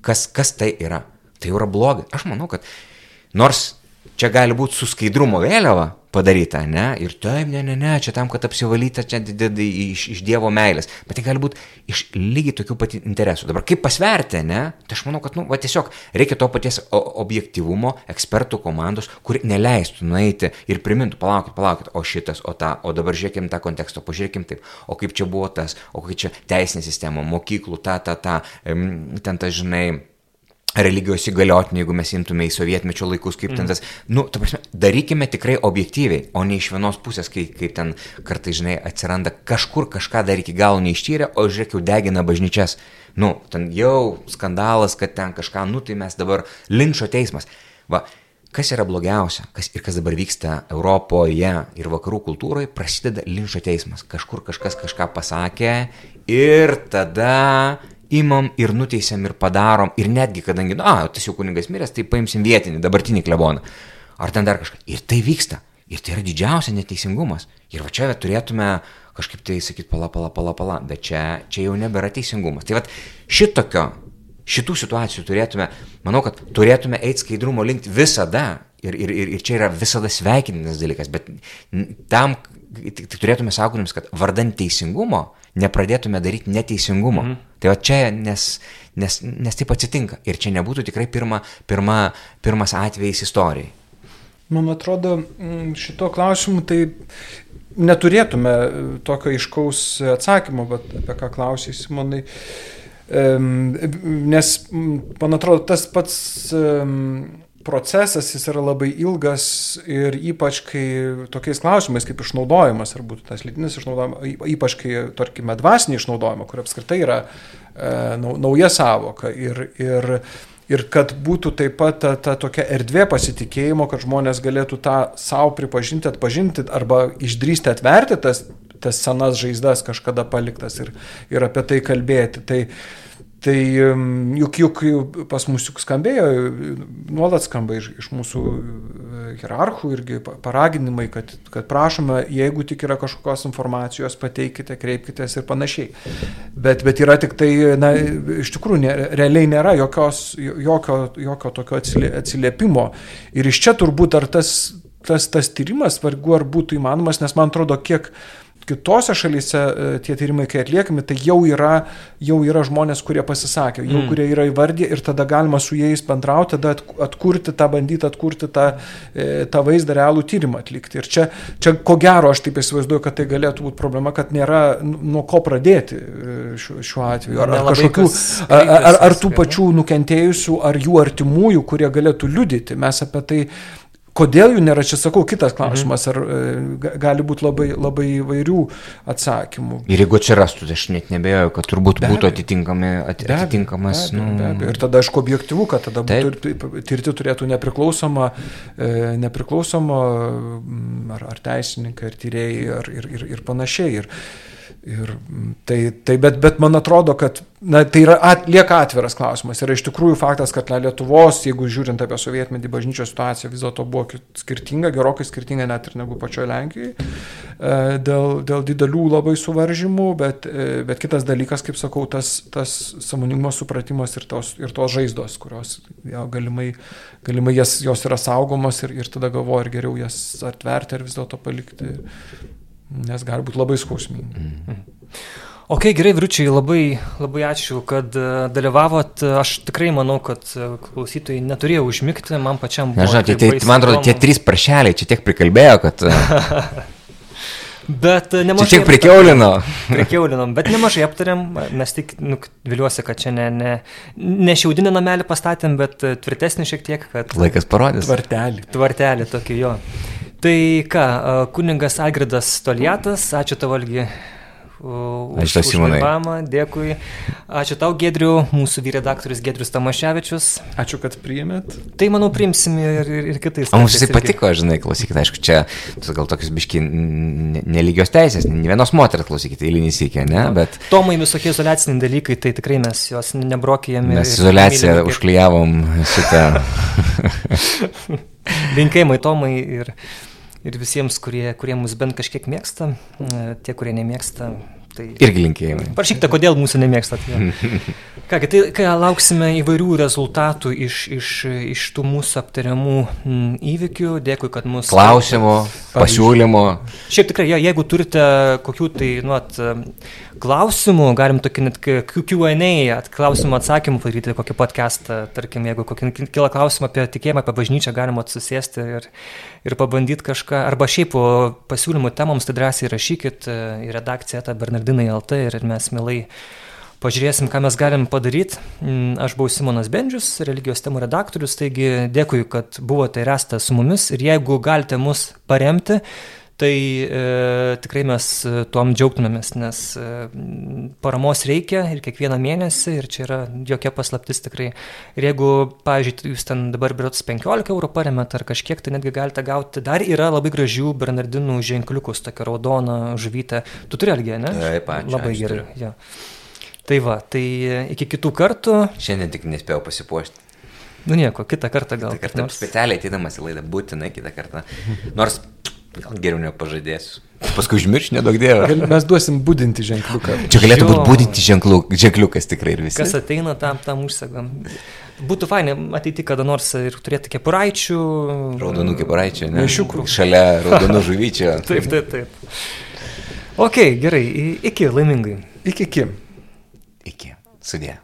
kas, kas tai yra? Tai jau yra blogai. Aš manau, kad nors čia gali būti su skaidrumo vėliava padaryta, ne? Ir taip, ne, ne, ne, čia tam, kad apsivalyta čia iš, iš Dievo meilės. Bet tai gali būti iš lygiai tokių pat interesų. Dabar kaip pasverti, ne? Tai aš manau, kad, nu, va, tiesiog reikia to paties objektivumo, ekspertų komandos, kuri neleistų nueiti ir primintų, palaukit, palaukit, o šitas, o tą, o dabar žiūrėkim tą kontekstą, pažiūrėkim taip, o kaip čia buvo tas, o kaip čia teisinė sistema, mokyklų, ta, ta, ta, ten ta, žinai, religijos įgaliotinį, jeigu mes imtume į sovietmečio laikus, kaip mm. ten mhm. tas, nu, ta prasme, darykime tikrai objektyviai, o ne iš vienos pusės, kai, kaip ten kartai, žinai, atsiranda kažkur kažką dar iki galo neištyrę, o žiūrėk, jau degina bažnyčias. Nu, ten jau skandalas, kad ten kažką, nu, tai mes dabar linčio teismas. Va, kas yra blogiausia, kas ir kas dabar vyksta Europoje ir vakarų kultūroje, prasideda linčio teismas. Kažkur kažkas kažką pasakė ir tada imam ir nuteisiam ir padarom ir netgi, kadangi, na, tas jau kuningas miręs, tai paimsim vietinį, dabartinį kleboną. Ar ten dar kažką. Ir tai vyksta. Ir tai yra didžiausia neteisingumas. Ir va čia turėtume kažkaip tai sakyti, pala, pala, pala, pala, bet čia, čia jau nebėra teisingumas. Tai va šitokio, šitų situacijų turėtume, manau, kad turėtume eiti skaidrumo link visada, Ir, ir, ir, ir čia yra visada sveikintinas dalykas, bet tam tik, tik turėtume saugotis, kad vardant teisingumo nepradėtume daryti neteisingumo. Mhm. Tai va čia, nes, nes, nes taip atsitinka. Ir čia nebūtų tikrai pirma, pirma, pirmas atvejis istorijai. Man atrodo, šito klausimu tai neturėtume tokio iškaus atsakymo, bet apie ką klausai, Simonai. Nes, man atrodo, tas pats procesas jis yra labai ilgas ir ypač kai tokiais klausimais kaip išnaudojimas, ar būtų tas lytinis išnaudojimas, ypač kai, tarkime, dvasinį išnaudojimą, kur apskritai yra e, nauja savoka ir, ir, ir kad būtų taip pat ta, ta tokia erdvė pasitikėjimo, kad žmonės galėtų tą savo pripažinti, atpažinti arba išdrysti atverti tas, tas senas žaizdas kažkada paliktas ir, ir apie tai kalbėti. Tai, Tai juk, juk pas mus juk skambėjo, nuolat skamba iš, iš mūsų e, hierarchų irgi paraginimai, kad, kad prašome, jeigu tik yra kažkokios informacijos, pateikite, kreipkitės ir panašiai. Bet, bet yra tik tai, na, iš tikrųjų, ne, realiai nėra jokios, jokio, jokio tokio atsiliepimo. Ir iš čia turbūt ar tas, tas, tas tyrimas, vargu ar būtų įmanomas, nes man atrodo, kiek kitose šalyse e, tie tyrimai, kai atliekami, tai jau yra, jau yra žmonės, kurie pasisakė, jau mm. kurie yra įvardyję ir tada galima su jais bendrauti, tada atkurti tą, bandyti atkurti tą, e, tą vaizdą, realų tyrimą atlikti. Ir čia, čia ko gero, aš taip įsivaizduoju, kad tai galėtų būti problema, kad nėra nuo ko pradėti e, šiuo, šiuo atveju. Ar, ar, kažkokių, ar, ar, ar tų pačių nukentėjusių, ar jų artimųjų, kurie galėtų liudyti. Mes apie tai Kodėl jų nėra, čia sakau, kitas mhm. klausimas, ar e, gali būti labai, labai įvairių atsakymų. Ir jeigu atsirastų, tai aš net nebejoju, kad turbūt be būtų atitinkami, at, be atitinkamas. Be abejo, nu... be abejo. Ir tada aišku objektivu, kad tada būtų, tirti turėtų nepriklausoma, e, nepriklausoma ar, ar teisininkai, ar tyrėjai, ar, ir, ir, ir panašiai. Ir, Ir tai, tai bet, bet man atrodo, kad na, tai yra, at, lieka atviras klausimas. Ir iš tikrųjų faktas, kad na, Lietuvos, jeigu žiūrint apie sovietmetį bažnyčios situaciją, vis dėlto buvo skirtinga, gerokai skirtinga net ir negu pačioje Lenkijoje, dėl, dėl didelių labai suvaržymų, bet, e, bet kitas dalykas, kaip sakau, tas, tas samoningumo supratimas ir tos, ir tos žaizdos, kurios jo, galimai, galimai jas, jos yra saugomos ir, ir tada galvoju, ar geriau jas atverti ar vis dėlto palikti nes gali būti labai skausminga. Mm. Ok, gerai, Viručiai, labai, labai ačiū, kad e, dalyvavot. Aš tikrai manau, kad e, klausytojai neturėjo užmigti, man pačiam buvo. Nežinau, tai, tai, man atrodo, tie trys prašeliai čia tiek prikalbėjo, kad... E, *laughs* bet nemažai. Čia tiek prikiaulino. *laughs* Prikiaulinom, bet nemažai aptarėm. Mes tik, nu, viliuosi, kad čia ne, ne, ne šiaudinį namelį pastatėm, bet tvirtesnį šiek tiek, kad... Laikas parodys. Tvartelį. Tvartelį tokį jo. Tai ką, kuningas Agridas Toliatas, ačiū tau valgi. Aš tau Simonai. Dėkui. Ačiū tau, Gedriu, mūsų vyredaktorius Gedrius Tamaševičius. Ačiū, kad priėmėt. Tai manau, priimsim ir, ir, ir kitais. O mums jisai patiko, žinai, klausykite, aišku, čia gal tokius biški nelygios teisės, ne vienos moters klausykite, eilinį sykį, ne? Bet... Tomai visokie izoliaciniai dalykai, tai tikrai mes juos nebrokėjame. Mes izolaciją užklyjavom šitą. *laughs* Linkėjimai Tomai ir ir visiems, kurie, kurie mus bent kažkiek mėgsta, e, tie, kurie nemėgsta. Tai... Irgi linkėjimai. Parašykite, kodėl mūsų nemėgstat. *laughs* Kągi, tai kai lauksime įvairių rezultatų iš, iš, iš tų mūsų aptariamų įvykių. Dėkui, kad mūsų... Klausimų, pasiūlymų. Šiaip tikrai, ja, jeigu turite kokių tai, nuot, klausimų, galim tokį net Q&A, klausimų atsakymų padaryti kokį podcastą, tarkim, jeigu kokį kila klausimą apie tikėjimą, apie bažnyčią, galima susėsti ir, ir pabandyti kažką, arba šiaip pasiūlymų temoms, tai drąsiai rašykit į redakciją tą Bernardinai LT ir mes mielai pažiūrėsim, ką mes galim padaryti. Mm, aš buvau Simonas Bendžius, religijos temų redaktorius, taigi dėkui, kad buvote ir esate su mumis ir jeigu galite mus paremti, tai e, tikrai mes e, tuom džiaugtumėmės, nes e, paramos reikia ir kiekvieną mėnesį ir čia yra jokia paslaptis tikrai. Ir jeigu, pavyzdžiui, jūs ten dabar birots 15 eurų paremėt ar kažkiek, tai netgi galite gauti. Dar yra labai gražių Bernardinų ženkliukus, tokia raudona žuvytė. Tu turi algę, ne? Taip, ačiū. Labai gerai. Ja. Tai va, tai iki kitų kartų. Šiandien tik nespėjau pasipuošti. Nu nieko, kitą kartą gal. Kitą kartą nors... specialiai ateidamas į laidą būtinai kitą kartą. Nors Gal geriau nepažadėsiu. paskui užmirš, nedaug dievo. Mes duosim būdinti ženkliuką. Čia galėtų būti būdinti ženklų, ženkliukas tikrai ir visi. Kas ateina, tam, tam užsegam. Būtų fainai ateiti kada nors ir turėti kepuraičių. Raudonų kepuraičių, ne? Maišiukų. Šalia *laughs* raudonų žuvyčio. Taip, taip, taip. Ok, gerai, i- iki laimingai. Iki iki. Iki. Sudė.